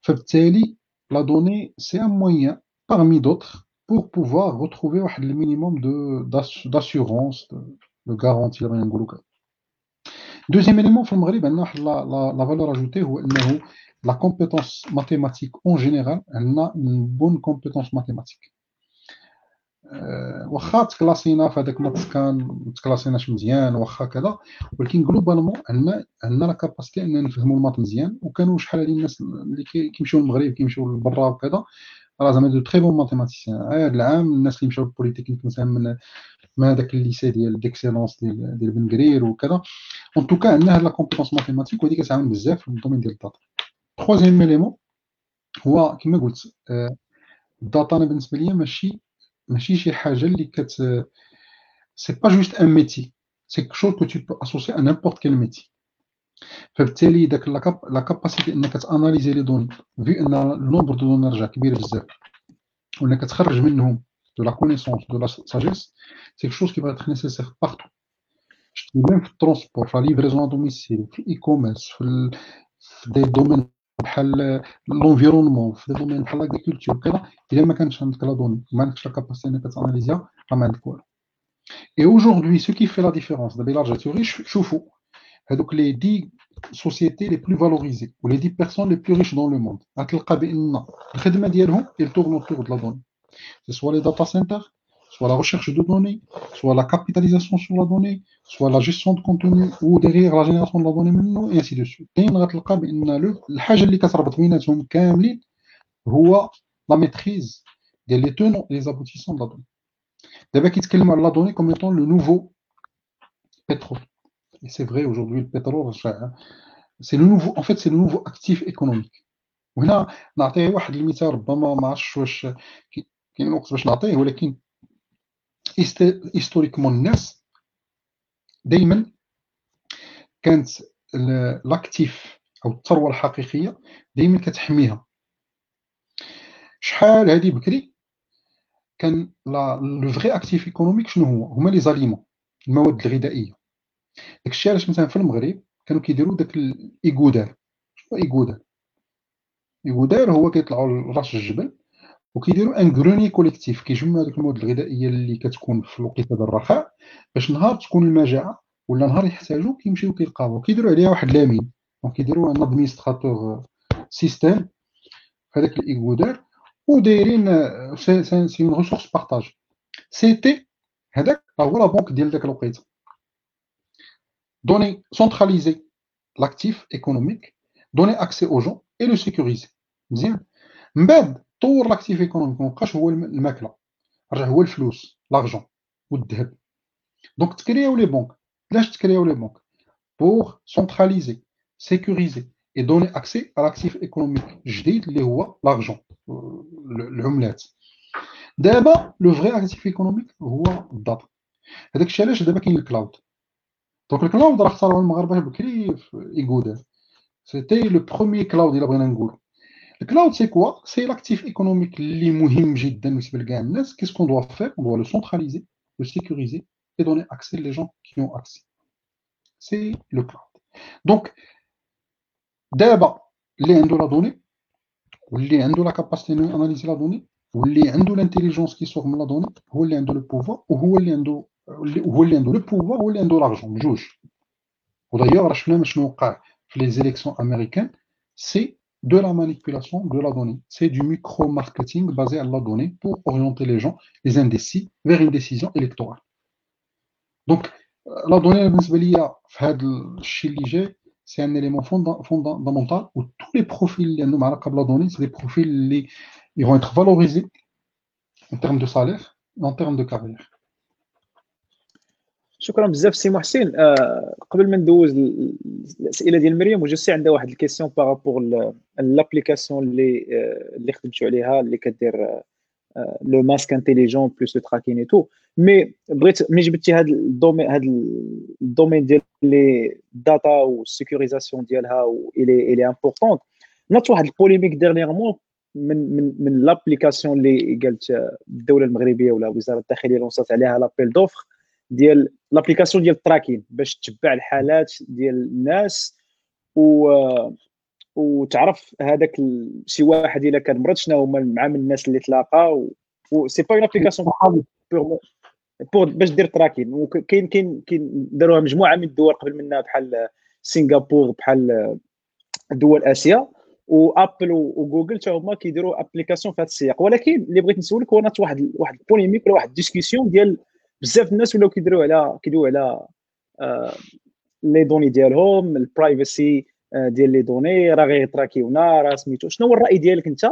فبالتالي لا دوني سي ان موين parmi d'autres pour pouvoir retrouver le minimum d'assurance, de, de, garantie. Deuxième élément, la, la, valeur ajoutée, c'est la compétence mathématique en général, elle a une bonne compétence mathématique. واخا تكلاسينا في هذاك ما تسكان ما تكلاسيناش مزيان واخا كذا ولكن جلوبالمون عندنا عندنا لا كاباسيتي إننا نفهموا المات مزيان وكانوا شحال هذه الناس اللي كيمشيو للمغرب كيمشيو لبرا وكذا. راه زعما de très bons mathématiciens هذا العام الناس اللي مشاو للبوليتكنيك مثلا من من هذاك ال lycée ديال d'excellence ديال ديال بن وكذا. en tout cas عندنا هاد la compétence mathématique وهذه كتعاون بزاف في ال domaine ديال ال data. troisième élément هو كما قلت ال data أنا بالنسبة ليا ماشي ماشي شي حاجة اللي كت c'est pas juste un métier c'est quelque chose que tu peux associer à n'importe quel métier فبالتالي داك la capacité إنك ت analyser les données فإن ال nombre de données رجع كبير بزاف. وإنك تخرج منهم de la connaissance de la sagesse c'est chose qui est pas nécessaire partout شتي même في ال transport في la livraison à domicile في ال e-commerce في, في des domaines بحال l'environnement في des domaines بحال l'agriculture وكذا إلا ما كانش عندك la donnée ما عندكش la capacité إنك ت analyser ها راه ما عندك والو. اي aujourd'hui ce qui fait la différence دابا الا رجعتو غير شوفوا هذوك لي دي سوسيتي لي بلو فالوريزي و لي دي بيرسون لي بلو ريش دون لو موند غتلقى بأن الخدمة ديالهم ils tournent autour de la donnée soit les data centers soit la recherche de données soit la capitalisation sur la donnée soit la gestion de contenu ou derrière la génération de la donnée منه et ainsi de suite كاين غتلقى بان الحاجه اللي كتربط بيناتهم كاملين هو لا ميتريز ديال لي تونون لي زابوتيسون de la donnée دابا كيتكلموا على لا دوني كوم étant le nouveau pétrole Et c'est vrai, aujourd'hui, le pétrole, c'est le nouveau, en fait, c'est le nouveau actif économique. وهنا نعطيه واحد المثال ربما ما عرفتش واش كاين وقت باش نعطيه ولكن هيستوريكمون الناس دائما كانت لاكتيف أو الثروة الحقيقية دائما كتحميها. شحال هذه بكري؟ كان le vrai actif économique شنو هو؟ هما les aliments المواد الغذائية. داكشي علاش مثلا في المغرب كانوا كيديروا داك الايغودار شنو ايغودار ايغودار هو كيطلعوا لرأس الجبل. وكيديروا un grenier collectif كيجمعوا ديك المواد الغذائية اللي كتكون في الوقيتة ديال الرخاء باش نهار تكون المجاعة ولا نهار يحتاجوا كيمشيو كيلقاوها كيديروا عليها واحد لامين donc يديروا un administrateur système هذاك الايغودار ودايرين c'est une ressource partagée c'était هذاك هو la banque ديال داك الوقيتة. donc centraliser l'actif économique donner accès aux gens et le sécuriser مزيان من بعد طور l'actif économique مابقاش هو الماكلة. رجع هو الفلوس l'argent والذهب donc ت créer او les banques علاش ت créer او les banques pour centraliser sécuriser et donner accès على actif économique جديد اللي هو l'argent العملات. دابا le vrai actif économique هو ال data هذاك الشيء علاش دابا كاين ال cloud donc ال cloud راه اختاروه المغاربة بكري في ايغودر c'était le premier cloud إلا بغينا نقول ال cloud c'est quoi c'est l'actif économique اللي مهم جدا بالنسبة لكاع الناس qu'est-ce qu'on doit faire on doit le centraliser le sécuriser et donner accès les gens qui ont accès c'est le cloud donc دابا اللي عنده la donnée واللي عنده la capacité analyser la donnée واللي عنده l'intelligence qui sort من la donnée هو اللي عنده le pouvoir وهو اللي عنده هو اللي عنده le pouvoir هو اللي عنده l'argent بجوج ودايوغ راه شفنا شنو وقع de la manipulation de la donnée. C'est du micro-marketing basé à la donnée pour orienter les gens, les indécis, vers une décision électorale. Donc, euh, la donnée, c'est un élément fondamental où tous les profils, la donnée, c'est profils ils vont être valorisés en termes de salaire, en termes de carrière. شكرا بزاف سي محسن. آه قبل ما ندوز الاسئله ديال مريم وجوسي عندها واحد الكيسيون بارابور لابليكاسيون اللي آه اللي خدمتوا عليها اللي كدير le masque intelligent plus le tracking tout mais بغيت ملي جبتي هذا ال domaine هذا ال domaine ديال les data وال sécurisation ديالها elle est elle est importante ناضت واحد ال polémique dernièrement من من من l'application اللي قالت الدولة المغربية ولا وزارة الداخلية lanc ات عليها l'appel d'offres ديال l'application ديال ال tracking باش تتبع الحالات ديال الناس و وتعرف هذاك شي واحد إلا كان مرض شنو هما مع من الناس اللي تلاقى و c'est pas une application pour باش دير tracking. وكاين كاين كاين داروها مجموعة من الدول قبل منها بحال سنغافور بحال دول آسيا. و Apple و Google حتى هما كيديروا application في هذا السياق. ولكن اللي بغيت نسولك هو واحد واحد ال polémique ولا واحد ال discussion ديال بزاف الناس ولاو كيديروا على كيدويو على آه les données ديالهم ال privacy ديال les données راه غي track يونا راه سميتو شنو هو الرأي ديالك انت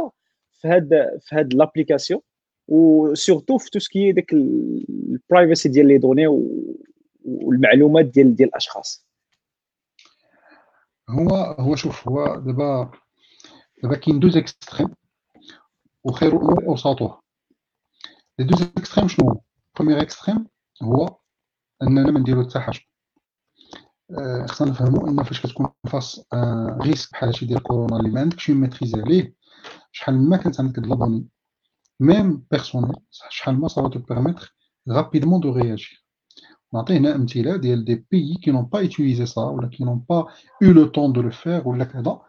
في هاد في هاد l'application و surtout في tout ce qui داك ال privacy ديال les données والمعلومات ديال ديال الأشخاص. هو هو شوف هو دابا دابا كاين deux extrêmes وخير الأمور اوساطها les deux extrêmes شنو premier extrême هو اننا ما نديرو حتى حاجة آه، خصنا نفهموا ان فاش كتكون فاس risque بحال هادشي ديال كورونا اللي ما عندكش maîtrisé عليه شحال ما كانت عندك de la même personnel شحال ما ça te permettre rapidement de réagir نعطي هنا امثله ديال des pays qui n'ont pas utilisé ça ولا qui n'ont pas eu le temps de le faire ولا كذا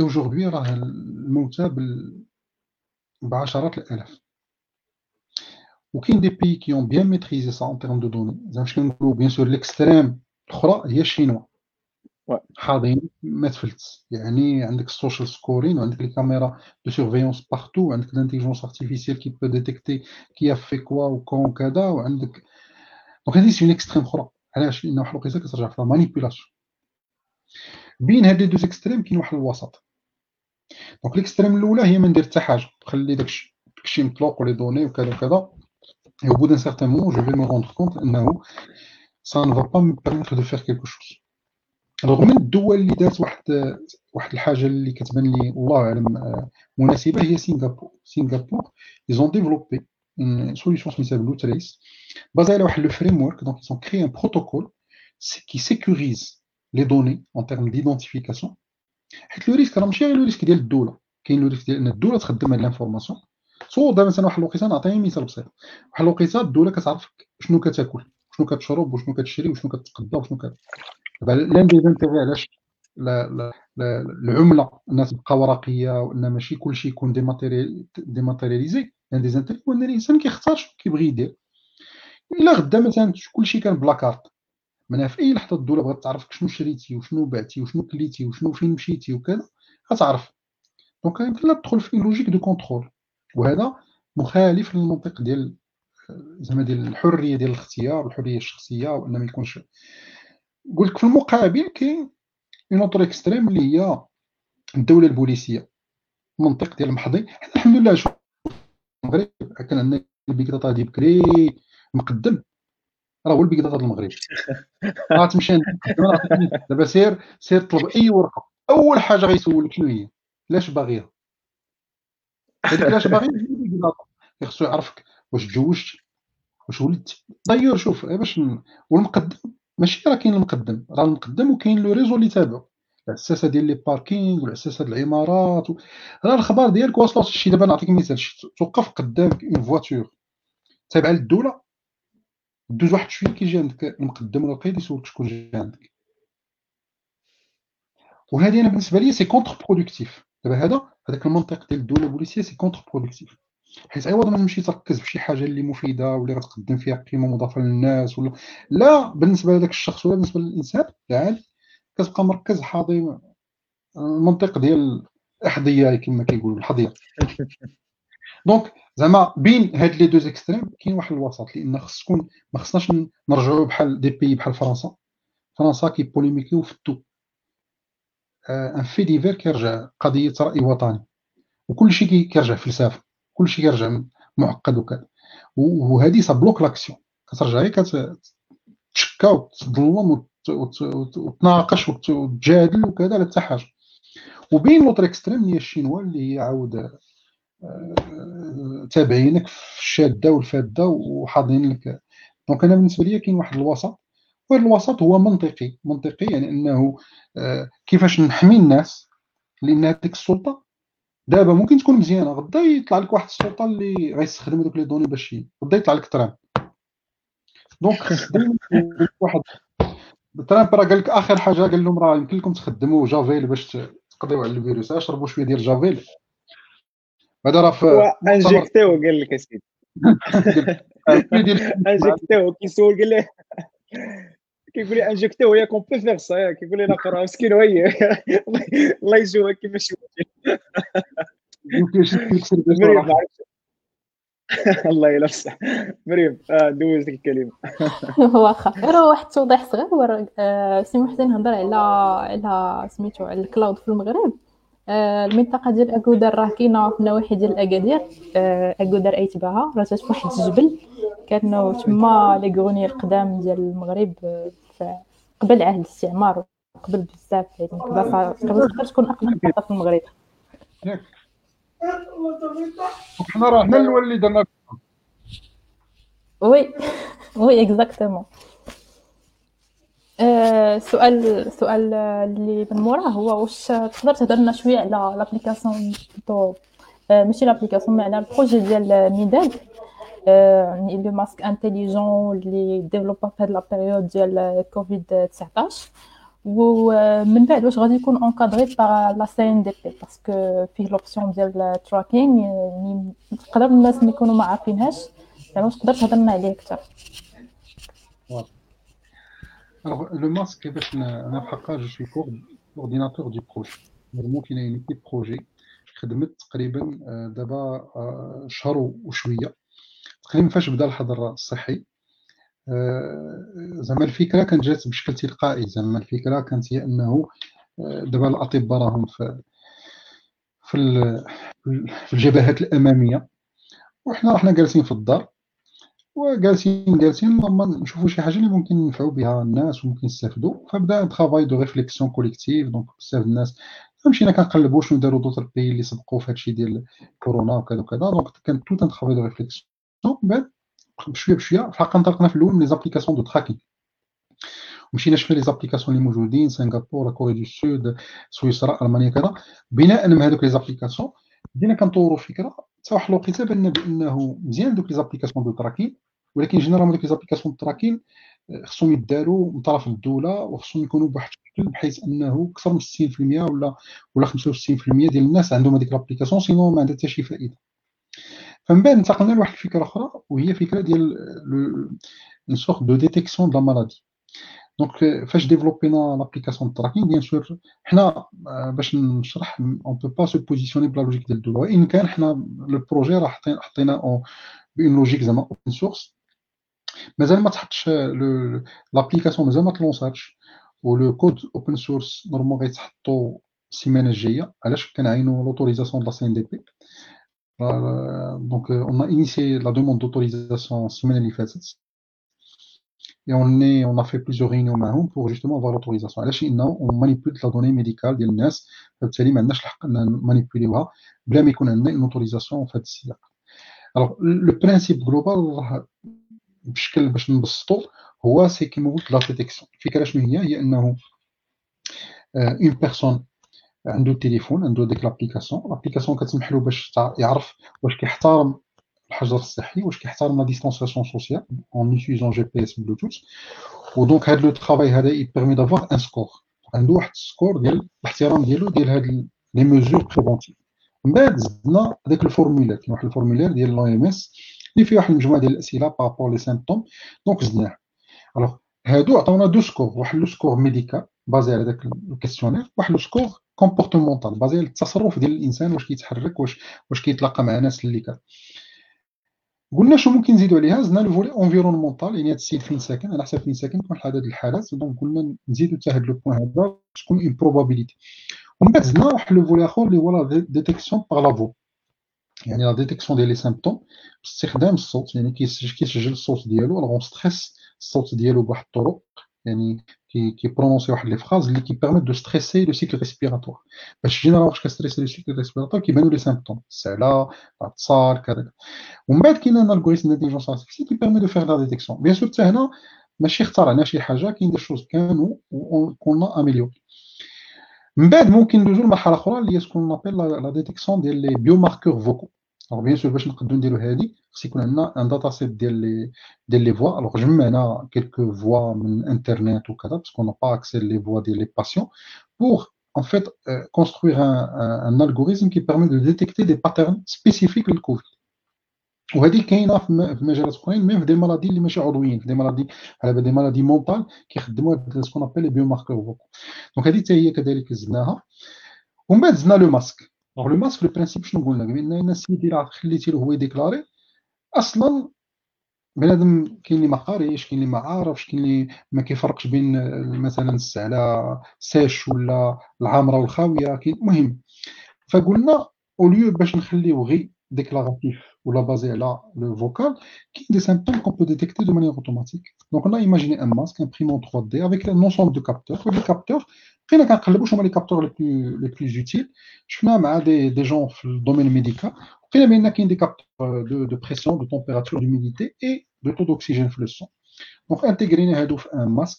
aujourd'hui راه الموتى بعشرات الالاف وكاين des pays qui ont bien maîtrisé ça en termes de données. زعما باش كنقولوا bien sûr l'extrême الاخرى هي الشينوا حاضرين ما تفلت يعني عندك ال social scoring وعندك les caméras de surveillance partout وعندك l'intelligence artificielle qui peut détecter qui fait quoi وكون كذا وعندك donc هذه c'est un extrême أخرى. علاش؟ لأن واحد الوقيته كترجع في manipulation بين هاد les deux extrêmes كاين واحد الوسط. دونك ليكستريم الأولى هي ما ندير حتى حاجة. نخلي داكشي داكشي مطلوق ولي دوني وكذا وكذا. et au bout d'un certain moment je vais me rendre compte انه ça ne va pas me permettre de faire quelque chose رغم من الدول اللي دارت واحد واحد الحاجه اللي كتبان لي الله اعلم مناسبه هي سنغافور سنغافور ils ont développé une solution سميتها Blue Trace basée على واحد le framework donc ils ont créé un protocole qui sécurise les données en termes d'identification حيت لو ريسك راه ماشي غير لو ريسك ديال الدوله كاين لو ريسك ديال ان الدوله تخدم هاد لانفورماسيون صور دابا مثلا واحد الوقيته نعطيني مثال بسيط. واحد الوقيته الدولة كتعرفك شنو كتاكل شنو كتشرب وشنو كتشري وشنو كتقضى وشنو كت دابا لأن دي زانتيغي علاش العملة انها تبقى ورقية وان ماشي كلشي يكون ديماتيرياليزي لأن دي زانتيغي هو ان الإنسان كيختار شنو كيبغي يدير. إلا غدا مثلا كلشي كان ب la carte معناها في أي لحظة الدولة بغات تعرفك شنو شريتي وشنو بعتي وشنو كليتي وشنو فين مشيتي وكذا غتعرف. donc يمكن لها تدخل في logique de contrôle وهذا مخالف للمنطق ديال زعما ديال الحرية ديال الاختيار والحريه الشخصية وان ما يكونش. قلت في المقابل كاين un autre extrême اللي هي الدولة البوليسية المنطق ديال الحضي الحمد لله شوف المغرب كان عندنا ال big data دي بكري مقدم. راه هو ال big data المغرب. <laughs> راه تمشي دابا سير سير طلب أي ورقة. أول حاجة غيسولك شنو هي؟ علاش باغيها؟ هذيك علاش باغي خصو يعرفك واش تزوجت واش ولدت. d'ailleurs شوف باش والمقدم ماشي راه كاين المقدم راه المقدم وكاين le réseau اللي تابعو. العساسه ديال les parkings والعساسه ديال العمارات. راه الخبار ديالك واصلة شي. دابا نعطيك مثال توقف قدامك une voiture تابعة للدولة دوز واحد شوية كيجي عندك المقدم ولا القيد يسولك شكون جا عندك. وهذه أنا بالنسبة لي c'est contre-productif دابا هذا هذاك المنطق ديال الدولة البوليسية c'est contre-productif حيت عوض ما تمشي تركز في شي حاجة اللي مفيدة واللي غتقدم فيها قيمة مضافة للناس ولا لا بالنسبة لذاك الشخص ولا بالنسبة للإنسان لا كتبقى مركز حاضي المنطق ديال الحضية كما كيقولوا الحضية donc <laughs> زعما بين هاد les deux extrêmes كاين واحد الوسط لأن خص تكون ما خصناش نرجعوا بحال دي بي بحال فرنسا. فرنسا كي polémiquer يو في ال tout. un fait divers كيرجع قضية رأي وطني. وكل شيء كيرجع فلسفه كل شيء كيرجع معقد وكذا. وهذه ça bloque l'action. كترجع هي كتشكى وتظلم وتناقش وتجادل وكذا لا حتى حاجة. وبين l'autre extrême هي الشينوا اللي هي عاود آه، تابعينك في الشادة والفادة وحاضرين لك donc أنا بالنسبة لي كاين واحد الوسط وهذا الوسط هو منطقي. منطقي يعني إنه آه، كيفاش نحمي الناس لأن هذيك السلطة دابا ممكن تكون مزيانة. غدا يطلع لك واحد السلطة اللي غيستخدم هذوك les données باش غدا يطلع لك ترامب donc واحد ترامب راه قال لك آخر حاجة قال لهم راه يمكن لكم تخدموا جافيل باش تقضيو على الفيروس. اشربوا شوية ديال جافيل؟ هذا راه في انجكتيو قال لك أسيدي. injection <laughs> كيسول قال لي <laughs> كيقول لي انجكتيو ياك اون بي فيغ سا كيقول لي نقرا مسكين هي <laughs> الله يجوها كيما شي مريم <laughs> الله يلفسح مريم آه دوز ديك الكلمة. <laughs> واخا. غير واحد التوضيح صغير آه، سي محسن هضر على على سميتو على الكلاود في المغرب. آه، المنطقة ديال أكودر راه كاينة في النواحي ديال أكادير. أكودر أي تبعها. راه في واحد الجبل كانوا تما لي غوني القدام ديال المغرب قبل عهد الاستعمار قبل بزاف يعني قبل تقدر تكون محطه في المغرب. حنا راه حنا الأول اللي درنا وي وي اكزاكتومون سؤال سؤال اللي من موراه هو واش تقدر تهضر لنا شوية على لابليكاسيون ماشي l'application على ال projet ديال ميداد يعني le masque intelligent اللي développa في هاد la période ديال كوفيد 19 ومن بعد واش غادي يكون encadré par la CNDP parce que فيه l'option ديال ال tracking يعني تقدر الناس ما يكونوا ما عارفينهاش يعني واش تقدر تهضر لنا عليه أكثر Alors, le masque, أنا بحقا je suis coordinateur du projet vraiment كاينة une équipe projet خدمت تقريبا دابا شهر وشويه تقريبا فاش بدا الحظر الصحي. زعما الفكرة كانت جات بشكل تلقائي. زعما الفكرة كانت هي أنه دابا الأطباء راهم في في الجبهات الأمامية. وحنا راحنا جالسين في الدار. وجالسين جالسين نشوفوا شي حاجة اللي ممكن نفعوا بها الناس وممكن يستافدوا. فبدا travail de réflexion collective donc بزاف الناس مشينا كنقلبوا شنو داروا d'autres pays اللي سبقوا في هادشي ديال كورونا وكذا وكذا. donc كان tout un travail de réflexion من بعد بشويه بشويه الحقيقة انطلقنا في الأول من les applications de tracking مشينا شفنا les applications اللي موجودين سنغافوره Corée du Sud سويسرا المانيا كذا بناء من هذوك les applications بدينا كنطوروا فكره حتى واحد الوقيته بان بانه مزيان دوك les applications de tracking ولكن généralement دوك les applications de tracking خصهم يداروا من طرف الدولة وخصهم يكونوا بواحد الشكل بحيث انه أكثر من 60% ولا ولا 65% ديال الناس عندهم هذيك l'application sinon ما عندها حتى شي فائده فمن بعد انتقلنا لواحد الفكرة أخرى وهي فكرة ديال une sorte de détection de la maladie donc فاش développينا l'application ال tracking bien sûr حنا باش نشرح on peut pas se positionner ب la logique ديال الدولة. وإن كان حنا ال projet راه حطينا بون logique زعما open source مازال ما تحطش l'application مازال ما تlançاتش و le code open source normal غيتحطو السيمانه الجاية. علاش؟ كنعينو l'autorisation de la CNDP donc on a initié la demande d'autorisation ال semaine اللي فاتت et on, est, on a fait plusieurs réunions معهم pour justement avoir l'autorisation. علاش انه on manipule la donnée médicale ديال الناس فبالتالي ما عندناش الحق نmanipulيوها بلا ما يكون عندنا une autorisation في هذا السياق alors le principe global راه بشكل باش نبسطو هو c'est كيما قلت la détection الفكرة شنو هي هي انه une personne عنده التليفون عنده ديك l'application. l'application كتسمح له باش يعرف واش كيحترم الحجر الصحي واش كيحترم la distanciation sociale en utilisant GPS Bluetooth و donc هاد le travail هذا يpermet d'avoir un score عنده واحد ال score ديال الاحترام ديالو ديال هاد les mesures préventives من بعد زدنا هذاك ال formulaire كاين واحد ال formulaire ديال l'OMS اللي فيه واحد المجموعة ديال الأسئلة par rapport les symptômes donc زدناه. alors هادو عطاونا deux scores واحد le score médical basé على داك ال questionnaire واحد le score comportemental basé على التصرف ديال الإنسان واش كيتحرك واش واش كيتلاقى مع ناس اللي كان قلنا شنو ممكن نزيدو عليها؟ زدنا le volet environnemental يعني هاد السيد فين ساكن على حسب فين ساكن كون عدد الحالات donc قلنا نزيدو حتى هاد le point هذا تكون une probabilité ومن بعد زدنا واحد le volet آخر اللي هو la détection par la voix يعني la détection ديال les symptômes باستخدام الصوت يعني كيسجل الصوت ديالو alors stress الصوت ديالو بواحد الطرق. يعني كي كي prononcer واحد les phrases اللي كي permettent de stresser le cycle respiratoire باش جينا واش كstresser le cycle respiratoire كيبانو les symptômes السعله الاتصال كذا. ومن بعد كاين un algorithme d'intelligence artificielle qui permet de faire la détection bien sûr حتى هنا ماشي اخترعنا شي حاجة كاين des choses كانوا كنا améliorer من بعد ممكن ندوزو لمرحلة أخرى اللي هي ce qu'on appelle la détection ديال les biomarqueurs vocaux alors bien sûr باش نقدروا نديرو هادي خص يكون عندنا un data set ديال les ديال les voix alors جمعنا quelques voix من انترنت وكذا parce qu'on n'a pas accès les voix ديال les patients pour en fait euh, construire un, un, un, algorithme qui permet de détecter des patterns spécifiques للكوفيد وهذه كاينة في مجالات اخرين même في des maladies اللي ماشي عضويين في des maladies على des maladies mentales كيخدموا ce qu'on appelle les biomarqueurs vocaux donc هذه حتى هي كذلك زدناها ومن بعد زدنا le masque donc le masque في ال principe شنو قلنا قلنا السيد الا خليتي له هو ي déclarer أصلا بنادم كاين اللي ما قاريش كاين اللي ما عارفش كاين اللي ما كيفرقش بين مثلا السعله sèche ولا العامرة والخاوية كاين المهم فقلنا au lieu باش نخليو غير déclaratif ou la basé là le vocal, qui des symptômes qu'on peut détecter de manière automatique. Donc on a imaginé un masque imprimé en 3D avec un ensemble de capteurs. Et les capteurs, بقينا كنقلبوا شنو هما لي كابتور لي بلو لي بلو جوتيل شفنا مع دي دي جون في الدومين ميديكال لقينا بان كاين دي كابتور دو دو بريسيون دو تمبيراتور دوميديتي اي دو تو دوكسيجين في لو سون دونك انتيغرينا هادو في ان ماسك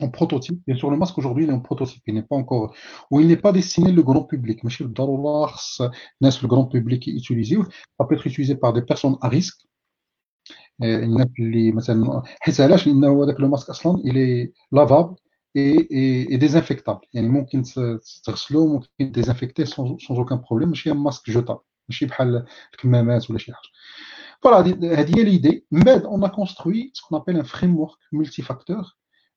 en prototype. Bien sûr, le masque aujourd'hui, il est en prototype, il n'est pas encore, ou il n'est pas destiné le grand public. Mais chez le n'est le grand public est utilisé. Ça peut être utilisé par des personnes à risque. الناس <laughs> اللي مثلا حيت علاش لانه هذاك لو ماسك اصلا il est lavable et, désinfectable. Il y a ممكن تغسلو ممكن ديزانفيكتي sans, sans aucun problème ماشي ماسك جوتابل ماشي بحال الكمامات ولا شي حاجه فوالا هذه هي ليدي من بعد اون ا كونستروي سكون ابل ان فريم ورك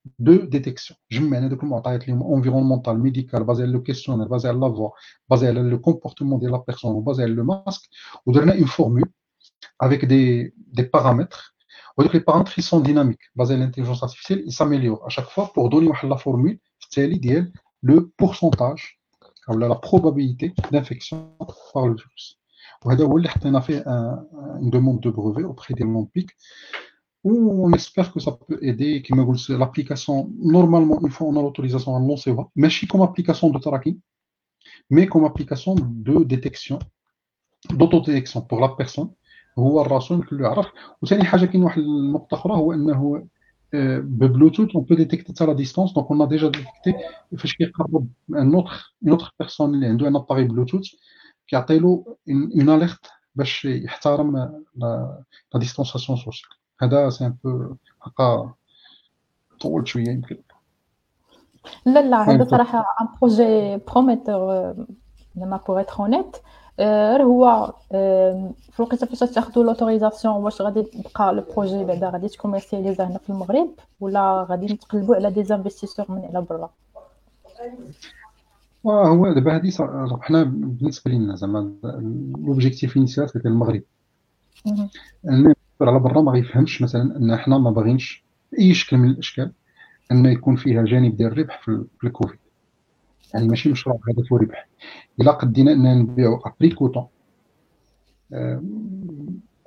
ملتي فاكتور دو ديتيكسيون جمعنا دوك المعطيات اللي هما انفيرونمونتال ميديكال بازي على لو كيسيونير بازي على لا فوا بازي على لو كومبورتمون ديال لا بيرسون وبازي على لو ماسك ودرنا اون فورمول avec des, des paramètres. ودوك لي بارامتر ils sont dynamiques. Basés على l'intelligence artificielle ils s'améliorent à chaque fois. Pour donner واحد لا فورمول في التالي ديال لو بورسونتاج أو لا probabilité d'infection par le virus. وهذا هو اللي حطينا فيه une demande de brevet auprès des l'OMPIC où on espère que ça peut aider كما قلت l'application normalement une fois on a l'autorisation à lancer ماشي comme application de tracking mais comme application de détection d'autodétection pour la personne هو الرسول يمكن له يعرف وثاني حاجة كاين واحد النقطة أخرى هو إنه ببلوتوث on peut détecter حتى la distance donc on déjà détecter فاش كيقرب un autre une autre personne اللي عنده un appareil Bluetooth كيعطي له une alerte باش يحترم la distanciation sociale هذا c'est un peu هكا طولت شوية يمكن. لا لا هذا صراحة un projet prometteur زعما pour être honnête غير هو في الوقيته فاش تاخذوا l'autorisation واش غادي تبقى le projet بعدا؟ غادي تcommercialisa هنا في المغرب ولا غادي نتقلبوا على des investisseurs من على برا؟ هو دابا هادي حنا بالنسبة لنا زعما l'objectif initial كان المغرب على برا ما غيفهمش مثلا إن حنا ما باغينش باي شكل من الأشكال ان يكون فيها جانب ديال الربح في الكوفيد. يعني ماشي مشروع هدفه ربح. إلا قدينا إننا نبيعو après quoi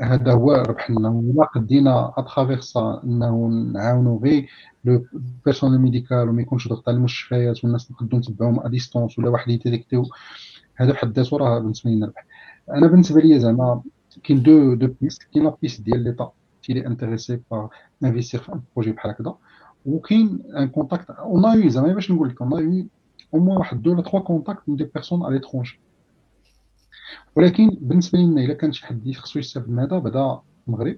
هذا هو ربح لنا ولا قدينا à travers ça إنه نعاونو غير le personnel médical وما يكونش ضغط على المستشفيات والناس نقدروا نتبعوهم à distance ولا واحد يتdétectيو هذا بحد ذاته راه بالنسبة لنا ربح. أنا بالنسبة لي زعما كاين deux deux pistes كاين la piste ديال l'État est intéressé par investir في un projet بحال هكذا وكاين un contact on a eu زعما باش نقول لك on a eu au moins واحد deux ولا trois contacts من des personnes على l'étranger ولكن بالنسبة لنا إلا كان شي حد خصو يستافد من هذا بدا المغرب.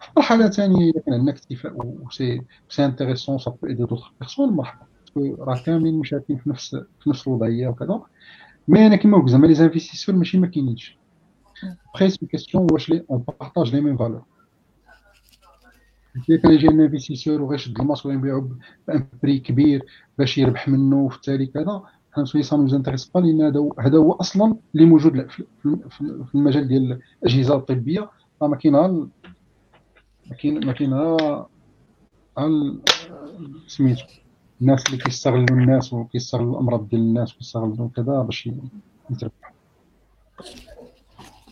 في مرحله ثانية إلا كان عندنا اكتفاء و si c'est intéressant ça peut aider d'autres personnes مرحبا. راه كاملين مشاركين في نفس في نفس الوضعية وكذا. mais أنا كيما قلت زعما les investisseurs ماشي ما كاينينش. c'est question واش لي on partage les mêmes valeurs الا كان يجي investisseur وغيشد الماسك ويبيعو ب un prix كبير باش يربح منه وفي التالي كذا. حنا سوي ça nous intéresse pas لأن هذا هو أصلا اللي موجود في المجال ديال الأجهزة الطبية. راه ما كاين ما كاين ما كاين سميتو الناس اللي كيستغلوا الناس وكيستغلوا الأمراض ديال الناس وكيستغلوا كذا باش يتربحوا.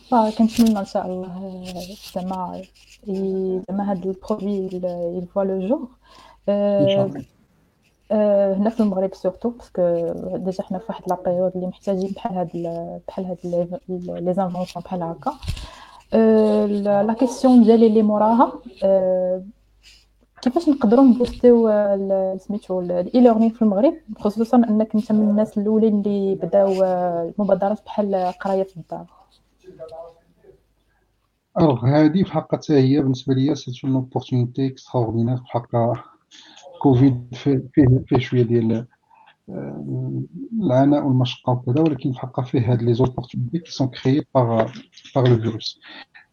فكنتمنى ان شاء الله زعما زعما هاد ال produits voient le jour هنا في المغرب surtout parce que déjà حنا في واحد la période اللي محتاجين بحال هاد بحال هاد les inventions بحال هكا. la question ديالي اللي موراها كيفاش نقدروا ن boost يو سميتو ال e-learning في المغرب؟ خصوصا أنك أنت من الناس الأولين اللي بداو المبادرات بحال قراية في الدار. alors هادي في حقها حتى هي بالنسبة ليا c'est une opportunité extraordinaire في حقها كوفيد فيه فيه شوية ديال العناء والمشقه وكذا ولكن في حقها فيه هاد les opportunités qui sont créées par par le virus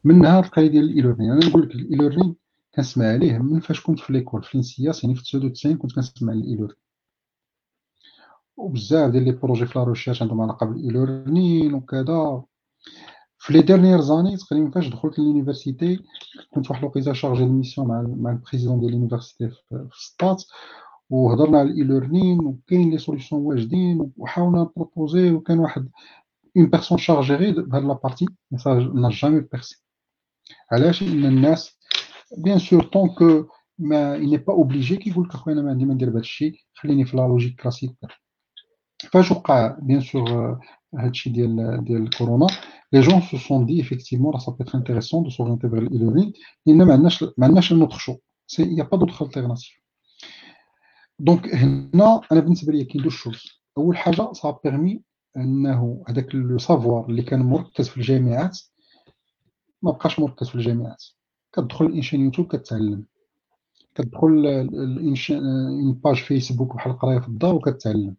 منها القضية ديال ال e-learning أنا نقول لك ال e-learning كنسمع عليه من فاش كنت في l'école في l'ENSIAS يعني في 99 كنت كنسمع على ال e-learning وبزاف ديال les projets في la recherche عندهم علاقه بال e-learning وكذا في les dernières années تقريبا فاش دخلت l'université كنت واحد الوقيته chargé de mission مع مع ال président ديال l'université في سطات وهضرنا على ال e-learning وكاين les solutions واجدين وحاولنا ن proposer وكان واحد une personne chargée غير بهاد la partie mais ça n'a jamais percé علاش ان الناس bien sûr donc ما n'est pas obligé كيقول لك اخويا أنا ما عندي ما ندير بهذا الشيء خليني في la logique classique فاش وقع bien sûr هادشي ديال ديال الكورونا les gens se sont dit effectivement راه سا être intéressant de s'orienter vers l'e-learning ما عندناش une autre chose si y a pas d'autre alternative donc هنا أنا بالنسبة لي كاين deux choses اول حاجة ça permet انه هذاك le savoir اللي كان مركز في الجامعات ما بقاش مركز في الجامعات كتدخل une chaîne يوتيوب كتعلم كتدخل une page فيسبوك بحال القرايه في الدار وكتعلم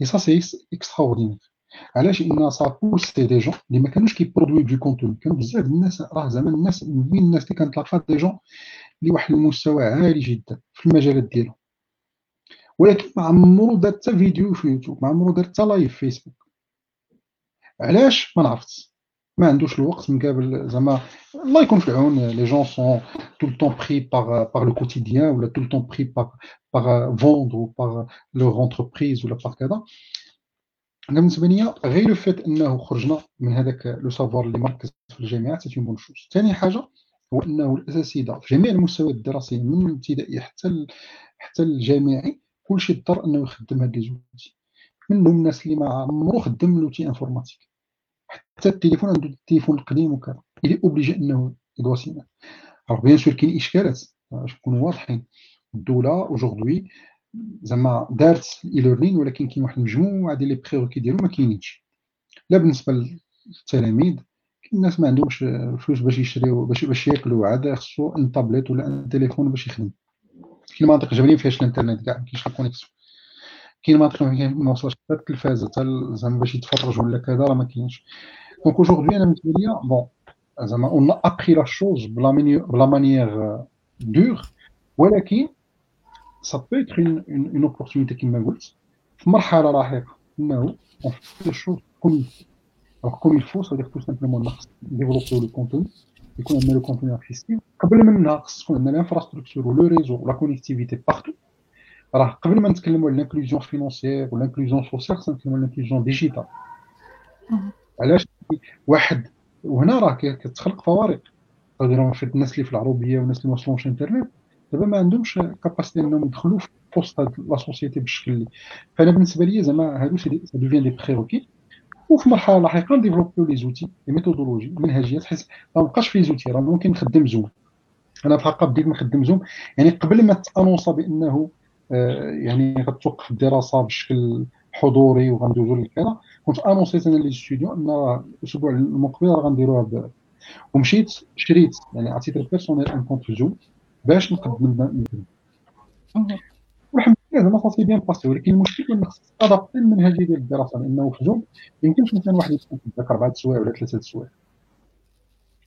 et ça c'est extraordinaire علاش؟ إن ça a poussé des gens اللي ما كانوش كي produit du contenu كانوا بزاف الناس راه زعما الناس من الناس اللي كنتلاقى des gens اللي واحد المستوى عالي جدا في المجالات ديالهم. ولكن ما عمرو دار حتى فيديو في يوتيوب ما عمرو دار حتى live فيسبوك علاش؟ ما نعرفتش ما عندوش الوقت مقابل زعما الله يكون في العون les gens sont le temps pris par par le quotidien ولا tout le temps pris par par vendre ou par leur أنا بالنسبة لي غير le fait إنه خرجنا من هذاك le savoir اللي مركز في الجامعات c'est bonne chose ثاني حاجة هو إنه الاساتذه في جميع المستويات الدراسية من الابتدائي حتى ال... حتى الجامعي كلشي اضطر إنه يخدم هاد les outils منهم الناس اللي ما عمرو خدم l'outil informatique حتى التليفون عنده التليفون القديم وكذا. il est obligé إنه يدوا سينا bien sûr كاين إشكالات. باش نكونوا واضحين. الدولة aujourd'hui زعما دارت ال e-learning ولكن كاين واحد المجموعة ديال les prérequis ديالو ما كاينينش. لا بالنسبة للتلاميذ الناس ما عندهمش الفلوس باش يشريو باش باش ياكلوا عاد خصو une tablette ولا un téléphone باش يخدم. كاين مناطق جبلين فيهاش الانترنت كاع ما كاينش ال connexion كاين مناطق ما وصلش حتى التلفازه حتى زعما باش يتفرج ولا كذا راه ما كاينش. donc aujourd'hui أنا بالنسبة ليا bon زعما on a pris la chose par la par la manière dure ولكن ça peut être une opportunité كيما قلت في مرحله لاحقه انه on fait les choses comme alors comme il faut ça veut dire tout simplement développer le contenu. يكون عندنا le contenu artistique قبل منها خص تكون عندنا ال infrastructure و le réseau و la connectivité partout راه قبل ما نتكلموا على l'inclusion financière ولا l'inclusion sociale خصنا نتكلموا على l'inclusion digitale علاش واحد وهنا راه كتخلق فوارق في الناس اللي في العروبيه والناس اللي ما وصلوش انترنت دابا ما عندهمش capacité انهم يدخلوا في بوست هاد la société بالشكل اللي فأنا بالنسبة لي زعما هادو ça devient des prérequis وفي مرحلة لاحقة ن développ يو les outils les méthodologies منهجيات حيت ما بقاش في زوتي. راه ممكن نخدم زوم. أنا بحق بديت نخدم زوم يعني قبل ما ت annonce ا بأنه آه، يعني غتوقف الدراسة بشكل حضوري وغندوزو لكذا كنت annonc يت أنا les étudiants أن الأسبوع المقبل غنديروها ومشيت شريت يعني عطيت personnel un compte في زوم باش نقدم والحمد لله زعما ça s'est bien passé ولكن المشكل ان خصك ت adapter المنهجيه ديال الدراسة لأنه في زوم يمكنش مثلا واحد يكون كيذاكر اربعه سوايع ولا ثلاثة سوايع.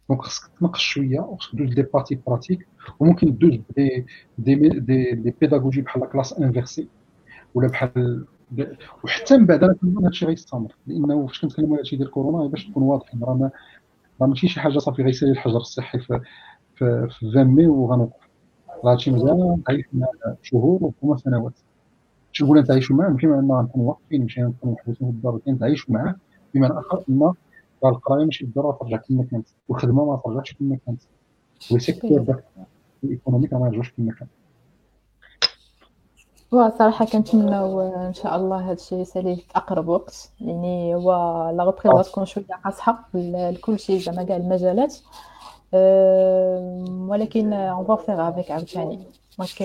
donc خصك تنقص شوية وخصك دوز des parties pratiques وممكن دوز des des des, des pédagogies بحال classe inversée ولا بحال وحتى من بعد أنا كنظن هادشي غيستمر لأنه فاش كنتكلموا على هادشي ديال كورونا باش تكون واضحين راه ما راه ماشي شي حاجة صافي غيسالي الحجر الصحي في في, في 20 مي وغنوقف. راه مزيان تعيش معاه شهور وربما سنوات. شنو نقول نتعايشوا معاه؟ ماشي معنى نكون واقفين ماشي نكون محبوسين في الدار ولكن نتعايشوا معاه بمعنى آخر ان القرايه ماشي بالضروره ترجع كما كانت والخدمة ما ترجعش كما كانت. وال secteur économique ما يرجعش كما كان. هو صراحة كنتمناو إن شاء الله هذا الشيء يسالي في أقرب وقت يعني هو la reprise غتكون شوية قاصحة لكل شيء زعما كاع المجالات. ولكن on va faire avec عاوتاني donc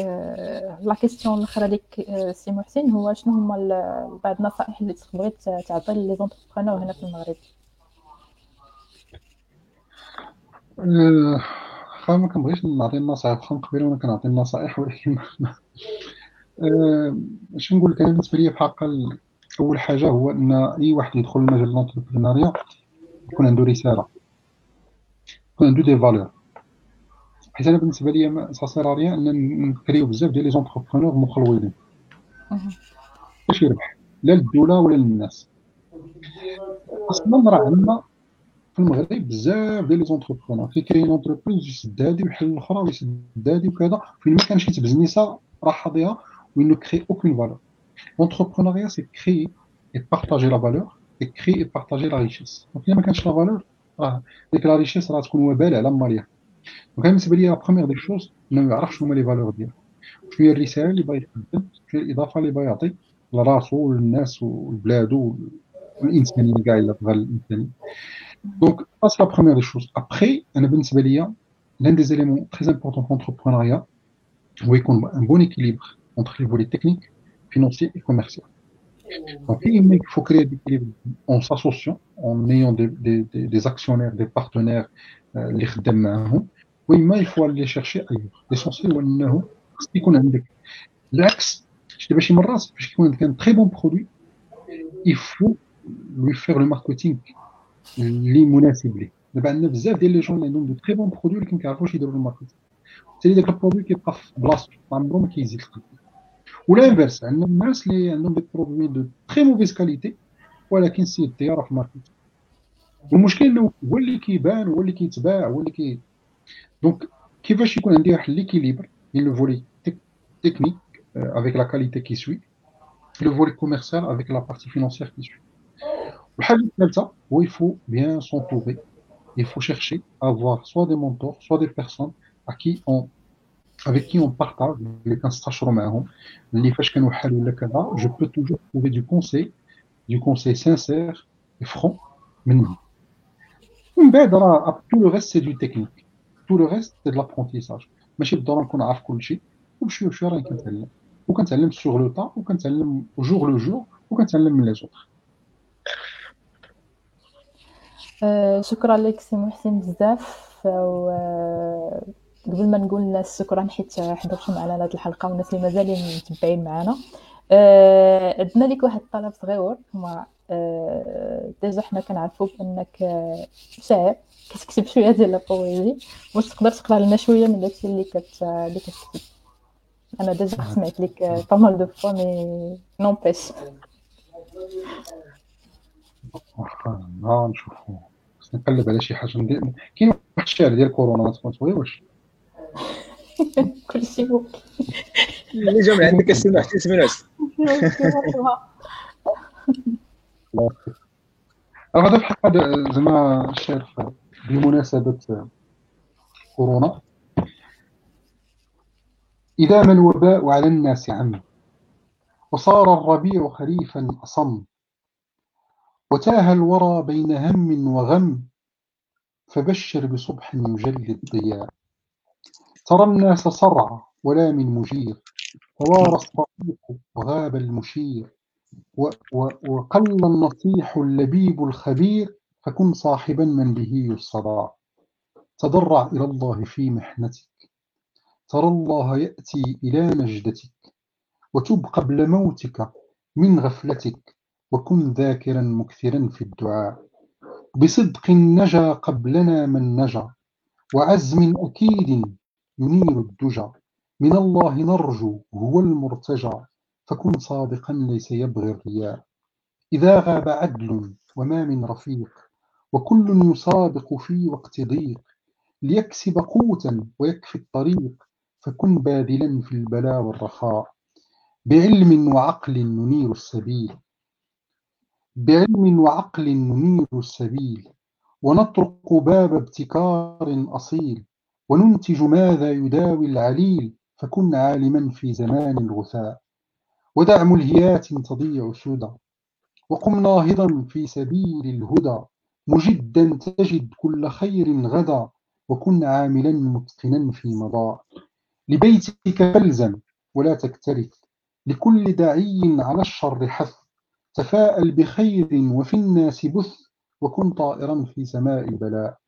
la question الاخرى ليك سي محسن هو شنو هما بعض النصائح اللي تقدري تعطي les entrepreneurs هنا في المغرب؟ واخا ما كنبغيش نعطي النصائح. واخا قبيلة وأنا كنعطي النصائح ولكن اش نقول لك؟ أنا بالنسبة لي بحق أول حاجة هو إن أي واحد يدخل لمجال ال entrepreneuriat يكون عنده رسالة. عنده des valeurs حيت أنا بالنسبة لي ça sert à rien ان نكريو بزاف ديال les entrepreneurs مخلويين باش يربح لا للدوله ولا للناس أصلا راه عندنا في المغرب بزاف ديال les entrepreneurs كي كاين entreprise يسد هادي ويحل الاخرى ويسد هادي وكذا فين ما كانش يتبزنيسا راح حاضيها و on ne crée aucune valeur l'entrepreneuriat c'est créer et partager la valeur et créer et partager la richesse donc الا ما كانش la valeur راه ديك la richesse راه تكون وبال على ماليها donc بالنسبة لي la première des choses انه يعرف شنو هما les valeurs ديالو شنو هي الرساله اللي باغي يقدم شنو هي الاضافه اللي باغي يعطي لراسو وللناس ولبلادو والانسانيه كاع الا بغى الانسانيه donc ça la première des choses après أنا بالنسبة ليا l'un des éléments très importants في l'entrepreneuriat هو يكون un bon équilibre entre les volets techniques, financiers et commerciaux. Donc, il faut créer des équilibres en s'associant, en ayant des, des, des, actionnaires, des partenaires, les خدام oui, mais il faut aller chercher ailleurs. L'essentiel هو انه خص يكون عندك العكس شتي باش مرات باش يكون عندك un très bon produit il faut lui faire le marketing اللي مناسب ليه دابا عندنا بزاف ديال les jeunes اللي عندهم de très bons produits ولكن ما كيعرفوش يديروا ال marketing تالي داك ال produit كيبقى في بلاصتو ما عمرو ما كيزيد ولا انفيرس عندنا الناس اللي عندهم des produits de très mauvaise qualité ولكن السيد ديالها في ال market والمشكل انه هو اللي كيبان هو اللي كيتباع هو اللي كي donc كيفاش يكون عندي واحد l'équilibre بين le volet technique avec la qualité qui suit le volet commercial avec la partie financière qui suit والحاجة الثالثه هو il faut bien s'entourer il faut chercher à avoir soit des mentors soit des personnes à qui on avec qui on partage اللي كنستشروا معاهم اللي فاش كنوحل ولا كذا je peux toujours trouver du conseil du conseil sincère et franc منهم ومن بعد راه tout le reste c'est du technique. Tout le reste c'est de l'apprentissage. ماشي بالضروره نكون عارف كل شيء وبشويه بشويه راني كنتعلم وكنتعلم sur le tas وكنتعلم jour le jour وكنتعلم من les autres شكرا لك سي محسن بزاف قبل ما نقول الناس شكرا حيت حضرتوا معنا هذه الحلقة والناس اللي مازالين متبعين معنا. آه، عندنا ليك واحد الطلب صغيور هما déjà حنا كنعرفو بأنك شاعر. كتكتب شوية ديال la poésie واش تقدر تقرأ لنا شوية من داكشي اللي كت اللي كتكتب؟ أنا déjà سمعت لك pas mal de fois mais n'empêche واخا نشوفو. نقلب على شي حاجة. كاين واحد الشعر ديال كورونا ما تكون واش؟ كلشي ممكن اللي جا من عندك السي محسن سمينوس هذا الحق زعما الشعر بمناسبة كورونا إذا ما الوباء على الناس عم. وصار الربيع خريفا أصم. وتاه الورى بين هم وغم. فبشر بصبح يجلي الضياء. ترى الناس صرعى ولا من مجير توارى الصديق وغاب المشير وقل النصيح اللبيب الخبير فكن صاحبا من به يصدى تضرع إلى الله في محنتك ترى الله يأتي إلى نجدتك وتب قبل موتك من غفلتك وكن ذاكرا مكثرا في الدعاء بصدق نجا قبلنا من نجا وعزم أكيد ينير الدجى. من الله نرجو هو المرتجى. فكن صادقا ليس يبغي الرياء. إذا غاب عدل وما من رفيق وكل يسابق في وقت ضيق. ليكسب قوتا ويكفي الطريق. فكن باذلا في البلاء والرخاء. بعلم وعقل ننير السبيل. بعلم وعقل ننير السبيل. ونطرق باب ابتكار أصيل. وننتج ماذا يداوي العليل فكن عالما في زمان الغثاء. ودع ملهيات تضيع سدى وقم ناهضا في سبيل الهدى. مجدا تجد كل خير غدا. وكن عاملا متقنا في مضى. لبيتك فالزم ولا تكترث. لكل داعي على الشر حث. تفاءل بخير وفي الناس بث. وكن طائرا في سماء البلاء.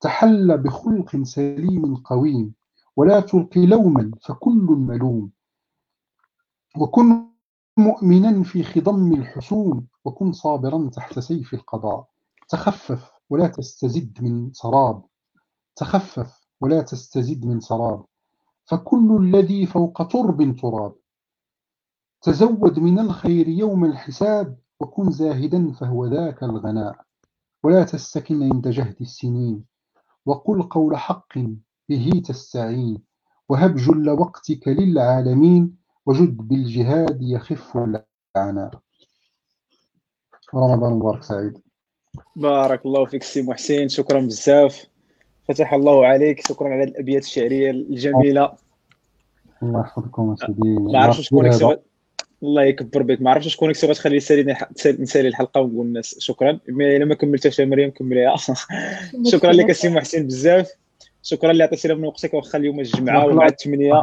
تحل بخلق سليم قويم ولا تلقي لوما فكل ملوم. وكن مؤمنا في خضم الحسوم وكن صابرا تحت سيف القضاء. تخفف ولا تستزد من سراب. تخفف ولا تستزد من سراب. فكل الذي فوق ترب تراب. تزود من الخير يوم الحساب وكن زاهدا فهو ذاك الغناء. ولا تستكن عند جهد السنين. وقل قول حق به تستعين وهب جل وقتك للعالمين وجد بالجهاد يخف العناء رمضان مبارك سعيد. بارك الله فيك سي محسن شكرا بزاف. فتح الله عليك شكرا على الأبيات الشعرية الجميلة. الله يحفظكم سيدي ما عرفتش شكون الله يكبر بك. ما عرفتش شكون كنت غتخلي نسالي نسالي الحلقة ونقول الناس شكرا إلا ما كملتهاش مريم كمليها. <laughs> شكرا لك سي محسن بزاف. شكرا اللي عطيتينا من وقتك واخا اليوم الجمعة ومع الثمانيه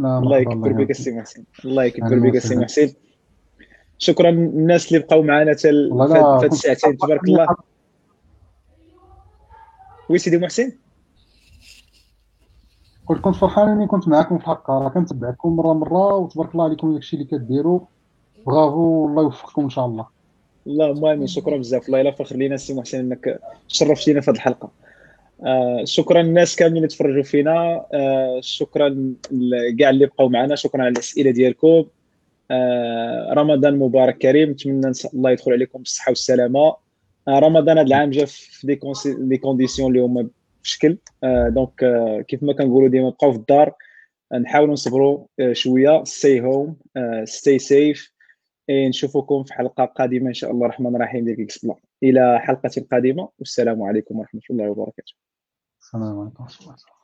الله يكبر بك السي محسن. الله يكبر بك السي محسن. شكرا للناس اللي بقاو معنا حتى هاد الساعتين. تبارك الله. oui سيدي محسن. قلت كنت فرحان إني كنت معكم في الحلقة راه كنتبعكم مره مرة وتبارك الله عليكم داكشي اللي كديروا. برافو والله يوفقكم إن شاء الله. اللهم امين شكرا بزاف. الله إلا فخر لينا سي محسن إنك شرفتينا في هذه الحلقة. آه شكرا الناس كاملين اللي تفرجوا فينا. آه شكرا لكاع اللي بقاو معنا. شكرا على الأسئلة ديالكم. آه رمضان مبارك كريم. نتمنى الله يدخل عليكم بالصحة والسلامة. آه رمضان هذا العام جا في des conditions اللي هما بشكل. آه donc آه كيف ما كنقولوا ديما بقاو في الدار نحاولوا نصبروا آه شوية. stay home stay safe نشوفكم في حلقة قادمة إن شاء الله. الرحمن الرحيم ديال كيكس إلى حلقة قادمة. والسلام عليكم ورحمة الله وبركاته. السلام عليكم ورحمة الله.